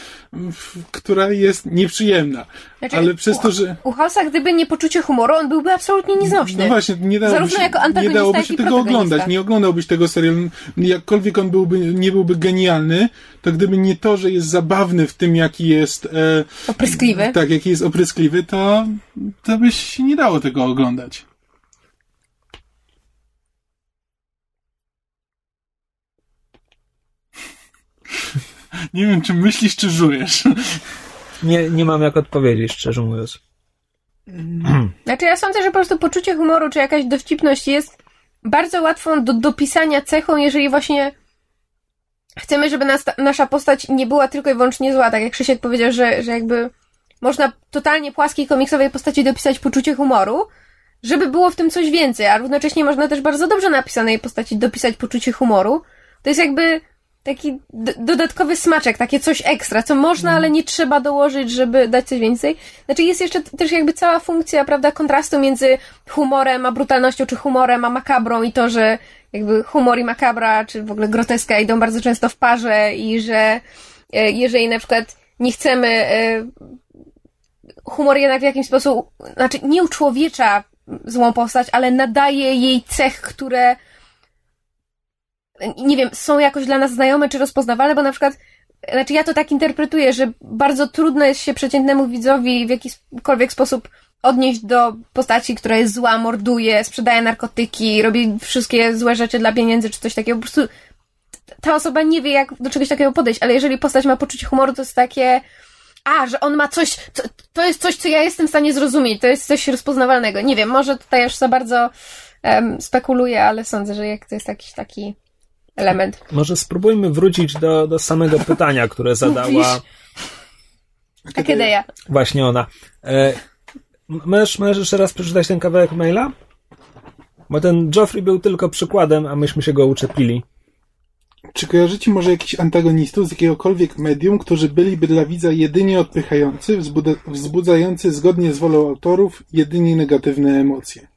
która jest nieprzyjemna. Znaczy, ale przez u, to, że... U Hausa, gdyby nie poczucie humoru, on byłby absolutnie nieznośny. No właśnie, nie dałoby Zarówno się, jako nie dałoby się tego oglądać. Nie oglądałbyś tego serialu. Jakkolwiek on byłby, nie byłby genialny, to gdyby nie to, że jest zabawny w tym, jaki jest... E, opryskliwy. Tak, jaki jest opryskliwy, to, to byś nie dało tego oglądać. Nie wiem, czy myślisz, czy żujesz. Nie, nie mam jak odpowiedzieć, szczerze mówiąc. Znaczy, ja sądzę, że po prostu poczucie humoru, czy jakaś dowcipność jest bardzo łatwą do dopisania cechą, jeżeli właśnie chcemy, żeby nas, nasza postać nie była tylko i wyłącznie zła. Tak jak Krzysiek powiedział, że, że jakby można totalnie płaskiej komiksowej postaci dopisać poczucie humoru, żeby było w tym coś więcej, a równocześnie można też bardzo dobrze napisanej postaci dopisać poczucie humoru. To jest jakby taki dodatkowy smaczek, takie coś ekstra, co można, ale nie trzeba dołożyć, żeby dać coś więcej. Znaczy jest jeszcze też jakby cała funkcja, prawda, kontrastu między humorem a brutalnością, czy humorem a makabrą i to, że jakby humor i makabra, czy w ogóle groteska idą bardzo często w parze i że e, jeżeli na przykład nie chcemy e, humor jednak w jakiś sposób, znaczy nie uczłowiecza złą postać, ale nadaje jej cech, które nie wiem, są jakoś dla nas znajome czy rozpoznawalne, bo na przykład znaczy ja to tak interpretuję, że bardzo trudno jest się przeciętnemu widzowi w jakikolwiek sposób odnieść do postaci, która jest zła, morduje, sprzedaje narkotyki, robi wszystkie złe rzeczy dla pieniędzy czy coś takiego. Po prostu ta osoba nie wie, jak do czegoś takiego podejść, ale jeżeli postać ma poczucie humoru, to jest takie, a, że on ma coś, to, to jest coś, co ja jestem w stanie zrozumieć, to jest coś rozpoznawalnego. Nie wiem, może tutaj już za bardzo um, spekuluję, ale sądzę, że jak to jest jakiś taki element. Może spróbujmy wrócić do, do samego pytania, które zadała. Akedeja. Właśnie ona. E, możesz, możesz jeszcze raz przeczytać ten kawałek maila? Bo ten Joffrey był tylko przykładem, a myśmy się go uczepili. Czy kojarzycie może jakichś antagonistów z jakiegokolwiek medium, którzy byliby dla widza jedynie odpychający, wzbudzający zgodnie z wolą autorów jedynie negatywne emocje?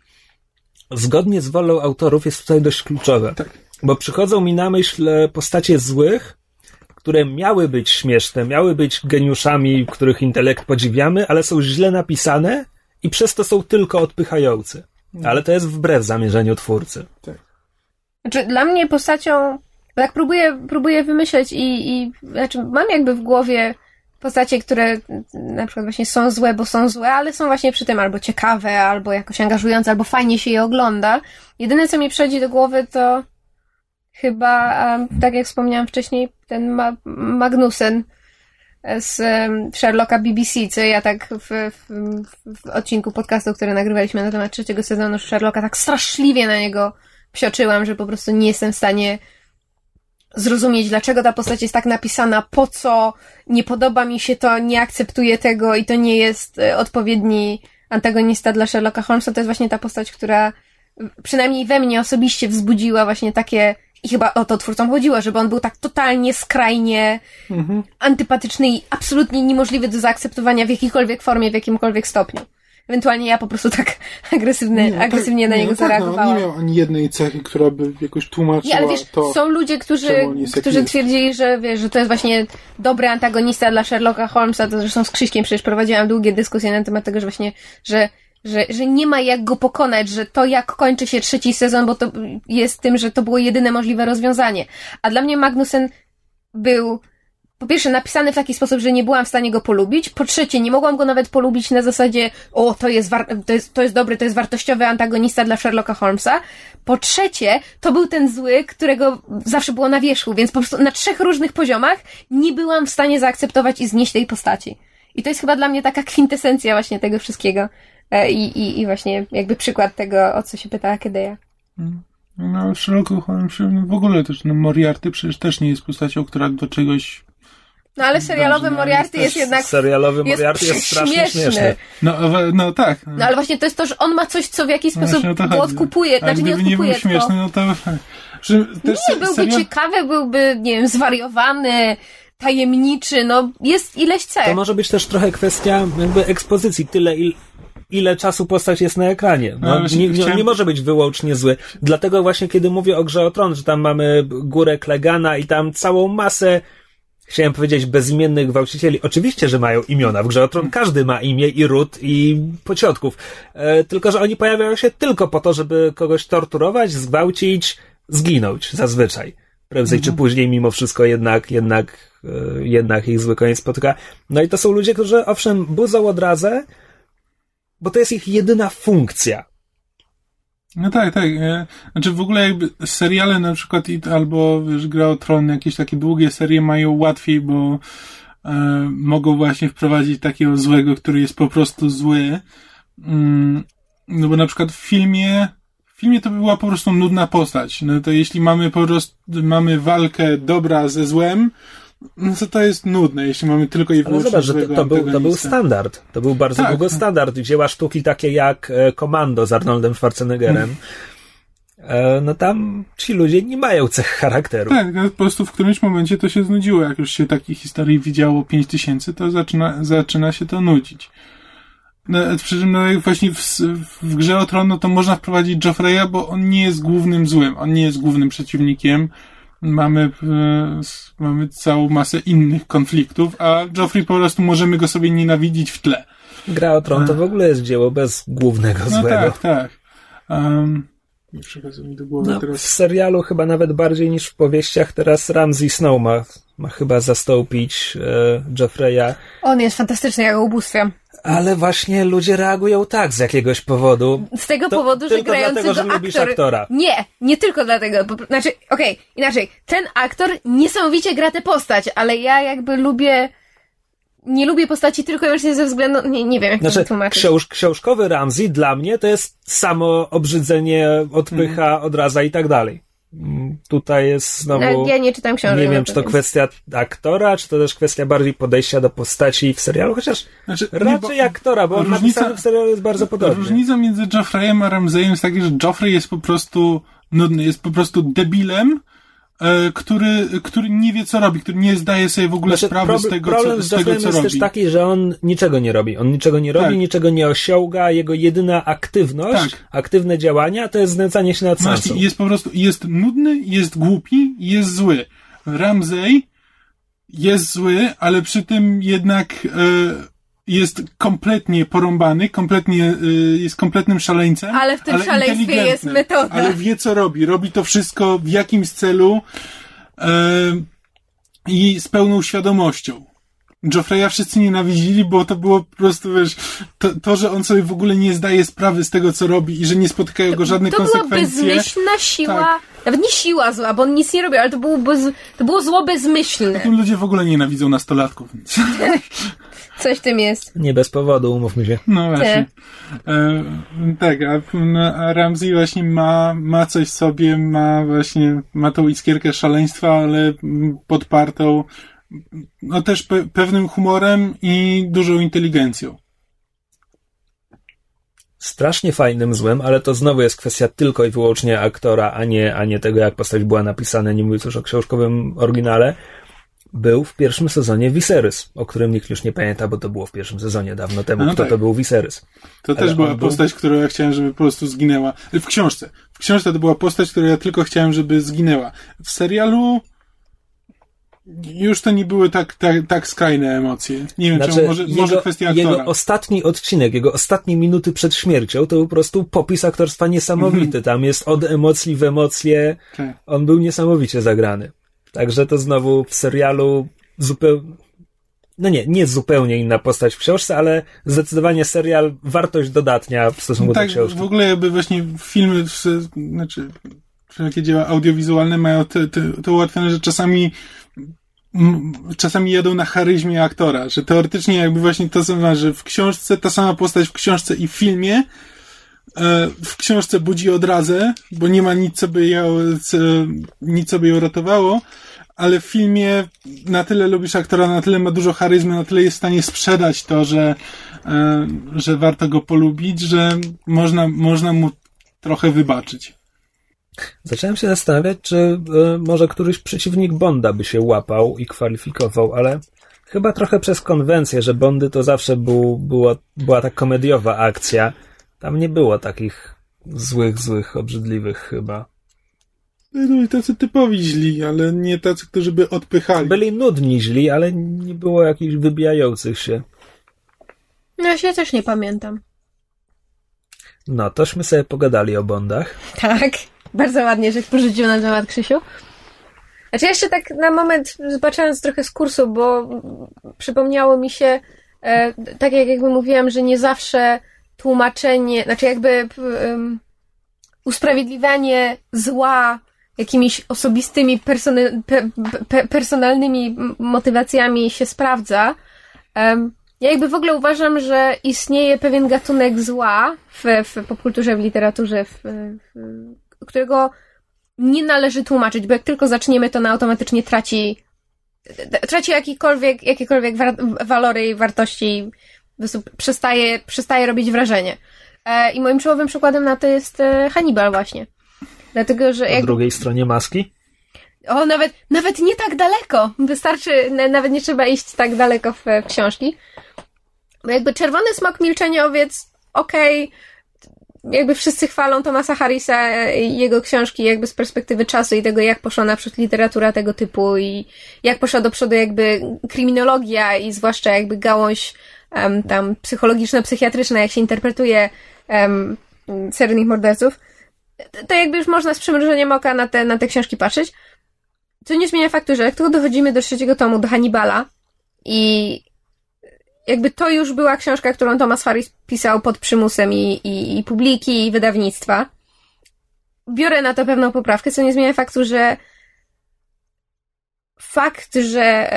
Zgodnie z wolą autorów jest tutaj dość kluczowe. Tak. Bo przychodzą mi na myśl postacie złych, które miały być śmieszne, miały być geniuszami, których intelekt podziwiamy, ale są źle napisane i przez to są tylko odpychający. Ale to jest wbrew zamierzeniu twórcy. Tak. Znaczy, dla mnie postacią tak próbuję, próbuję wymyśleć i, i znaczy mam jakby w głowie postacie, które na przykład właśnie są złe, bo są złe, ale są właśnie przy tym albo ciekawe, albo jakoś angażujące, albo fajnie się je ogląda. Jedyne, co mi przychodzi do głowy, to chyba, tak jak wspomniałam wcześniej, ten Ma Magnussen z Sherlocka BBC, co ja tak w, w, w odcinku podcastu, który nagrywaliśmy na temat trzeciego sezonu Sherlocka, tak straszliwie na niego psioczyłam, że po prostu nie jestem w stanie zrozumieć, dlaczego ta postać jest tak napisana, po co, nie podoba mi się to, nie akceptuję tego i to nie jest e, odpowiedni antagonista dla Sherlocka Holmesa. To jest właśnie ta postać, która przynajmniej we mnie osobiście wzbudziła właśnie takie i chyba o to twórcom chodziło, żeby on był tak totalnie, skrajnie mhm. antypatyczny i absolutnie niemożliwy do zaakceptowania w jakiejkolwiek formie, w jakimkolwiek stopniu. Ewentualnie ja po prostu tak agresywny, nie, agresywnie tak, na niego no, zareagowałam. Tak, no, nie miał ani jednej cechy, która by jakoś tłumaczyła nie, ale wiesz, to. Są ludzie, którzy, którzy twierdzili, że wiesz, że to jest właśnie dobry antagonista dla Sherlocka Holmesa, to zresztą z Krzyśkiem przecież prowadziłam długie dyskusje na temat tego, że właśnie, że że, że nie ma jak go pokonać, że to jak kończy się trzeci sezon, bo to jest tym, że to było jedyne możliwe rozwiązanie. A dla mnie Magnussen był po pierwsze napisany w taki sposób, że nie byłam w stanie go polubić, po trzecie nie mogłam go nawet polubić na zasadzie o, to jest, to jest, to jest dobry, to jest wartościowy antagonista dla Sherlocka Holmesa, po trzecie to był ten zły, którego zawsze było na wierzchu, więc po prostu na trzech różnych poziomach nie byłam w stanie zaakceptować i znieść tej postaci. I to jest chyba dla mnie taka kwintesencja właśnie tego wszystkiego. E, I, i, i właśnie jakby przykład tego, o co się pytała Kedeja. No, Sherlock Holmes w ogóle też, no Moriarty przecież też nie jest postacią, która do czegoś no ale serialowy Moriarty jest, jest jednak. Serialowy Moriarty jest, jest strasznie śmieszny. No, no tak. No ale właśnie to jest to, że on ma coś, co w jakiś no sposób no odkupuje. Znaczy nie odkupuje. Nie był śmieszny, no to. Że nie, byłby serial... ciekawy, byłby, nie wiem, zwariowany, tajemniczy, no jest ileś cech. To może być też trochę kwestia jakby ekspozycji. Tyle, il, ile czasu postać jest na ekranie. No, no nie, nie, nie, może być wyłącznie zły. Dlatego właśnie, kiedy mówię o Grze o Tron, że tam mamy górę Klegana i tam całą masę chciałem powiedzieć bezimiennych gwałcicieli. Oczywiście, że mają imiona. W Grze o Tron każdy ma imię i ród i pociotków. E, tylko, że oni pojawiają się tylko po to, żeby kogoś torturować, zgwałcić, zginąć zazwyczaj. Prędzej mhm. czy później, mimo wszystko, jednak, jednak, e, jednak ich zły koniec spotyka. No i to są ludzie, którzy owszem budzą odrazę, bo to jest ich jedyna funkcja. No tak, tak. Znaczy w ogóle jakby seriale na przykład albo wiesz, Gra o Tron, jakieś takie długie serie mają łatwiej, bo e, mogą właśnie wprowadzić takiego złego, który jest po prostu zły. Mm, no bo na przykład w filmie w filmie to by była po prostu nudna postać. No to jeśli mamy po prostu mamy walkę dobra ze złem, no to to jest nudne, jeśli mamy tylko i wyłącznie Ale zobacz, że to, to, był, to był standard. To był bardzo tak. długo standard. Dzieła sztuki takie jak Komando z Arnoldem Schwarzeneggerem. Hmm. No tam ci ludzie nie mają cech charakteru. Tak, po prostu w którymś momencie to się znudziło. Jak już się takich historii widziało 5000, to zaczyna, zaczyna się to nudzić. No, przy czym no, właśnie w, w grze o Tron no, to można wprowadzić Joffreya, bo on nie jest głównym złym, on nie jest głównym przeciwnikiem mamy, e, mamy całą masę innych konfliktów, a Joffrey po prostu możemy go sobie nienawidzić w tle. Gra o Tron to w ogóle jest dzieło bez głównego no złego. Tak, tak. Um, mi do głowy No, w teraz. serialu chyba nawet bardziej niż w powieściach teraz Ramsey Snow ma, ma chyba zastąpić e, Joffreya, On jest fantastyczny, ja go ubóstwiam. Ale właśnie ludzie reagują tak z jakiegoś powodu. Z tego To powodu, że grający dlatego, że go lubisz aktor... aktora. Nie, nie tylko dlatego. Po, znaczy, okej, inaczej. Ten aktor niesamowicie gra tę postać, ale ja jakby lubię... Nie lubię postaci tylko i wyłącznie ze względu... Nie, nie wiem, jak to Znaczy, wytłumaczyć. książ, książkowy Ramsey dla mnie to jest samo obrzydzenie, odpycha, Mhm. odraza i tak dalej. Tutaj jest znowu... No, ja nie czytam książek. Nie no wiem, czy to więc- kwestia aktora, czy to też kwestia bardziej podejścia do postaci w serialu, chociaż Znaczy, nie, raczej bo aktora, bo on różnica- napisany w serialu jest bardzo podobny. Różnica między Joffreyem a Ramseyem jest taka, że Joffrey jest po prostu nudny, jest po prostu debilem, który, który nie wie, co robi, który nie zdaje sobie w ogóle Znaczy, sprawy z tego, problem co, z z tego, co jest robi. też taki, że on niczego nie robi. On niczego nie robi, Tak. niczego nie osiąga. Jego jedyna aktywność, Tak. aktywne działania to jest znęcanie się nad. Właśnie, jest po prostu, jest nudny, jest głupi jest zły. Ramsey jest zły, ale przy tym jednak e, jest kompletnie porąbany, kompletnie, e, jest kompletnym szaleńcem. Ale w tym szaleństwie inteligentny. jest metoda. Ale wie, co robi. Robi to wszystko w jakimś celu e, i z pełną świadomością. Joffreya wszyscy nienawidzili, bo to było po prostu, wiesz, to, to, że on sobie w ogóle nie zdaje sprawy z tego, co robi i że nie spotykają go żadne To była konsekwencje. bezmyślna siła, Tak. nawet nie siła zła, bo on nic nie robił, ale to było, bez, to było zło bezmyślne. Takim ludzie w ogóle nienawidzą nastolatków, więc Coś w tym jest. Nie bez powodu, umówmy się. no właśnie. E, tak, a, no, a Ramsey właśnie ma, ma coś w sobie, ma właśnie, ma tą iskierkę szaleństwa, ale podpartą no też pe pewnym humorem i dużą inteligencją. Strasznie fajnym złem, ale to znowu jest kwestia tylko i wyłącznie aktora, a nie, a nie tego, jak postać była napisana, nie mówiąc już o książkowym oryginale. Był w pierwszym sezonie Viserys, o którym nikt już nie pamięta, bo to było w pierwszym sezonie dawno temu, No kto tak. to był Viserys. To Ale też była on był- postać, którą ja chciałem, żeby po prostu zginęła. W książce. W książce to była postać, którą ja tylko chciałem, żeby zginęła. W serialu już to nie były tak, tak, tak skrajne emocje. Nie wiem, Znaczy, czemu, może, jego, może kwestia aktora. jego ostatni odcinek, jego ostatnie minuty przed śmiercią to po prostu popis aktorstwa niesamowity. Mhm. Tam jest od emocji w emocje. Tak. On był niesamowicie zagrany. Także to znowu w serialu zupełnie. No nie, nie zupełnie inna postać w książce, ale zdecydowanie serial wartość dodatnia w stosunku tak, do książki. w ogóle jakby właśnie filmy, znaczy wszelkie dzieła audiowizualne mają te, ułatwione, że czasami czasami jadą na charyzmie aktora, że teoretycznie jakby właśnie to samo, że w książce ta sama postać w książce i w filmie e, w książce budzi odrazę, bo nie ma nic, co by ją, co, nic, co by ją ratowało, ale w filmie na tyle lubisz aktora, na tyle ma dużo charyzmy, na tyle jest w stanie sprzedać to, że, e, że warto go polubić, że można, można mu trochę wybaczyć. Zacząłem się zastanawiać, czy e, może któryś przeciwnik Bonda by się łapał i kwalifikował, ale chyba trochę przez konwencję, że Bondy to zawsze był, było, była ta komediowa akcja. Tam nie było takich złych, złych, obrzydliwych chyba. No i tacy typowi źli, ale nie tacy, którzy by odpychali. Byli nudni źli, ale nie było jakichś wybijających się. No ja się też nie pamiętam. No, tośmy sobie pogadali o Bondach. Tak, bardzo ładnie, że porzucił na temat Krzysiu. Znaczy jeszcze tak na moment, zobaczając trochę z kursu, bo przypomniało mi się, e, tak jak jakby mówiłam, że nie zawsze tłumaczenie, znaczy jakby um, usprawiedliwianie zła jakimiś osobistymi, persony, pe, pe, personalnymi motywacjami się sprawdza. Em, ja jakby w ogóle uważam, że istnieje pewien gatunek zła w, w popkulturze, w literaturze, w, w, którego nie należy tłumaczyć, bo jak tylko zaczniemy, to na automatycznie traci traci jakikolwiek, jakiekolwiek war, walory i wartości, po przestaje, przestaje robić wrażenie. E, I moim czołowym przykładem na to jest e, Hannibal właśnie. Dlatego, że Po jak, drugiej stronie maski. o, nawet, nawet nie tak daleko. Wystarczy, na- nawet nie trzeba iść tak daleko w, w książki. Bo jakby Czerwony Smok Milczeniowiec, okej, jakby wszyscy chwalą Tomasa Harrisa i jego książki jakby z perspektywy czasu i tego, jak poszła naprzód literatura tego typu i jak poszła do przodu jakby kryminologia i zwłaszcza jakby gałąź em, tam psychologiczna, psychiatryczna, jak się interpretuje um, seryjnych morderców. to jakby już można z przymrużeniem oka na te, na te książki patrzeć. Co nie zmienia faktu, że jak tylko dochodzimy do trzeciego tomu, do Hannibala i jakby to już była książka, którą Thomas Harris pisał pod przymusem i, i, i publiki, i wydawnictwa. Biorę na to pewną poprawkę, co nie zmienia faktu, że fakt, że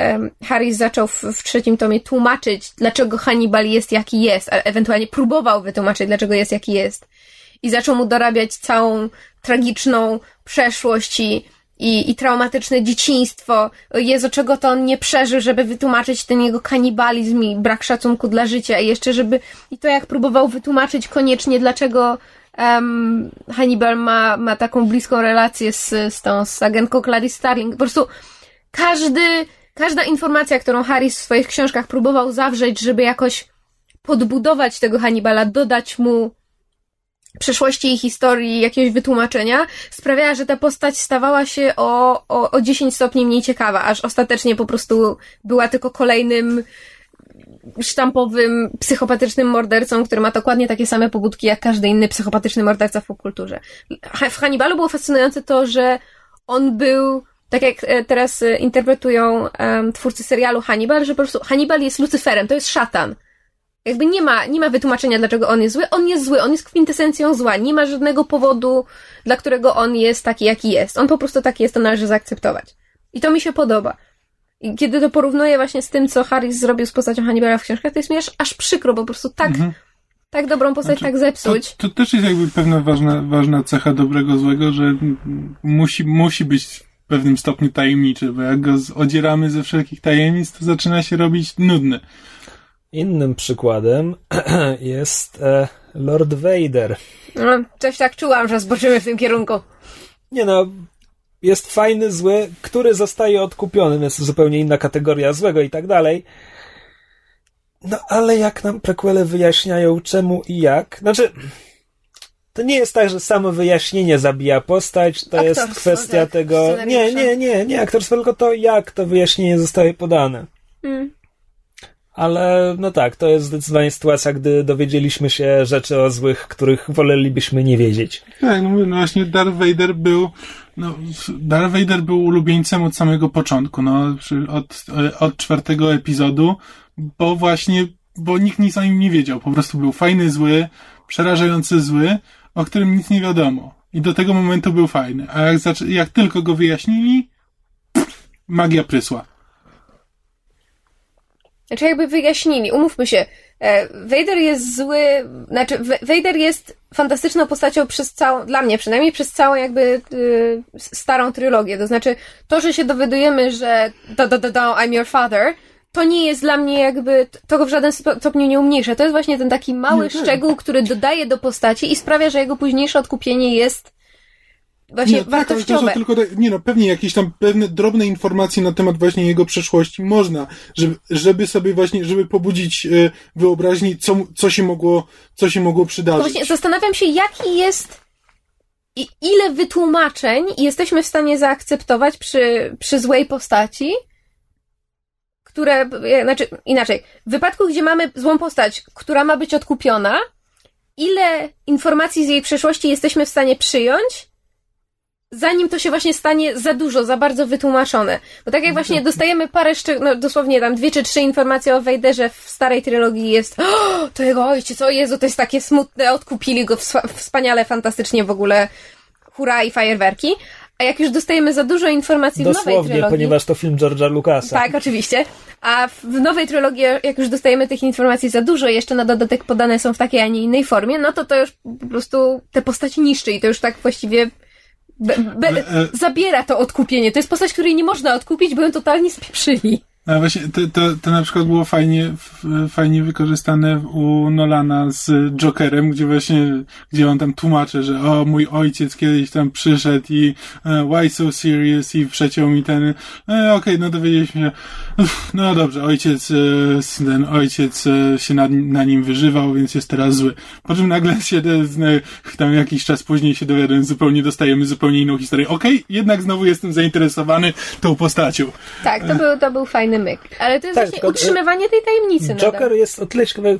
Harris zaczął w, w, trzecim tomie tłumaczyć, dlaczego Hannibal jest jaki jest, a ewentualnie próbował wytłumaczyć, dlaczego jest jaki jest, i zaczął mu dorabiać całą tragiczną przeszłość i, i, i traumatyczne dzieciństwo. Jezu, czego to on nie przeżył, żeby wytłumaczyć ten jego kanibalizm i brak szacunku dla życia. I jeszcze, żeby. I to, jak próbował wytłumaczyć koniecznie, dlaczego um, Hannibal ma, ma taką bliską relację z, z tą z agentką Clarice Starling. Po prostu każdy, każda informacja, którą Harris w swoich książkach próbował zawrzeć, żeby jakoś podbudować tego Hannibala, dodać mu przeszłości i historii, jakiegoś wytłumaczenia, sprawiała, że ta postać stawała się o, o, o 10 stopni mniej ciekawa, aż ostatecznie po prostu była tylko kolejnym sztampowym, psychopatycznym mordercą, który ma dokładnie takie same pobudki jak każdy inny psychopatyczny morderca w popkulturze. W Hannibalu było fascynujące to, że on był tak jak e, teraz e, interpretują um, twórcy serialu Hannibal, że po prostu Hannibal jest Lucyferem, to jest szatan. Jakby nie ma, nie ma wytłumaczenia, dlaczego on jest zły. On jest zły, on jest kwintesencją zła. Nie ma żadnego powodu, dla którego on jest taki, jaki jest. On po prostu taki jest, to należy zaakceptować. I to mi się podoba. I kiedy to porównuję właśnie z tym, co Harris zrobił z postacią Hannibala w książkach, to jest mi aż, aż przykro, bo po prostu tak, mhm. tak dobrą postać znaczy, tak zepsuć. To, to, też jest jakby pewna ważna, ważna cecha dobrego, złego, że musi, musi być w pewnym stopniu tajemniczy, bo jak go odzieramy ze wszelkich tajemnic, to zaczyna się robić nudny. Innym przykładem jest e, Lord Vader. No, coś tak czułam, że zboczymy w tym kierunku. Nie no, jest fajny, zły, który zostaje odkupiony, jest zupełnie inna kategoria złego i tak dalej. No ale jak nam prequele wyjaśniają czemu i jak, znaczy to nie jest tak, że samo wyjaśnienie zabija postać, to aktorstwo, jest kwestia tak, tego. Nie, nie, nie, nie aktorstwo, tylko to, jak to wyjaśnienie zostaje podane. Mm. Ale no tak, to jest zdecydowanie sytuacja, gdy dowiedzieliśmy się rzeczy o złych, których wolelibyśmy nie wiedzieć. Tak, no, no właśnie Darth Vader był no, Darth Vader był ulubieńcem od samego początku, no, od, od czwartego epizodu, bo właśnie, bo nikt nic o nim nie wiedział. Po prostu był fajny, zły, przerażający zły, o którym nic nie wiadomo. I do tego momentu był fajny. A jak, jak tylko go wyjaśnili, magia prysła. Znaczy jakby wyjaśnili, umówmy się, e, Vader jest zły, znaczy Vader jest fantastyczną postacią przez całą, dla mnie przynajmniej przez całą jakby y, starą trylogię, to znaczy to, że się dowiadujemy, że do, do, do, do, I'm your father, to nie jest dla mnie jakby, to go w żaden stopniu nie umniejsza. To jest właśnie ten taki mały szczegół, który dodaje do postaci i sprawia, że jego późniejsze odkupienie jest właśnie nie, wartościowe. Tak, to są tylko, nie no, pewnie jakieś tam pewne drobne informacje na temat właśnie jego przeszłości można, żeby, żeby sobie właśnie, żeby pobudzić e, wyobraźni, co, co się mogło, co się mogło przydarzyć. właśnie zastanawiam się, jaki jest i ile wytłumaczeń jesteśmy w stanie zaakceptować przy, przy złej postaci, które, e, znaczy inaczej, w wypadku, gdzie mamy złą postać, która ma być odkupiona, ile informacji z jej przeszłości jesteśmy w stanie przyjąć, zanim to się właśnie stanie za dużo, za bardzo wytłumaczone. Bo tak jak właśnie dostajemy parę, szczeg- no dosłownie tam dwie czy trzy informacje o Wejderze w starej trylogii jest oh, to jego ojciec, o Jezu, to jest takie smutne, odkupili go wspaniale, fantastycznie w ogóle, hura i fajerwerki. A jak już dostajemy za dużo informacji Dosłownie, w nowej trylogii... ponieważ to film George'a Lucasa. Tak, oczywiście. A w nowej trylogii, jak już dostajemy tych informacji za dużo, jeszcze na dodatek podane są w takiej, a nie innej formie, no to to już po prostu te postaci niszczy i to już tak właściwie Be, be, e, zabiera to odkupienie. To jest postać, której nie można odkupić, bo ją totalnie spieprzyli. A właśnie to, to, to na przykład było fajnie, fajnie wykorzystane u Nolana z Jokerem, gdzie właśnie, gdzie on tam tłumaczy, że o, mój ojciec kiedyś tam przyszedł i uh, why so serious i przeciął mi ten, e, okej, okay, no dowiedzieliśmy się, no dobrze, ojciec, e, ten ojciec e, się na, na nim wyżywał, więc jest teraz zły. Po czym nagle się tam jakiś czas później się dowiadujemy, zupełnie dostajemy zupełnie inną historię. Okej, okay, jednak znowu jestem zainteresowany tą postacią. Tak, to był, to był fajny myk. Ale to jest tak, właśnie utrzymywanie tej tajemnicy. Joker nadal. jest o tyle ciekawy.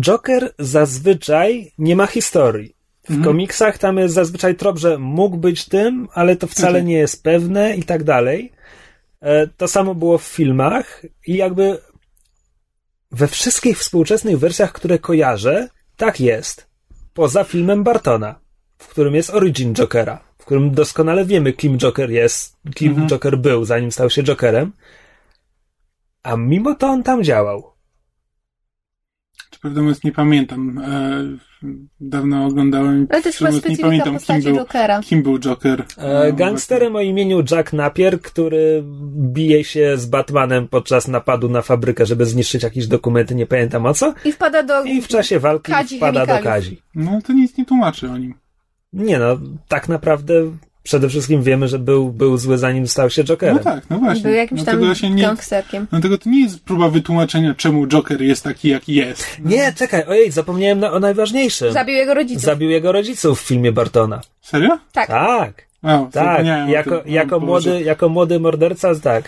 Joker zazwyczaj nie ma historii. W mhm. komiksach tam jest zazwyczaj trop, że mógł być tym, ale to wcale nie jest pewne i tak dalej. E, to samo było w filmach i jakby we wszystkich współczesnych wersjach, które kojarzę, tak jest. Poza filmem Bartona, w którym jest Origin Jokera, którym doskonale wiemy, kim Joker jest, kim mhm. Joker był, zanim stał się Jokerem. A mimo to on tam działał. Czy prawdę mówiąc, nie pamiętam. E, dawno oglądałem. Ale to jest chyba nie pamiętam, kim był, Jokera. kim był Joker. E, gangsterem o imieniu Jack Napier, który bije się z Batmanem podczas napadu na fabrykę, żeby zniszczyć jakieś dokumenty, nie pamiętam o co. I wpada do. I w czasie walki wpada do Kazi. No to nic nie tłumaczy o nim. Nie no, tak naprawdę przede wszystkim wiemy, że był, był zły zanim stał się Jokerem. No tak, no właśnie. Był jakimś tam nie, gangsterkiem. Dlatego to nie jest próba wytłumaczenia, czemu Joker jest taki, jaki jest. No. Nie, czekaj, ojej, zapomniałem na, o najważniejszym. Zabił jego rodziców. Zabił jego rodziców w filmie Bartona. Serio? Tak. Tak. O, tak, jako, jako, młody, jako młody morderca, tak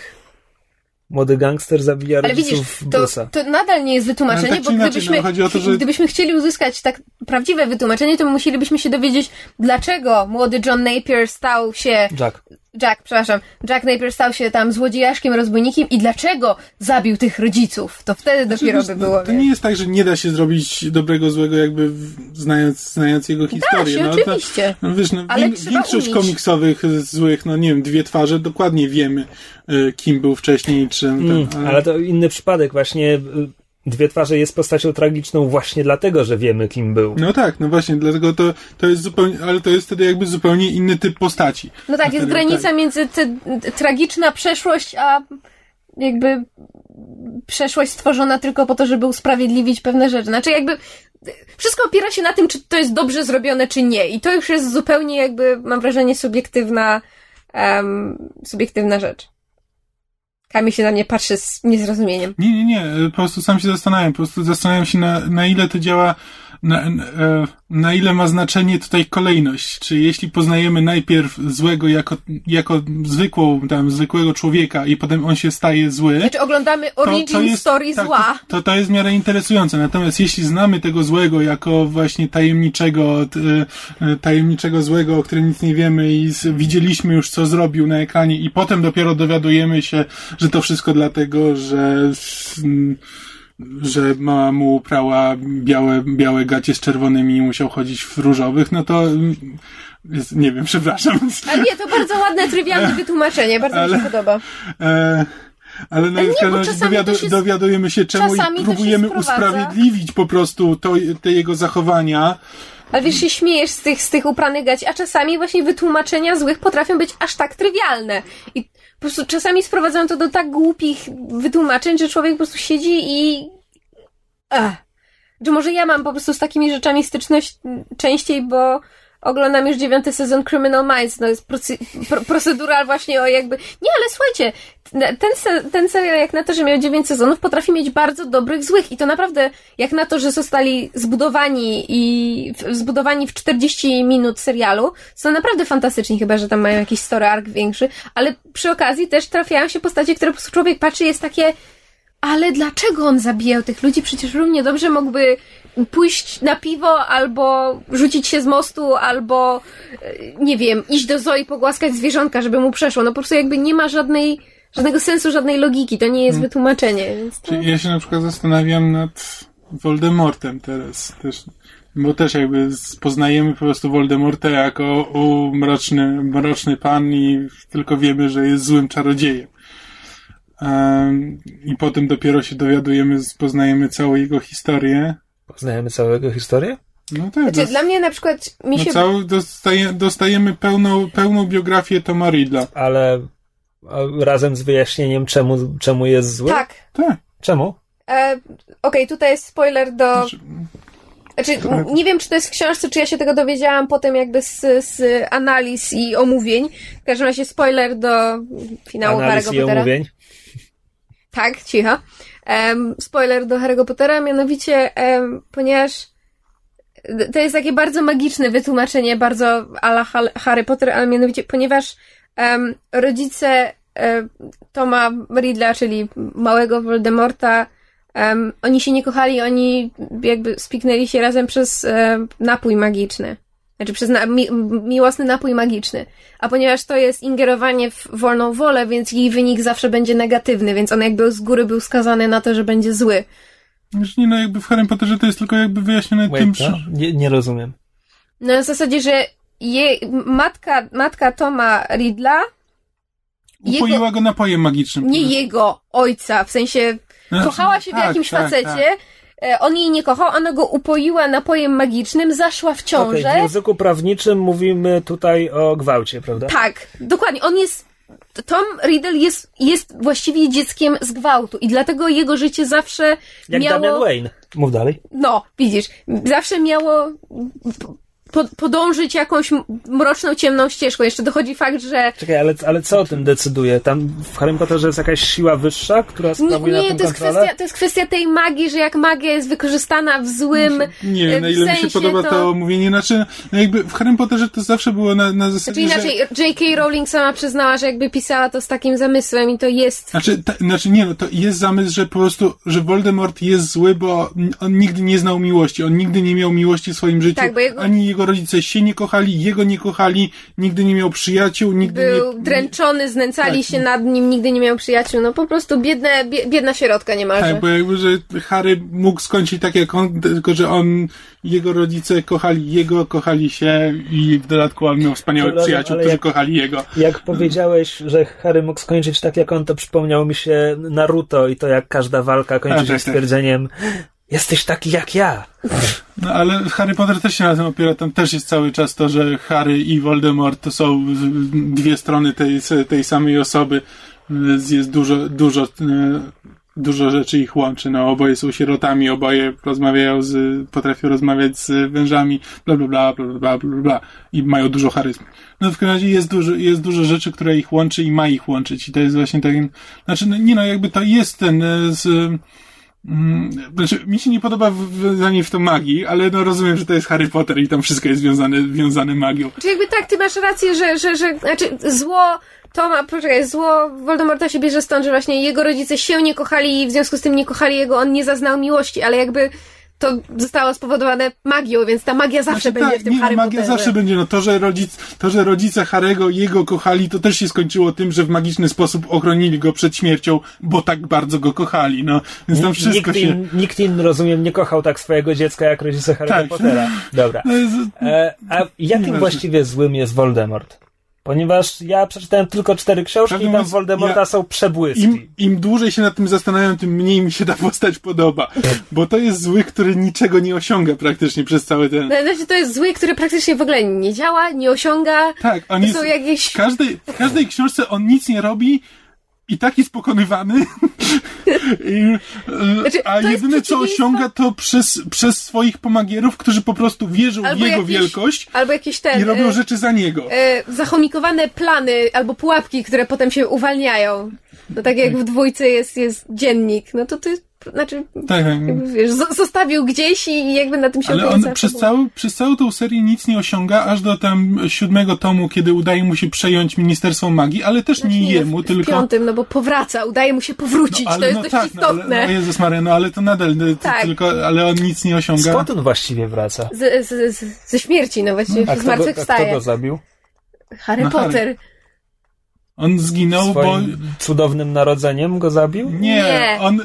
młody gangster zabija Ale rodziców widzisz, to, to nadal nie jest wytłumaczenie, tak bo gdybyśmy, no, to, że... gdybyśmy chcieli uzyskać tak prawdziwe wytłumaczenie, to musielibyśmy się dowiedzieć, dlaczego młody John Napier stał się... Jack. Jack, przepraszam. Jack Napier stał się tam złodziejaszkiem, rozbójnikiem i dlaczego zabił tych rodziców. To wtedy znaczy, dopiero by było. To nie jest tak, że nie da się zrobić dobrego, złego, jakby znając, znając jego historię. Da się, no, oczywiście. To, no, wiesz, no, Ale większość umieć. komiksowych złych, no nie wiem, dwie twarze, dokładnie wiemy, y, kim był wcześniej, czym. Mm, ten, ale... ale to inny przypadek, właśnie y, Dwie twarze jest postacią tragiczną właśnie dlatego, że wiemy, kim był. No tak, no właśnie, dlatego to, to jest zupełnie, ale to jest wtedy jakby zupełnie inny typ postaci. No tak, jest granica tak. między te, tragiczna przeszłość, a jakby przeszłość stworzona tylko po to, żeby usprawiedliwić pewne rzeczy. Znaczy jakby wszystko opiera się na tym, czy to jest dobrze zrobione, czy nie. I to już jest zupełnie jakby, mam wrażenie, subiektywna, um, subiektywna rzecz. Kamil się na mnie patrzy z niezrozumieniem. Nie, nie, nie. Po prostu sam się zastanawiam. Po prostu zastanawiam się, na, na ile to działa na, e, na ile ma znaczenie tutaj kolejność? Czy jeśli poznajemy najpierw złego jako, jako zwykłą, tam, zwykłego człowieka i potem on się staje zły. Znaczy oglądamy origin to, to jest, story tak, zła. To, to jest w miarę interesujące. Natomiast jeśli znamy tego złego jako właśnie tajemniczego, e, tajemniczego złego, o którym nic nie wiemy i widzieliśmy już co zrobił na ekranie i potem dopiero dowiadujemy się, że to wszystko dlatego, że że mama mu prała białe, białe gacie z czerwonymi i musiał chodzić w różowych, no to nie wiem, przepraszam. A nie, to bardzo ładne, trywialne wytłumaczenie, bardzo ale, mi się podoba. E, ale na w dowiadu, się, dowiadujemy się czemu i próbujemy usprawiedliwić po prostu to, te jego zachowania. Ale wiesz, się śmiejesz z tych, z tych upranych gaci, a czasami właśnie wytłumaczenia złych potrafią być aż tak trywialne. I po prostu czasami sprowadzają to do tak głupich wytłumaczeń, że człowiek po prostu siedzi i... Ech. Czy może ja mam po prostu z takimi rzeczami styczność częściej, bo oglądam już dziewiąty sezon Criminal Minds, to jest procedural właśnie o jakby... Nie, ale słuchajcie, ten, ten serial jak na to, że miał dziewięć sezonów, potrafi mieć bardzo dobrych, złych i to naprawdę jak na to, że zostali zbudowani i zbudowani w 40 minut serialu, są naprawdę fantastyczni, chyba, że tam mają jakiś story arc większy, ale przy okazji też trafiają się postacie, które po prostu człowiek patrzy jest takie ale dlaczego on zabijał tych ludzi? Przecież równie dobrze mógłby pójść na piwo, albo rzucić się z mostu, albo e, nie wiem, iść do Zoi, pogłaskać zwierzątka, żeby mu przeszło. No po prostu jakby nie ma żadnej, żadnego sensu, żadnej logiki. To nie jest hmm. wytłumaczenie. Więc to... Ja się na przykład zastanawiam nad Voldemortem teraz też. Bo też jakby poznajemy po prostu Voldemorta jako u, mroczny, mroczny pan i tylko wiemy, że jest złym czarodziejem. I potem dopiero się dowiadujemy, poznajemy całą jego historię. Poznajemy całą jego historię? No tak. Znaczy, dla mnie na przykład mi no się... Cały, dostaje, dostajemy pełną, pełną biografię Toma Riddla. Ale razem z wyjaśnieniem, czemu, czemu jest zły? Tak. Tak. Czemu? E, Okej, okay, tutaj jest spoiler do... Znaczy... Znaczy, nie wiem, czy to jest w książce, czy ja się tego dowiedziałam potem jakby z, z analiz i omówień. W każdym razie spoiler do finału analiz Harry'ego Pottera. omówień? Tak, cicho. Um, spoiler do Harry'ego Pottera, mianowicie, um, ponieważ to jest takie bardzo magiczne wytłumaczenie, bardzo ala Harry Potter, ale mianowicie, ponieważ um, rodzice um, Toma Riddla, czyli małego Voldemorta, um, oni się nie kochali, oni jakby spiknęli się razem przez um, napój magiczny. Znaczy przez na, mi, miłosny napój magiczny. A ponieważ to jest ingerowanie w wolną wolę, więc jej wynik zawsze będzie negatywny, więc on jakby z góry był skazany na to, że będzie zły. Już nie, no jakby w Harry Potterze to jest tylko jakby wyjaśnione Wait, tym, no? że... nie, nie rozumiem. No na zasadzie, że jej, matka, matka Toma Riddla, Upoiła jego, go napojem magicznym. nie jego ojca, w sensie Znaczy, kochała się w tak, jakimś tak, facecie, tak. E, on jej nie kochał, ona go upoiła napojem magicznym, zaszła w ciążę. w języku prawniczym mówimy tutaj o gwałcie, prawda? Tak, dokładnie. On jest. Tom Riddle jest, jest właściwie dzieckiem z gwałtu i dlatego jego życie zawsze Jak miało. Damian Wayne. Mów dalej. No, widzisz, zawsze miało podążyć jakąś mroczną, ciemną ścieżką. Jeszcze dochodzi fakt, że. Czekaj, ale, ale co o tym decyduje? Tam w Harry Potterze jest jakaś siła wyższa, która Nie, sprawuje na nie tym to, jest kontrolę? kwestia, to jest kwestia tej magii, że jak magia jest wykorzystana w złym. Nie e, wiem, na ile mi się sensie, podoba to... mówienie. Znaczy, no jakby w Harry Potterze to zawsze było na, na zasadzie, Znaczy że... inaczej, J.K. Rowling sama przyznała, że jakby pisała to z takim zamysłem i to jest. Znaczy, ta, znaczy nie, no to jest zamysł, że po prostu, że Voldemort jest zły, bo on nigdy nie znał miłości, on nigdy nie miał miłości w swoim życiu, Tak, bo jego- ani jego rodzice się nie kochali, jego nie kochali, nigdy nie miał przyjaciół, nigdy Był nie... dręczony, znęcali Tak. się nad nim, nigdy nie miał przyjaciół. No po prostu biedne, bie, biedna sierotka niemalże. Tak, bo jakby, że Harry mógł skończyć tak jak on, tylko że on, jego rodzice kochali jego, kochali się i w dodatku on miał wspaniałych Dobra, przyjaciół, którzy jak- kochali jego. Jak powiedziałeś, że Harry mógł skończyć tak jak on, to przypomniało mi się Naruto i to jak każda walka kończy A, się tak, tak. Jesteś taki jak ja. No ale Harry Potter też się na tym opiera. Tam też jest cały czas to, że Harry i Voldemort to są dwie strony tej, tej samej osoby. Jest dużo, dużo, e, dużo rzeczy ich łączy. No, oboje są sierotami, oboje rozmawiają z, potrafią rozmawiać z wężami, bla, bla, bla, bla, bla, bla, bla. I mają dużo charyzmy. No, w każdym razie jest dużo, jest dużo rzeczy, które ich łączy i ma ich łączyć. I to jest właśnie ten, znaczy, no, nie no, jakby to jest ten, e, z, znaczy, mi się nie podoba wiązanie w to magii, ale no rozumiem, że to jest Harry Potter i tam wszystko jest związane, wiązane magią. Czy jakby tak, ty masz rację, że, że, że znaczy zło Toma, poczekaj, zło Voldemorta się bierze stąd, że właśnie jego rodzice się nie kochali i w związku z tym nie kochali jego, on nie zaznał miłości, ale jakby to zostało spowodowane magią, więc ta magia zawsze Znaczy, będzie tak, w tym nie, Harry magia Potterze. zawsze będzie, no to, że rodzic, to, że rodzice Harego jego kochali, to też się skończyło tym, że w magiczny sposób ochronili go przed śmiercią, bo tak bardzo go kochali, no. Więc tam wszystko nikt, się... in, nikt inny, rozumiem, nie kochał tak swojego dziecka jak rodzice Harry Tak. Pottera. Dobra. No, jest- E, a jakim właściwie złym jest Voldemort? Ponieważ ja przeczytałem tylko cztery książki Prawdę i tam mówiąc, Voldemorta ja- są przebłyski. Im, Im dłużej się nad tym zastanawiam, tym mniej mi się ta postać podoba. Bo to jest zły, który niczego nie osiąga praktycznie przez cały ten... No, znaczy, to jest zły, który praktycznie w ogóle nie działa, nie osiąga. Tak, on To jest... są jakieś... W każdej, w każdej książce on nic nie robi i tak jest pokonywany. I, e, Znaczy, a jedyne co osiąga to przez, przez swoich pomagierów, którzy po prostu wierzą Albo w jego wielkość Albo jakieś ten... i robią e, rzeczy za niego. e, zachomikowane plany albo pułapki, które potem się uwalniają. No tak jak w dwójce jest, jest dziennik. No to ty, znaczy, Tak, tak. jakby, wiesz, zo- zostawił gdzieś i jakby na tym się Ale on przez, cały, przez całą tą serię nic nie osiąga, aż do tam siódmego tomu, kiedy udaje mu się przejąć Ministerstwo Magii, ale też Znaczy, nie nie, jemu, w, w tylko... piątym, no bo powraca, udaje mu się powrócić, to jest dość no, istotne. ale, no Jezus Maria, no ale to nadal, no, to Tak. tylko, ale on nic nie osiąga. Skąd on właściwie wraca? Z, z, z, ze śmierci, no właściwie A kto, go, a kto go zabił? Harry No, Harry. On zginął, bo... Swoim cudownym narodzeniem go zabił? Nie, Nie. On,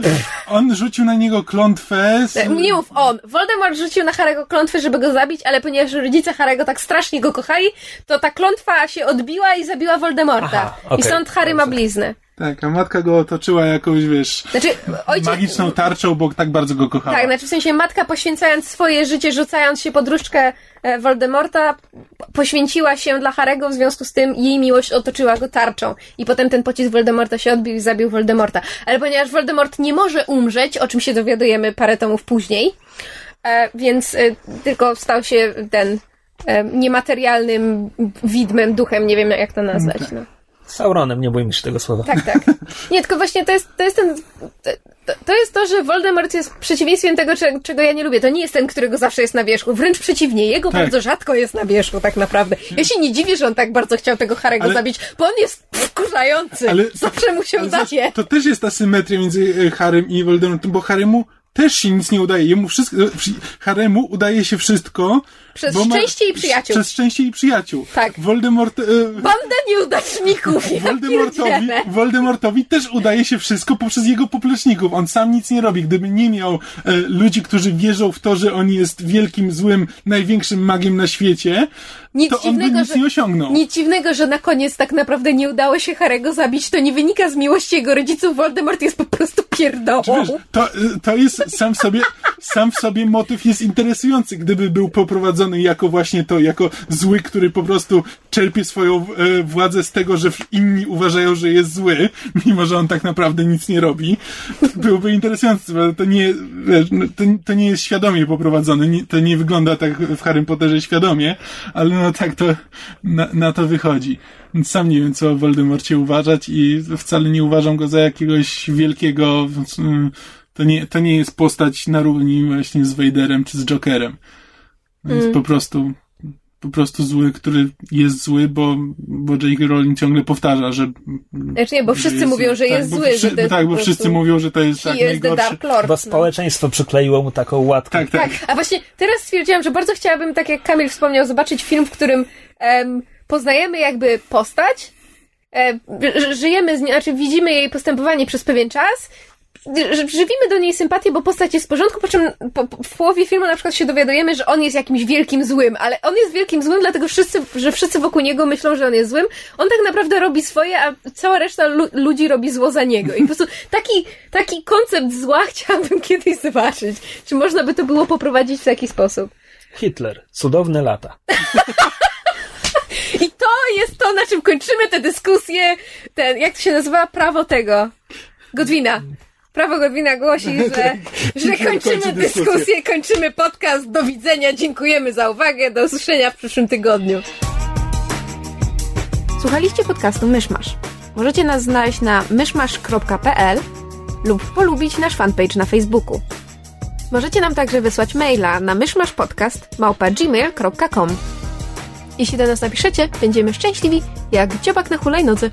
on rzucił na niego klątwę. Z... E, Nie mów on. Voldemort rzucił na Harego klątwę, żeby go zabić, ale ponieważ rodzice Harego tak strasznie go kochali, to ta klątwa się odbiła i zabiła Voldemorta. Aha, okej, I stąd Harry ma bliznę. Tak, a matka go otoczyła jakąś, wiesz, Znaczy, ojciec... magiczną tarczą, bo tak bardzo go kochała. Tak, znaczy w sensie matka poświęcając swoje życie, rzucając się pod różdżkę e, Voldemorta, poświęciła się dla Harego, w związku z tym jej miłość otoczyła go tarczą. I potem ten pocisk Voldemorta się odbił i zabił Voldemorta. Ale ponieważ Voldemort nie może umrzeć, o czym się dowiadujemy parę tomów później, e, więc e, tylko stał się ten niematerialnym widmem, duchem, nie wiem jak to nazwać. No. Sauronem, nie bójmy się tego słowa. Tak, tak. Nie, tylko właśnie to jest, to jest ten. To, jest to, że Voldemort jest przeciwieństwem tego, cze- czego ja nie lubię. To nie jest ten, którego zawsze jest na wierzchu. Wręcz przeciwnie, jego Tak. bardzo rzadko jest na wierzchu, tak naprawdę. Ja się nie dziwię, że on tak bardzo chciał tego Harego Ale- zabić, bo on jest wkurzający. Ale- Zawsze mu się udaje. To też jest ta symetria między e, Harrym i Voldemortem, bo Harrymu też się nic nie udaje. Jemu wszystko, Haremu udaje się wszystko. Przez ma- szczęście i przyjaciół. Przez szczęście i przyjaciół. Tak. Voldemort, e, Banda nieudaczników Voldemortowi. Voldemortowi też udaje się wszystko poprzez jego popleczników. On sam nic nie robi. Gdyby nie miał e, ludzi, którzy wierzą w to, że on jest wielkim, złym, największym magiem na świecie, Nic to on by dziwnego, nic że- nie osiągnął. Nic dziwnego, że na koniec tak naprawdę nie udało się Harego zabić, to nie wynika z miłości jego rodziców. Voldemort jest po prostu pierdołą. Wiesz, to, to jest sam w sobie, sam w sobie motyw jest interesujący, gdyby był poprowadzony jako właśnie to, jako zły, który po prostu czerpie swoją e, władzę z tego, że inni uważają, że jest zły, mimo że on tak naprawdę nic nie robi. Byłby interesujący, to nie, no, to, to nie jest świadomie poprowadzone, nie, to nie wygląda tak w Harrym Potterze świadomie, ale no tak to na, na to wychodzi. Sam nie wiem, co o Voldemorcie uważać i wcale nie uważam go za jakiegoś wielkiego, mm, to nie, to nie jest postać na równi właśnie z Vaderem czy z Jokerem. To jest po prostu, po prostu zły, który jest zły, bo, bo J.K. Rowling ciągle powtarza, że... Znaczy nie, bo że wszyscy mówią, że tak, jest bo zły, wszy- że to jest Tak, bo wszyscy mówią, że to jest tak the najgorszy. Dark Lord. Bo no. społeczeństwo przykleiło mu taką łatkę. Tak, tak. Tak, a właśnie teraz stwierdziłam, że bardzo chciałabym, tak jak Kamil wspomniał, zobaczyć film, w którym em, poznajemy jakby postać, e, ży- żyjemy z nią, znaczy widzimy jej postępowanie przez pewien czas, żywimy do niej sympatię, bo postać jest w porządku, po czym po, po, w połowie filmu na przykład się dowiadujemy, że on jest jakimś wielkim złym, ale on jest wielkim złym, dlatego wszyscy, że wszyscy wokół niego myślą, że on jest złym. On tak naprawdę robi swoje, a cała reszta lu- ludzi robi zło za niego. I po prostu taki, taki koncept zła chciałabym kiedyś zobaczyć. Czy można by to było poprowadzić w taki sposób? Hitler. Cudowne lata. I to jest to, na czym kończymy tę dyskusję. Ten, jak to się nazywa? Prawo tego. Godwina. Prawo Godwina głosi, że, że kończymy kończy dyskusję. dyskusję, kończymy podcast. Do widzenia, dziękujemy za uwagę. Do usłyszenia w przyszłym tygodniu. Słuchaliście podcastu Myszmasz. Możecie nas znaleźć na myszmasz.pl lub polubić nasz fanpage na Facebooku. Możecie nam także wysłać maila na myszmaszpodcast.gmail.com Jeśli do nas napiszecie, będziemy szczęśliwi jak dziobak na hulajnodze.